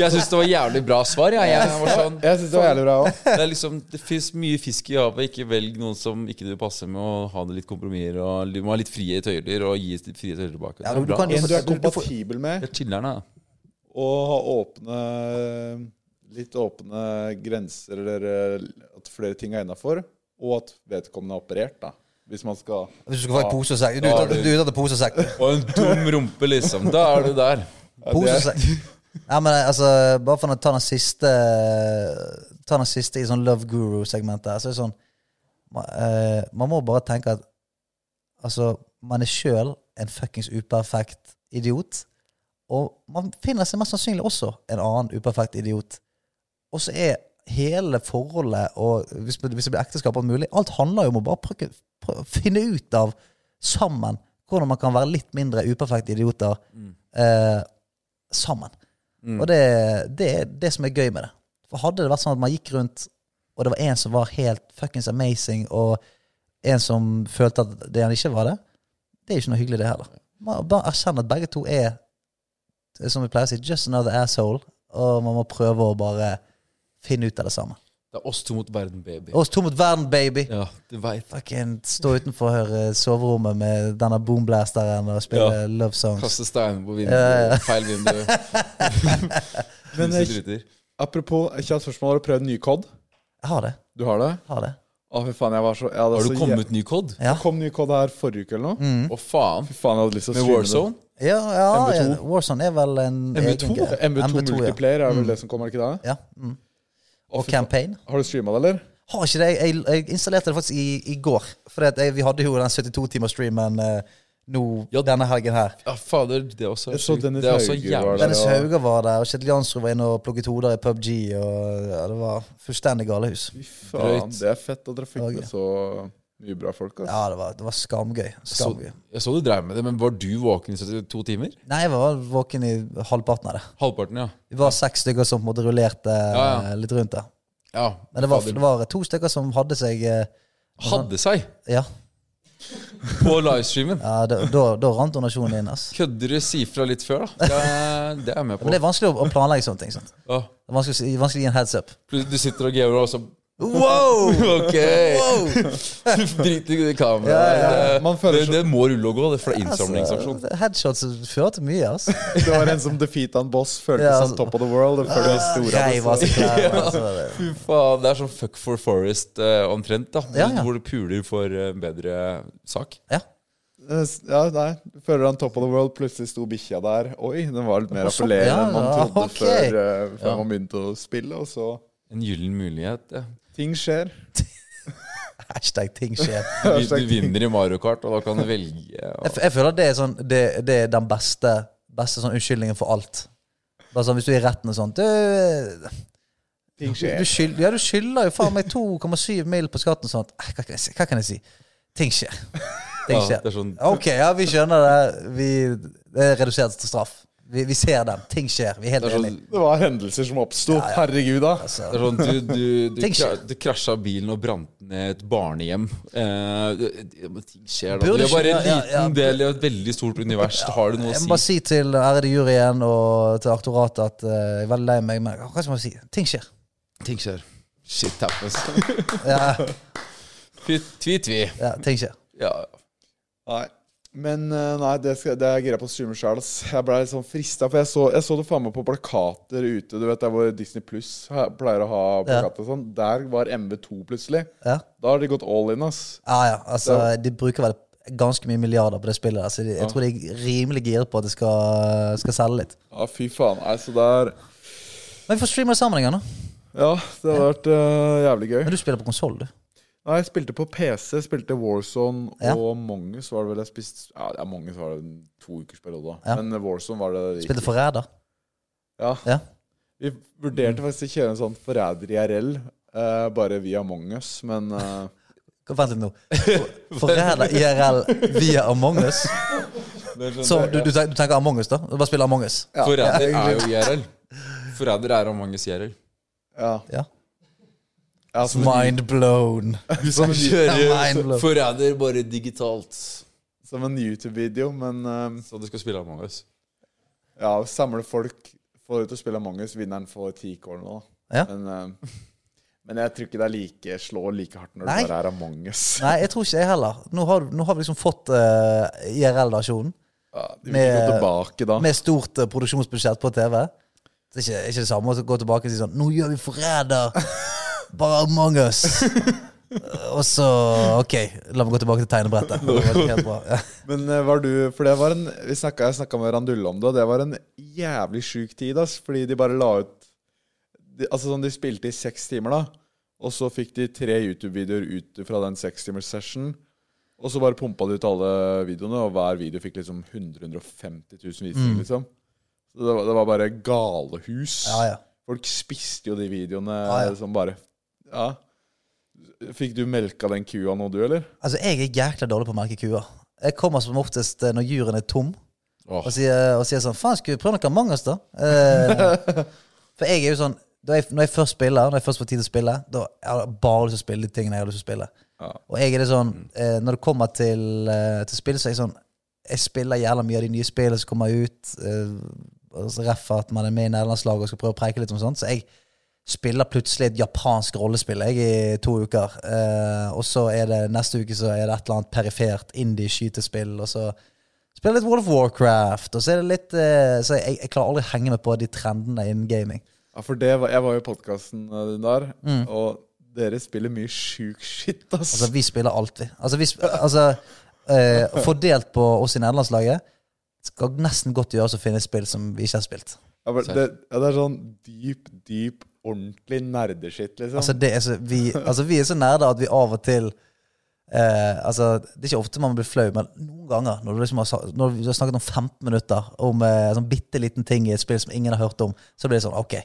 Jeg syns det var jævlig bra svar. Ja. Jeg var sånn, Jeg synes det var jævlig bra også. det er liksom Det fins mye fisk i havet. Ikke velg noen som ikke du passer med, og ha det litt kompromisser. Og Du må ha litt frie tøyler, og gi litt frie tøyler tilbake. Ja, du kan- En du er kompatibel med, er chiller'n, da. og ha åpne Litt åpne grenser, eller eh, at flere ting er innafor, og at vedkommende er operert, da. Hvis man skal Hvis du skal få en pose og sekk. Du er ute- du- du er etter pose og sekk. Og en dum rumpe, liksom. Da er du der. Pose og sekk. Ja, men altså, bare for å ta den siste Ta den siste i sånn Love Guru-segmentet, så er det sånn man, uh, man må bare tenke at Altså, man er sjøl en fuckings uperfekt idiot. Og man finner seg mest sannsynlig også en annen uperfekt idiot. Og så er hele forholdet, og hvis, hvis det blir ekteskap og mulig, alt handler jo om å bare prøve, prøve, finne ut av sammen hvordan man kan være litt mindre uperfekte idioter eh, sammen. Og det, det er det som er gøy med det. For hadde det vært sånn at man gikk rundt, og det var en som var helt fuckings amazing, og en som følte at det han ikke var det, det er ikke noe hyggelig, det heller. Man bare erkjenne at begge to er, som vi pleier å si, just another asshole, og man må prøve å bare finne ut av det samme. Det er oss to mot verden, baby. Oss to mot verden, baby! Ja, du vet. Fucking stå utenfor soverommet med denne boomblasteren og spille Ja. love songs. Kaste stein på vinduet. Ja, ja. Feil vindu. Men eh, apropos kjapt spørsmål, har du prøvd ny COD? Jeg har det. Du har det? Har det. Å, fy faen, jeg var så jeg Har du kommet ny kod? Ja. Det kom ny COD her forrige uke eller noe. Å, faen. Fy faen, jeg hadde lyst til å Med Warzone? Warzone? Ja, ja, MB2. Warzone er vel en MB2? egen greie. det. MV2, MV2, ja. Multiplayer er vel det som kommer, er ikke det? Ja. Mm. Og. Campaign. Har du streama det, eller? Har ikke det. Jeg, jeg installerte det faktisk i, i går. For vi hadde jo den 72-timersstreamen uh, nå Ja. denne helgen her. Ja, fader, det er også Jeg så. Dennis Det er også Hauger var der. Dennis. Hauger var der, og Kjetil Jansrud var inne og plukket hoder i PubG. Og ja, Det var fullstendig galehus. Fy faen, det er fett at dere fikk det så mye bra folk. ass. Ja, det var, det var skamgøy. Så, skamgøy. jeg så du dreiv med det, men var du våken i 72 timer? Nei, jeg var våken i halvparten av det. Halvparten, ja. Vi var seks stykker som på en måte rullerte Ja, ja. eh, litt rundt der. ja Men det var, det var to stykker som hadde seg eh, Hadde seg Ja, på livestreamen. ja da, da, da rant donasjonen inn. ass. Kødder du si fra litt før, da? Det er, det er jeg med på. Men det er vanskelig å, planlegge sånne ting. sant? Ja. Det er vanskelig, vanskelig å gi en heads up. Du sitter og gamer, og så Wow! Ok! Drit i kameraet. Ja, ja, ja. Det, det må rulle og gå, det, er fra er innsamlingsaksjon. Altså, headshots fører til mye, altså. Det var en som defeata en boss, føltes Ja, som altså- top of the world. Det føltes store, altså. Klar. Altså. Fy faen, Det er sånn fuck for forest uh, omtrent, da. Ja, ja. Hvor du puler for uh, bedre sak. Ja. Eh, Ja, nei. Føler han top of the world, plutselig sto bikkja der. Oi, den var litt mer appellerende ja, enn man ja, trodde ok. før, uh, før Ja. man begynte å spille. Og så En gyllen mulighet. Ja. Ting skjer. Hashtag ting skjer. Du, du vinner i Mario Kart, og da kan du velge. Og, Jeg, jeg føler det er, sånn, det, det er den beste, beste sånn unnskyldningen for alt. Bare sånn, Hvis du er i retten og sånn Du, Ting skjer. du, skyld, ja, du skylder jo faen meg 2,7 mil på skatten og sånt. Hva kan jeg si? Hva kan jeg si? Ting skjer. Ting ja, skjer. det er sånn Ok, ja, vi skjønner det. Vi, det er redusert til straff. Vi, vi ser dem. Ting skjer. Vi er helt det er sånn, enige. Det var hendelser som oppsto. Herregud, da. Altså, det er sånn du, du, du, kra- du krasja bilen og brant ned et barnehjem. Eh, ting skjer, da. Burde Det er bare en ikke- ja, liten ja, del i et veldig stort univers. Har du noe å si? jeg må bare si. si til ærede juryen og til aktoratet at uh, jeg er veldig lei meg. Men hva skal man si? Ting skjer. Ting skjer. Shit happens. Ja, Tvi-tvi. ja ting skjer. Ja. Nei. Men eh, nei, det, skal, det er greia på å streame sjøl. Jeg ble litt sånn frista, for jeg så, jeg så det faen meg på plakater ute. Du vet der hvor Disney Pluss pleier å ha plakater og sånn. Der var MV2 plutselig. Ja. Da har de gått all in, ass. Ja, ja. Altså, de bruker vel ganske mye milliarder på det spillet. Så de, jeg tror de er rimelig giret på at det skal, skal selge litt. Ja, fy faen. Nei, så der Men vi får streame det sammen gang, da. Ja, det hadde vært uh, jævlig gøy. Men du spiller på konsoll, du. Nei, jeg spilte på PC, spilte Warzone Ja. og Mongus var det vel jeg spiste Ja, ja Mongus var det en to ukers periode. Ja. Men Warzone var det Spilte Forræder. Ja. Ja. Vi vurderte faktisk å kjøre en sånn forræder IRL, uh, bare via Mongus, men uh, Vent litt nå. Forræder IRL via Among us. Så du, du, tenker, du tenker Among us, da? Du bare spiller Among us? ja, Forræder er jo IRL. Forræder er Amanges IRL. Ja. Ja. Ja som, Mind blown. som, kjører. Forræder bare digitalt. som en YouTube-video, men eh, Så du skal spille Among us? ja, samle folk, få ut og spille Mongus, vinneren får ti kål nå. Ja. Men, eh, men jeg tror ikke det er like, slår like hardt når Nei. det bare er Among us. Nei, jeg tror ikke jeg heller. Nå har, nå har vi liksom fått uh, IRL-versjonen. Ja, Med- tilbake. Med stort uh, produksjonsbudsjett på TV. Det er ikke, ikke det samme å gå tilbake og si sånn Nå gjør vi Forræder! Bare Among us! og så OK, la meg gå tilbake til tegnebrettet. Det var helt bra. Ja. Men eh, var du For det var en vi snakket, Jeg snakka med Randulle om det, og det var en jævlig sjuk tid, ass. Fordi de bare la ut de, Altså sånn, de spilte i seks timer, da. Og så fikk de tre YouTube-videoer ut fra den sekstimers session. Og så bare pumpa de ut alle videoene, og hver video fikk liksom 100 150 000 visninger, liksom. Så det var, det var bare galehus. Ja, ja. Folk spiste jo de videoene ja. som bare Ja. Fikk du melka den kua nå, du, eller? Altså, jeg er jækla dårlig på å melke kuer. Jeg kommer som oftest eh, når juren er tom, oh. og sier, og sier sånn Faen, skulle vi prøve noe Mangas, da? Eh, for jeg er jo sånn jeg, Når jeg først spiller, når jeg først får tid til å spille, da har jeg bare lyst til å spille de tingene jeg har lyst til å spille. Ja. Og jeg er det sånn eh, Når det kommer til, eh, til spill, så er jeg sånn Jeg spiller jævla mye av de nye spillene som kommer ut. Eh, og så reffer at man er med i nederlandslaget og skal prøve å preike litt om sånt. Så jeg spiller plutselig et japansk rollespill jeg i to uker. Eh, og så er det neste uke så er det et eller annet perifert indie-skytespill. Og så spiller jeg litt World of Warcraft. Og så er det litt eh, Så jeg, jeg klarer aldri å henge med på de trendene innen gaming. Ja, for det var, jeg var jo i podkasten din der, Mm. og dere spiller mye sjuk shit, ass. Altså, vi spiller alt, vi. Altså, vi sp altså eh, Fordelt på oss i nederlandslaget skal nesten godt gjøres å finne et spill som vi ikke har spilt. ja, men det, ja, det er sånn dyp, dyp, ordentlig nerdeskitt, liksom. Altså, det er så, vi, altså, vi er så nerder at vi av og til eh, altså, Det er ikke ofte man blir flau, men noen ganger når du, liksom har, når du har snakket om 15 minutter om eh, en sånn bitte liten ting i et spill som ingen har hørt om, så blir det sånn OK,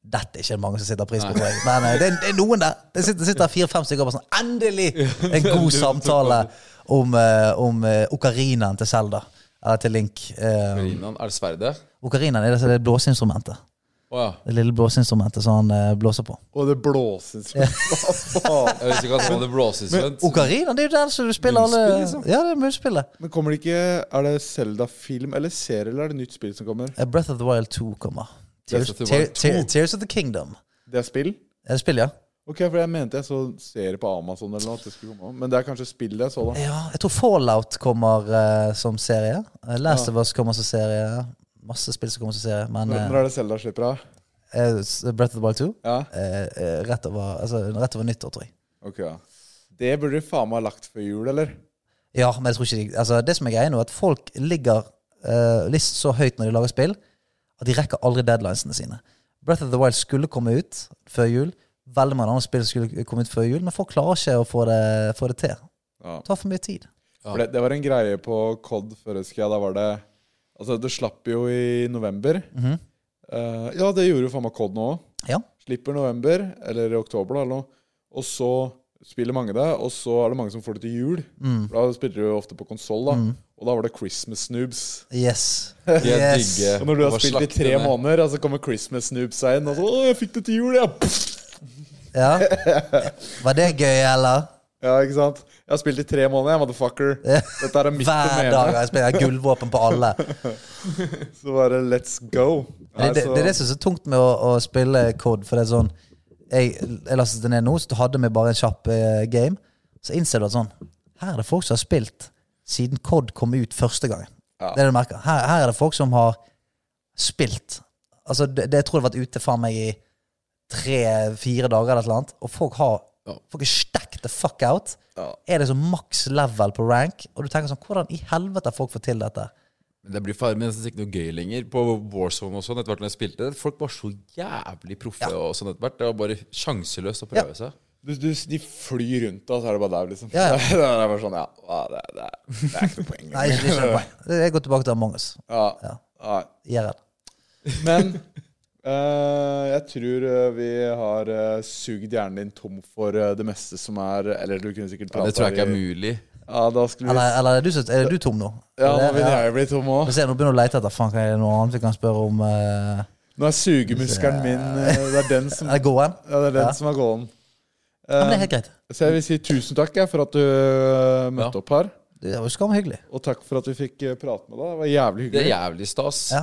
dette er ikke mange som sitter pris på. tror jeg. Men nei, det, er, det er noen der. Det sitter, sitter fire-fem stykker og bare sånn Endelig! En god samtale om, eh, om eh, okarinaen til Zelda. Eller til Link. Um, er det sverdet? okarinaen er det, det blåseinstrumentet. Å ja. Det lille blåseinstrumentet som han eh, blåser på. Og det blåseinstrumentet! Hva faen? Jeg visste ikke at det hadde blåseinstrument. Ocarina, det er jo den som du spiller alle Munnspill, liksom? Ja, det er munnspillet. Men kommer det ikke Er det Zelda-film eller serie, eller er det nytt spill som kommer? Eh, Breath of the Wild 2 kommer. Tears, Breath of the Tear- Wild 2. Tear- Tears of the Kingdom. Det er spill? Er det spill, ja? Ok, for jeg mente jeg så serie på Amazon eller noe. At det skulle komme Men det er kanskje spillet jeg så, da. Ja, jeg tror Fallout kommer eh, som serie. Eh, Last of Us kommer som serie. Masse spill som kommer til å se. Men Når, eh, når er det Selda slipper av? eh, Breath of the Wild 2 Ja? eh, eh, rett, over, altså, rett over nyttår, tror jeg. Ok, ja. Det burde du faen meg ha lagt før jul, eller? Ja, men jeg tror ikke de, altså, Det som er greia nå, er at folk ligger uh, list så høyt når de lager spill, at de rekker aldri deadlinesene sine. Breath of the Wild skulle komme ut før jul. Veldig mange andre spill skulle komme ut før jul, men folk klarer ikke å få det, få det til. Ja. Det tar for mye tid. Ja. For det, det var en greie på COD før, husker jeg. Da var det Altså, det slapp jo i november. Mm -hmm. uh, ja, det gjorde jo faen meg COD nå òg. Ja. Slipper november, eller i oktober, da, eller noe. Og så spiller mange det, og så er det mange som får det til jul. Mm. For Da spiller du jo ofte på konsoll, da. Og da var det Christmas Snoobs. Yes. Yes. Og når du har spilt i tre med. måneder, og så kommer Christmas Snoobs seg inn, og så 'Å, jeg fikk det til jul', ja! Ja. Var det gøy, eller? Ja, ikke sant? Jeg har spilt i tre måneder, motherfucker. Dette er mitt Hver dag har jeg spilt jeg har gullvåpen på alle. Så bare let's go. Det, det, det er det som er så tungt med å, å spille COD. For det er sånn Jeg, jeg lastet det ned nå, så du hadde vi bare en kjapp eh, game. Så innser du at sånn Her er det folk som har spilt siden COD kom ut første gang. Ja. Det er det du merker. Her, her er det folk som har spilt. Altså, det, det jeg tror jeg har vært ute faen meg i tre-fire dager eller et eller annet. Og folk har. Folk er stacked the fuck out. Ja. Er det så maks level på rank? Og du tenker sånn Hvordan i helvete folk får til dette? Det blir faen nesten ikke noe gøy lenger. På Warzone og sånn, etter hvert når jeg spilte det, folk var så jævlig proffe og sånn etter hvert. Det var bare sjanseløst å prøve seg. Du, du, de flyr rundt, og så er det bare der, liksom. Ja, ja. det er bare sånn, ja, ja, det, det, det er ikke noe poeng. Nei, ikke, ikke noe poeng. Jeg går tilbake til Among us. Ja, Ja. ja. IRL. Men jeg tror eh, vi har uh, sugd hjernen din tom for eh, det meste som er Eller du kunne sikkert Ja, det tror jeg ikke er mulig. Ja, da skulle vi Eller, eller er, du, er du tom nå? Ja, nå vil jeg bli tom òg. Nå begynner du å lete etter faen, kan jeg noe annet vi kan spørre om. Uh... Nå er sugemuskelen min eh, Det er den som, er det gåen? ja, det er den Ja. som er gåen. Ja, men det er Eh, helt greit. så jeg vil si tusen takk jeg, for at du eh, møtte Ja. opp her. Det var jo skam hyggelig. Og takk for at vi fikk eh, prate med deg. Det var jævlig hyggelig. Det er jævlig stas. Ja.